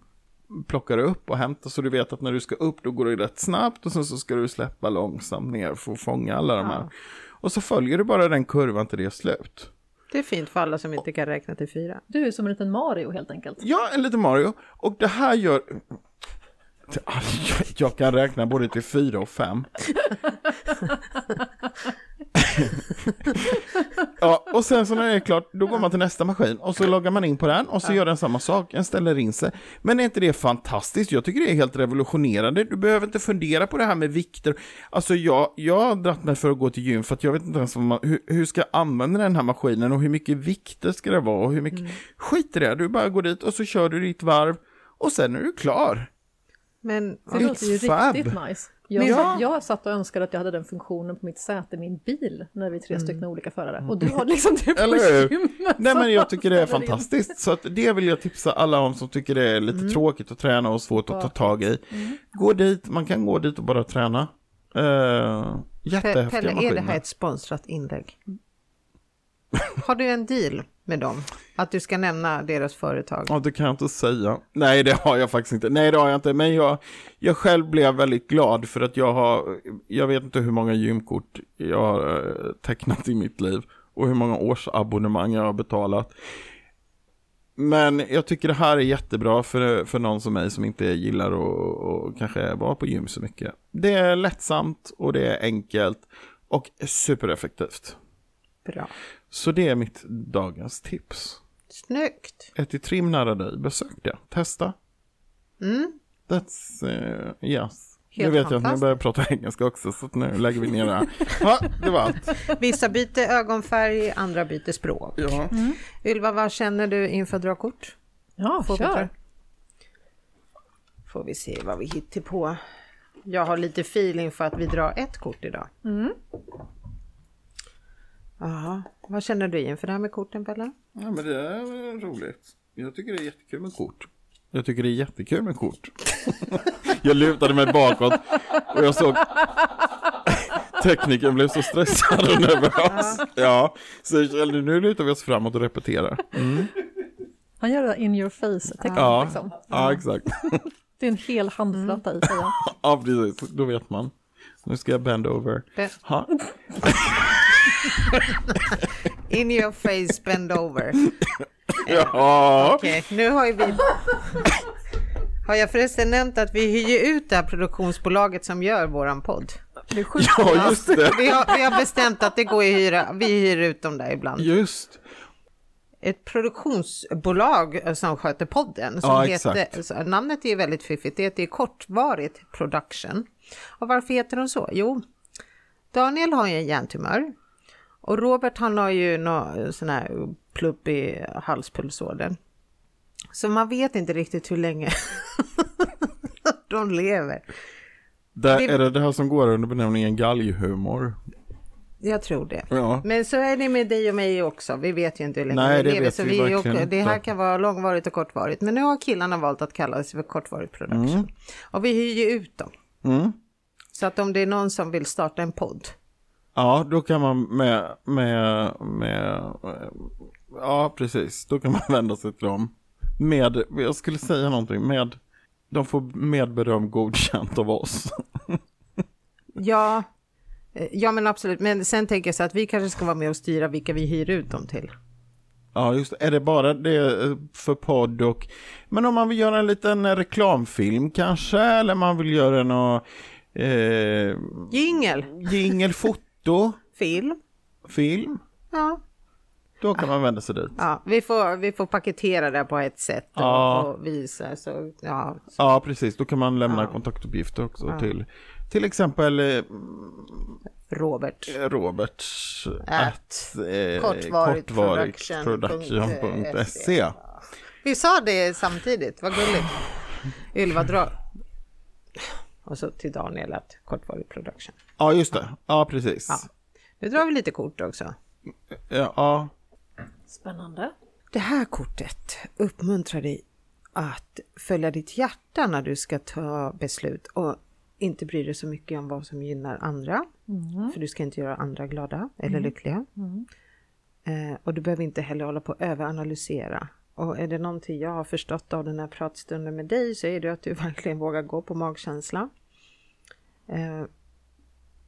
plockar upp och hämtar så du vet att när du ska upp då går det rätt snabbt och sen så ska du släppa långsamt ner för att fånga alla de här. Och så följer du bara den kurvan till det är slut. Det är fint för alla som inte kan räkna till fyra. Du är som en liten Mario helt enkelt. Ja, en liten Mario. Och det här gör... Jag kan räkna både till fyra och fem. ja, och sen så när det är klart, då går man till nästa maskin och så loggar man in på den och så gör den samma sak, den ställer in sig. Men är inte det fantastiskt? Jag tycker det är helt revolutionerande. Du behöver inte fundera på det här med vikter. Alltså jag, jag har dratt mig för att gå till gym för att jag vet inte ens man, hur, hur ska jag använda den här maskinen och hur mycket vikter ska det vara och hur mycket... Skit i det, du bara går dit och så kör du ditt varv och sen är du klar. Men Det låter ju fab. riktigt nice. Jag, Ja. satt, jag satt och önskade att jag hade den funktionen på mitt säte i min bil när vi är tre stycken olika förare. Och du har liksom det på Eller hur? gymmet. Nej men jag tycker det är fantastiskt. Så att det vill jag tipsa alla om som tycker det är lite tråkigt att träna och svårt att ta tag i. Gå dit, man kan gå dit och bara träna. Uh, jättehäftiga Pelle, är maskiner. det här ett sponsrat inlägg? Har du en deal med dem? Att du ska nämna deras företag? Ja, det kan jag inte säga. Nej, det har jag faktiskt inte. Nej, det har jag inte. Men jag, jag själv blev väldigt glad för att jag har, jag vet inte hur många gymkort jag har eh, tecknat i mitt liv och hur många årsabonnemang jag har betalat. Men jag tycker det här är jättebra för, för någon som mig som inte gillar att och kanske vara på gym så mycket. Det är lättsamt och det är enkelt och supereffektivt. Bra. Så det är mitt dagens tips. Snyggt. Ett i trim nära dig, besök det, testa. Mm. That's, uh, yes. Helt nu vet jag att ni börjar prata engelska också, så nu lägger vi ner det här. Ja, det var allt. Vissa byter ögonfärg, andra byter språk. Ja. Ylva, vad känner du inför att dra kort? Ja, Får kör. Får vi se vad vi hittar på. Jag har lite feeling för att vi drar ett kort idag. Ja, vad känner du inför det här med korten, Bella? ja, men det är roligt. Jag tycker det är jättekul med kort. Jag tycker det är jättekul med kort. jag lutade mig bakåt och jag såg tekniken blev så stressad och nervös. Ja, så jag kände, nu lutar vi oss framåt och repeterar. Han gör det in your face-tecknet Ja, liksom. ja exakt. Det är en hel handflata i tröjan. Ja, precis. Då vet man. Nu ska jag bend over. Ha. In your face, bend over. Ja. Okej, nu har ju vi... Har jag förresten nämnt att vi hyr ut det här produktionsbolaget som gör våran podd? Det ja, just det. Vi har, vi har bestämt att det går att hyra, vi hyr ut dem där ibland. Just. Ett produktionsbolag som sköter podden. Som Ja, heter, exakt. så namnet är väldigt fiffigt, det heter kortvarigt production. Och varför heter de så? Jo, Daniel har ju en hjärntumör. Och Robert han har ju någon sån här plupp i halspulsådern. Så man vet inte riktigt hur länge de lever. Där Det- är det det här som går under benämningen galghumor. Jag tror det. Ja. Men så är det med dig och mig också. Vi vet ju inte hur länge Nej, vi det lever. så vi vi det här kan vara långvarigt och kortvarigt. Men nu har killarna valt att kalla sig för kortvarigt production. Och vi hyr ju ut dem. Mm. Så att om det är någon som vill starta en podd. Ja, då kan man med, med, med, eh, ja precis, då kan man vända sig till dem. Med, jag skulle säga någonting, med, de får med beröm godkänt av oss. Ja, eh, ja men absolut. Men sen tänker jag så att vi kanske ska vara med och styra vilka vi hyr ut dem till. Ja, just. Är det bara det eh, för podd och... Men om man vill göra en liten reklamfilm kanske, eller man vill göra något... Eh, Jingel, jingel, foto, film. film. Ja, Då kan man vända sig dit. ja vi, får, vi får paketera det på ett sätt och, Ja. och visa. Så, ja, Ja, precis. Då kan man lämna Ja. kontaktuppgifter också Ja. till till exempel eh, Robert. Robert At eh, kortvarigt kortvarigtproduction.se. Vi sa det samtidigt, vad gulligt. Ylva dra... Och så till Daniel att kortvarig production. Ja, just det. Ja, precis. Ja. Nu drar vi lite kort också. Ja, ja. Spännande. Det här kortet uppmuntrar dig att följa ditt hjärta när du ska ta beslut och inte bry dig så mycket om vad som gynnar andra. För du ska inte göra andra glada eller lyckliga. Eh, och du behöver inte heller hålla på att överanalysera. Och är det någonting jag har förstått av den här pratstunden med dig så är det att du verkligen vågar gå på magkänsla. Eh,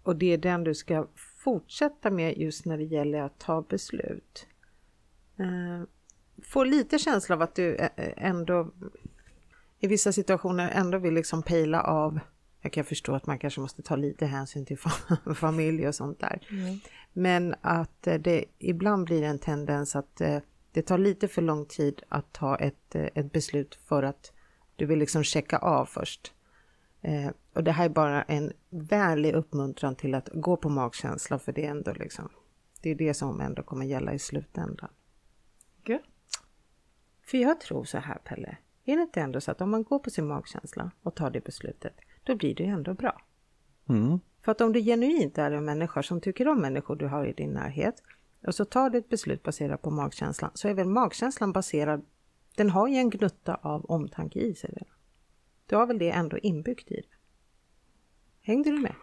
och det är den du ska fortsätta med just när det gäller att ta beslut. Eh, få lite känsla av att du eh, ändå i vissa situationer ändå vill liksom pejla av. Jag kan förstå att man kanske måste ta lite hänsyn till fa- familj och sånt där. Men att eh, det ibland blir en tendens att eh, det tar lite för lång tid att ta ett, eh, ett beslut för att du vill liksom checka av först. Och det här är bara en vänlig uppmuntran till att gå på magkänsla för det är ändå liksom, det är det som ändå kommer gälla i slutändan. Gött. För jag tror så här Pelle, är det inte ändå så att om man går på sin magkänsla och tar det beslutet, då blir det ju ändå bra. Mm. För att om du genuint är en människa som tycker om människor du har i din närhet och så tar du ett beslut baserat på magkänslan så är väl magkänslan baserad, den har ju en gnutta av omtanke i sig redan. Du har väl det ändå inbyggt i det. Hängde du med?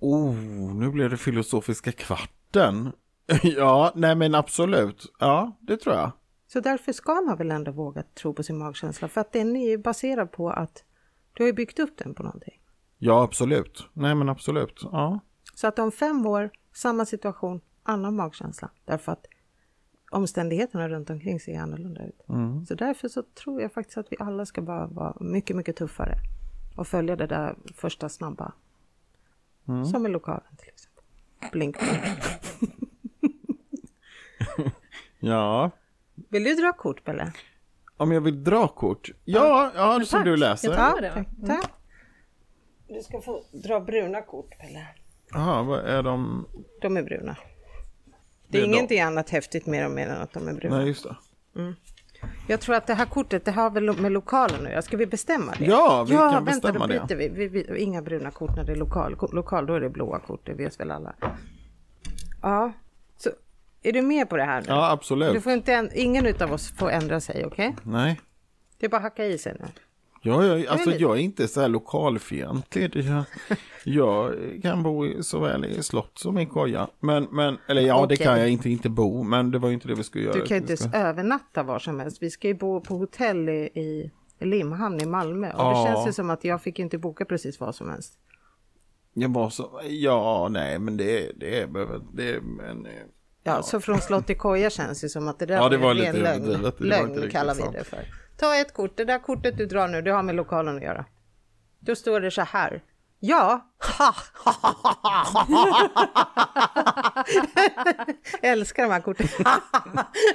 Oh, nu blev det filosofiska kvarten. ja, nej men absolut. Ja, det tror jag. Så därför ska man väl ändå våga tro på sin magkänsla för att den är ju baserad på att du har ju byggt upp den på någonting. Ja, absolut. Nej men absolut. Ja. Så att om fem år, samma situation, annan magkänsla. Därför att omständigheterna runt omkring ser annorlunda ut. Så därför så tror jag faktiskt att vi alla ska bara vara mycket, mycket tuffare. Och följa det där första snabba. Som i lokalen till exempel. Blink, blink. Ja. Vill du dra kort Pelle? Om jag vill dra kort? Ja, ja, som tack. du läser. Jag tar- det, tack, tack. Du ska få dra bruna kort Pelle. Jaha, vad är de? De är bruna. Det Det är, är bra. ingenting annat häftigt med dem än att de är bruna. Nej, just det. Jag tror att det här kortet, det har väl med lokalen nu. Ska vi bestämma det? Ja, vi kan vänta, bestämma då det. byter vi. Vi, vi. Inga bruna kort när det är lokal. Lokal, då är det blåa kort, det vet väl alla. Ja, så är du med på det här nu? Ja, Du absolut. får inte, ingen utav oss får ändra sig, okej? Nej. Det är bara att hacka i sig nu. Ja, jag, alltså lite- jag är inte så här lokalfientlig. Det- Jag, jag kan bo såväl i slott som i koja. Men, men eller ja, det Okej. kan jag inte, inte bo. Men det var ju inte det vi skulle göra. Du kan ju inte ska- övernatta var som helst. Vi ska ju bo på hotell i, i Limhamn i Malmö. Och det Ja. känns ju som att jag fick inte boka precis vad som helst. Jag var så, ja, nej, men det, det behöver, det, men, eh, Ja, så från slott till koja känns det som att det där Ja, det var en lite ren lögn. överdrivet. Det var inte Lögn kallar vi det för. Ta ett kort, det där kortet du drar nu, det har med lokalen att göra. Då står det så här. Ja. Älskar de här korten.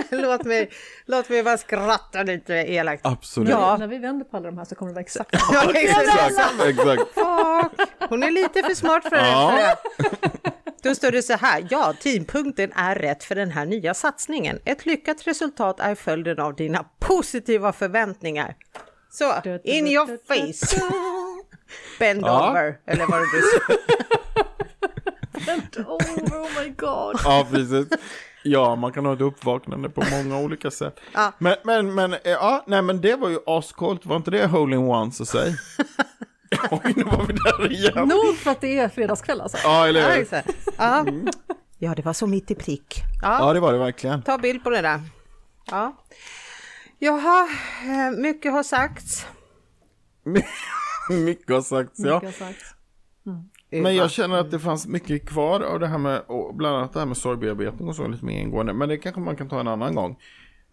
låt, mig, låt mig bara skratta lite elakt. absolut. Ja. När vi vänder på alla de här så kommer det vara exakt Ja, exakt. Exakt, exakt. Hon är lite för smart för det. Ja. Då står det så här. Ja, tidpunkten är rätt för den här nya satsningen. Ett lyckat resultat är följden av dina positiva förväntningar. Så, in your face. Bend Ja. over, eller vad det du sa. oh, oh my god. Ja, precis. Ja, man kan ha ett uppvaknande på många olika sätt. Ja. Men, men, men, eh, ja, nej men det var ju ascoolt, var inte det hole in ones att säga? Oj, nu var vi där igen. Nog för att det är fredagskväll alltså. Ja, eller Ja, hur? exakt. ja. ja, det var så mitt i prick. Ja, Ja, det var det verkligen. ta bild på det där. Ja. Jaha, eh, mycket har sagts. Mycket har sagts, ja. Mycket har sagts. Men jag känner att det fanns mycket kvar av det här med, bland annat det här med sorgbearbetning och så lite mer ingående. Men det kanske man kan ta en annan gång.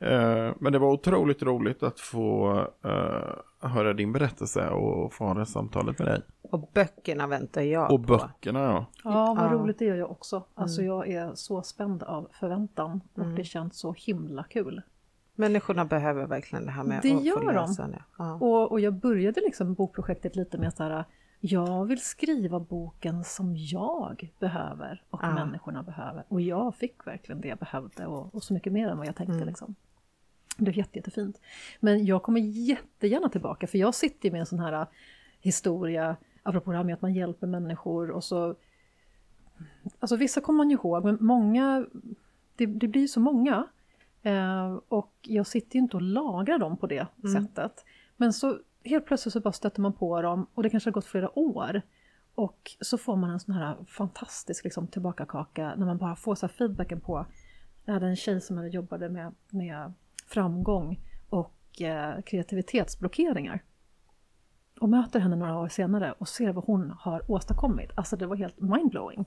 Eh, men det var otroligt roligt att få eh, höra din berättelse och få ha det samtalet med dig. Och böckerna väntar jag Och på. böckerna ja. Ja, vad Ja. roligt det är jag också. Alltså jag är så spänd av förväntan och det känns så himla kul. Människorna behöver verkligen det här med Det att få gör de. läsa det. Ja. Och, och jag började liksom bokprojektet lite med så här, jag vill skriva boken som jag behöver och Ja. människorna behöver. Och jag fick verkligen det jag behövde och, och så mycket mer än vad jag tänkte. Liksom. Det blev jätte, jättefint. Men jag kommer jättegärna tillbaka för jag sitter med en sån här äh, historia, apropå det här med att man hjälper människor och så... Alltså vissa kommer man ju ihåg, men många... Det, det blir ju så många. Eh, och jag sitter ju inte och lagrar dem på det sättet. Men så helt plötsligt så bara stöter man på dem och det kanske har gått flera år. Och så får man en sån här fantastisk liksom, tillbakakaka när man bara får så feedbacken på... Jag hade en tjej som hade jobbade med, med framgång och eh, kreativitetsblockeringar. Och möter henne några år senare och ser vad hon har åstadkommit. Alltså det var helt mindblowing.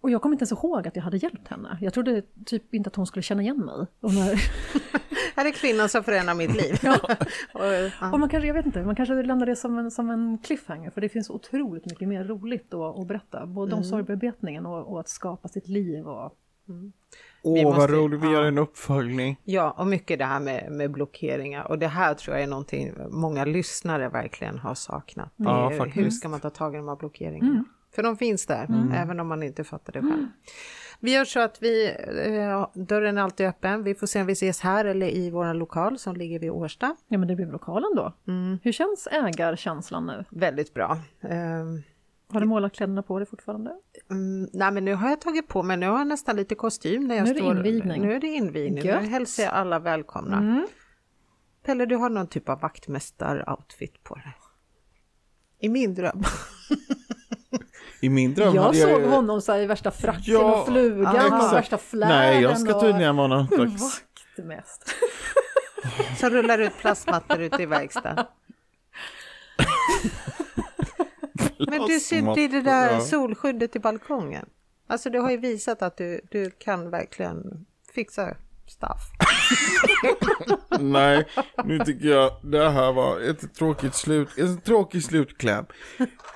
Och jag kommer inte ens ihåg att jag hade hjälpt henne. Jag trodde typ inte att hon skulle känna igen mig. Och, när, Här är kvinnan som förändrar mitt liv. och, ja. och man kanske, jag vet inte, man kanske lämnar det som en, som en cliffhanger. För det finns otroligt mycket mer roligt att, att berätta. Både om sorgbearbetningen och, och att skapa sitt liv. Och, Åh, måste- vad roligt, vi ja. gör en uppföljning. ja, och mycket det här med, med blockeringar. Och det här tror jag är någonting många lyssnare verkligen har saknat. Ja, är, hur ska man ta tag i de här blockeringarna? För de finns där, även om man inte fattar det själv. Vi gör så att vi, eh, dörren är alltid öppen. Vi får se om vi ses här eller i vår lokal som ligger vid Årsta. ja men det blir lokalen då. Hur känns ägarkänslan nu? Väldigt bra. Har du målat kläderna på dig fortfarande? Mm, nej men nu har jag tagit på mig, nu har jag nästan lite kostym när jag Nu är det står. invigning. Nu är det invigning, Gött. nu hälsar jag alla välkomna. Mm. Pelle du har någon typ av vaktmästar-outfit på dig. I min dröm. I min dröm Jag såg jag... honom så här i värsta fracken Ja, och flugan ja, och värsta fläden. Nej, jag ska tydligen vara någon slags... Vaktmäst. Som rullar ut plastmattor ute i verkstaden. Men du sydd i det där solskyddet i balkongen. Alltså du har ju visat att du, du kan verkligen fixa stuff. Nej, nu tycker jag det här var ett tråkigt slut, en tråkig slutkläm.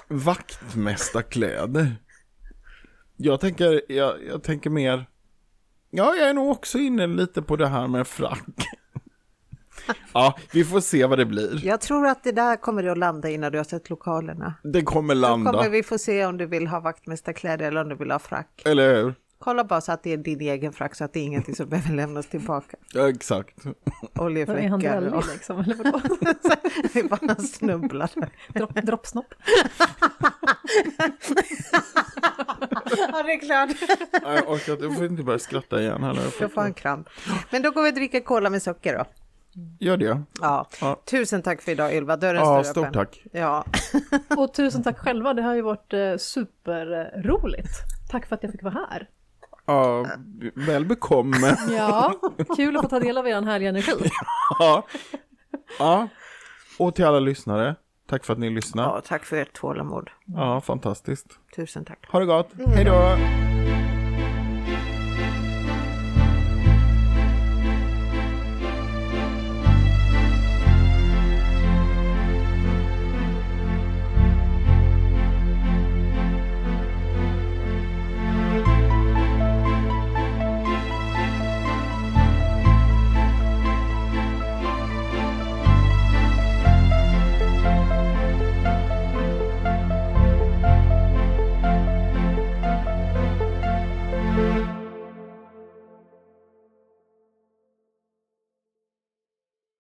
Vaktmästarkläder. Jag tänker, jag, jag tänker mer, ja jag är nog också inne lite på det här med frack. Ja, vi får se vad det blir. Jag tror att det där kommer att landa i när du har sett lokalerna. Det kommer Då landa, kommer vi få se om du vill ha vaktmästarkläder eller om du vill ha frack. eller hur? Kolla bara så att det är din egen frack så att det är ingenting som behöver lämnas tillbaka. Ja, exakt. Är han Oljefläckar och liksom? Eller vadå? vi bara snubblar. Dropp, droppsnopp? Ja, det är klart. Nej, Jag orkar inte, jag får inte börja skratta igen här. Jag får en kramp. Men då går vi och dricker cola med socker då. Gör det. Ja. Ja. Tusen tack för idag Ylva, dörren Ja, står stort öppen. tack. Ja. Och tusen tack själva, det har ju varit eh, superroligt. Tack för att jag fick vara här. Ja, väl bekomme. Ja, kul att få ta del av er härliga energi. Ja. ja. Och till alla lyssnare, tack för att ni lyssnar. ja, tack för ert tålamod. Ja, fantastiskt. Tusen tack. Ha det gott. Hej då!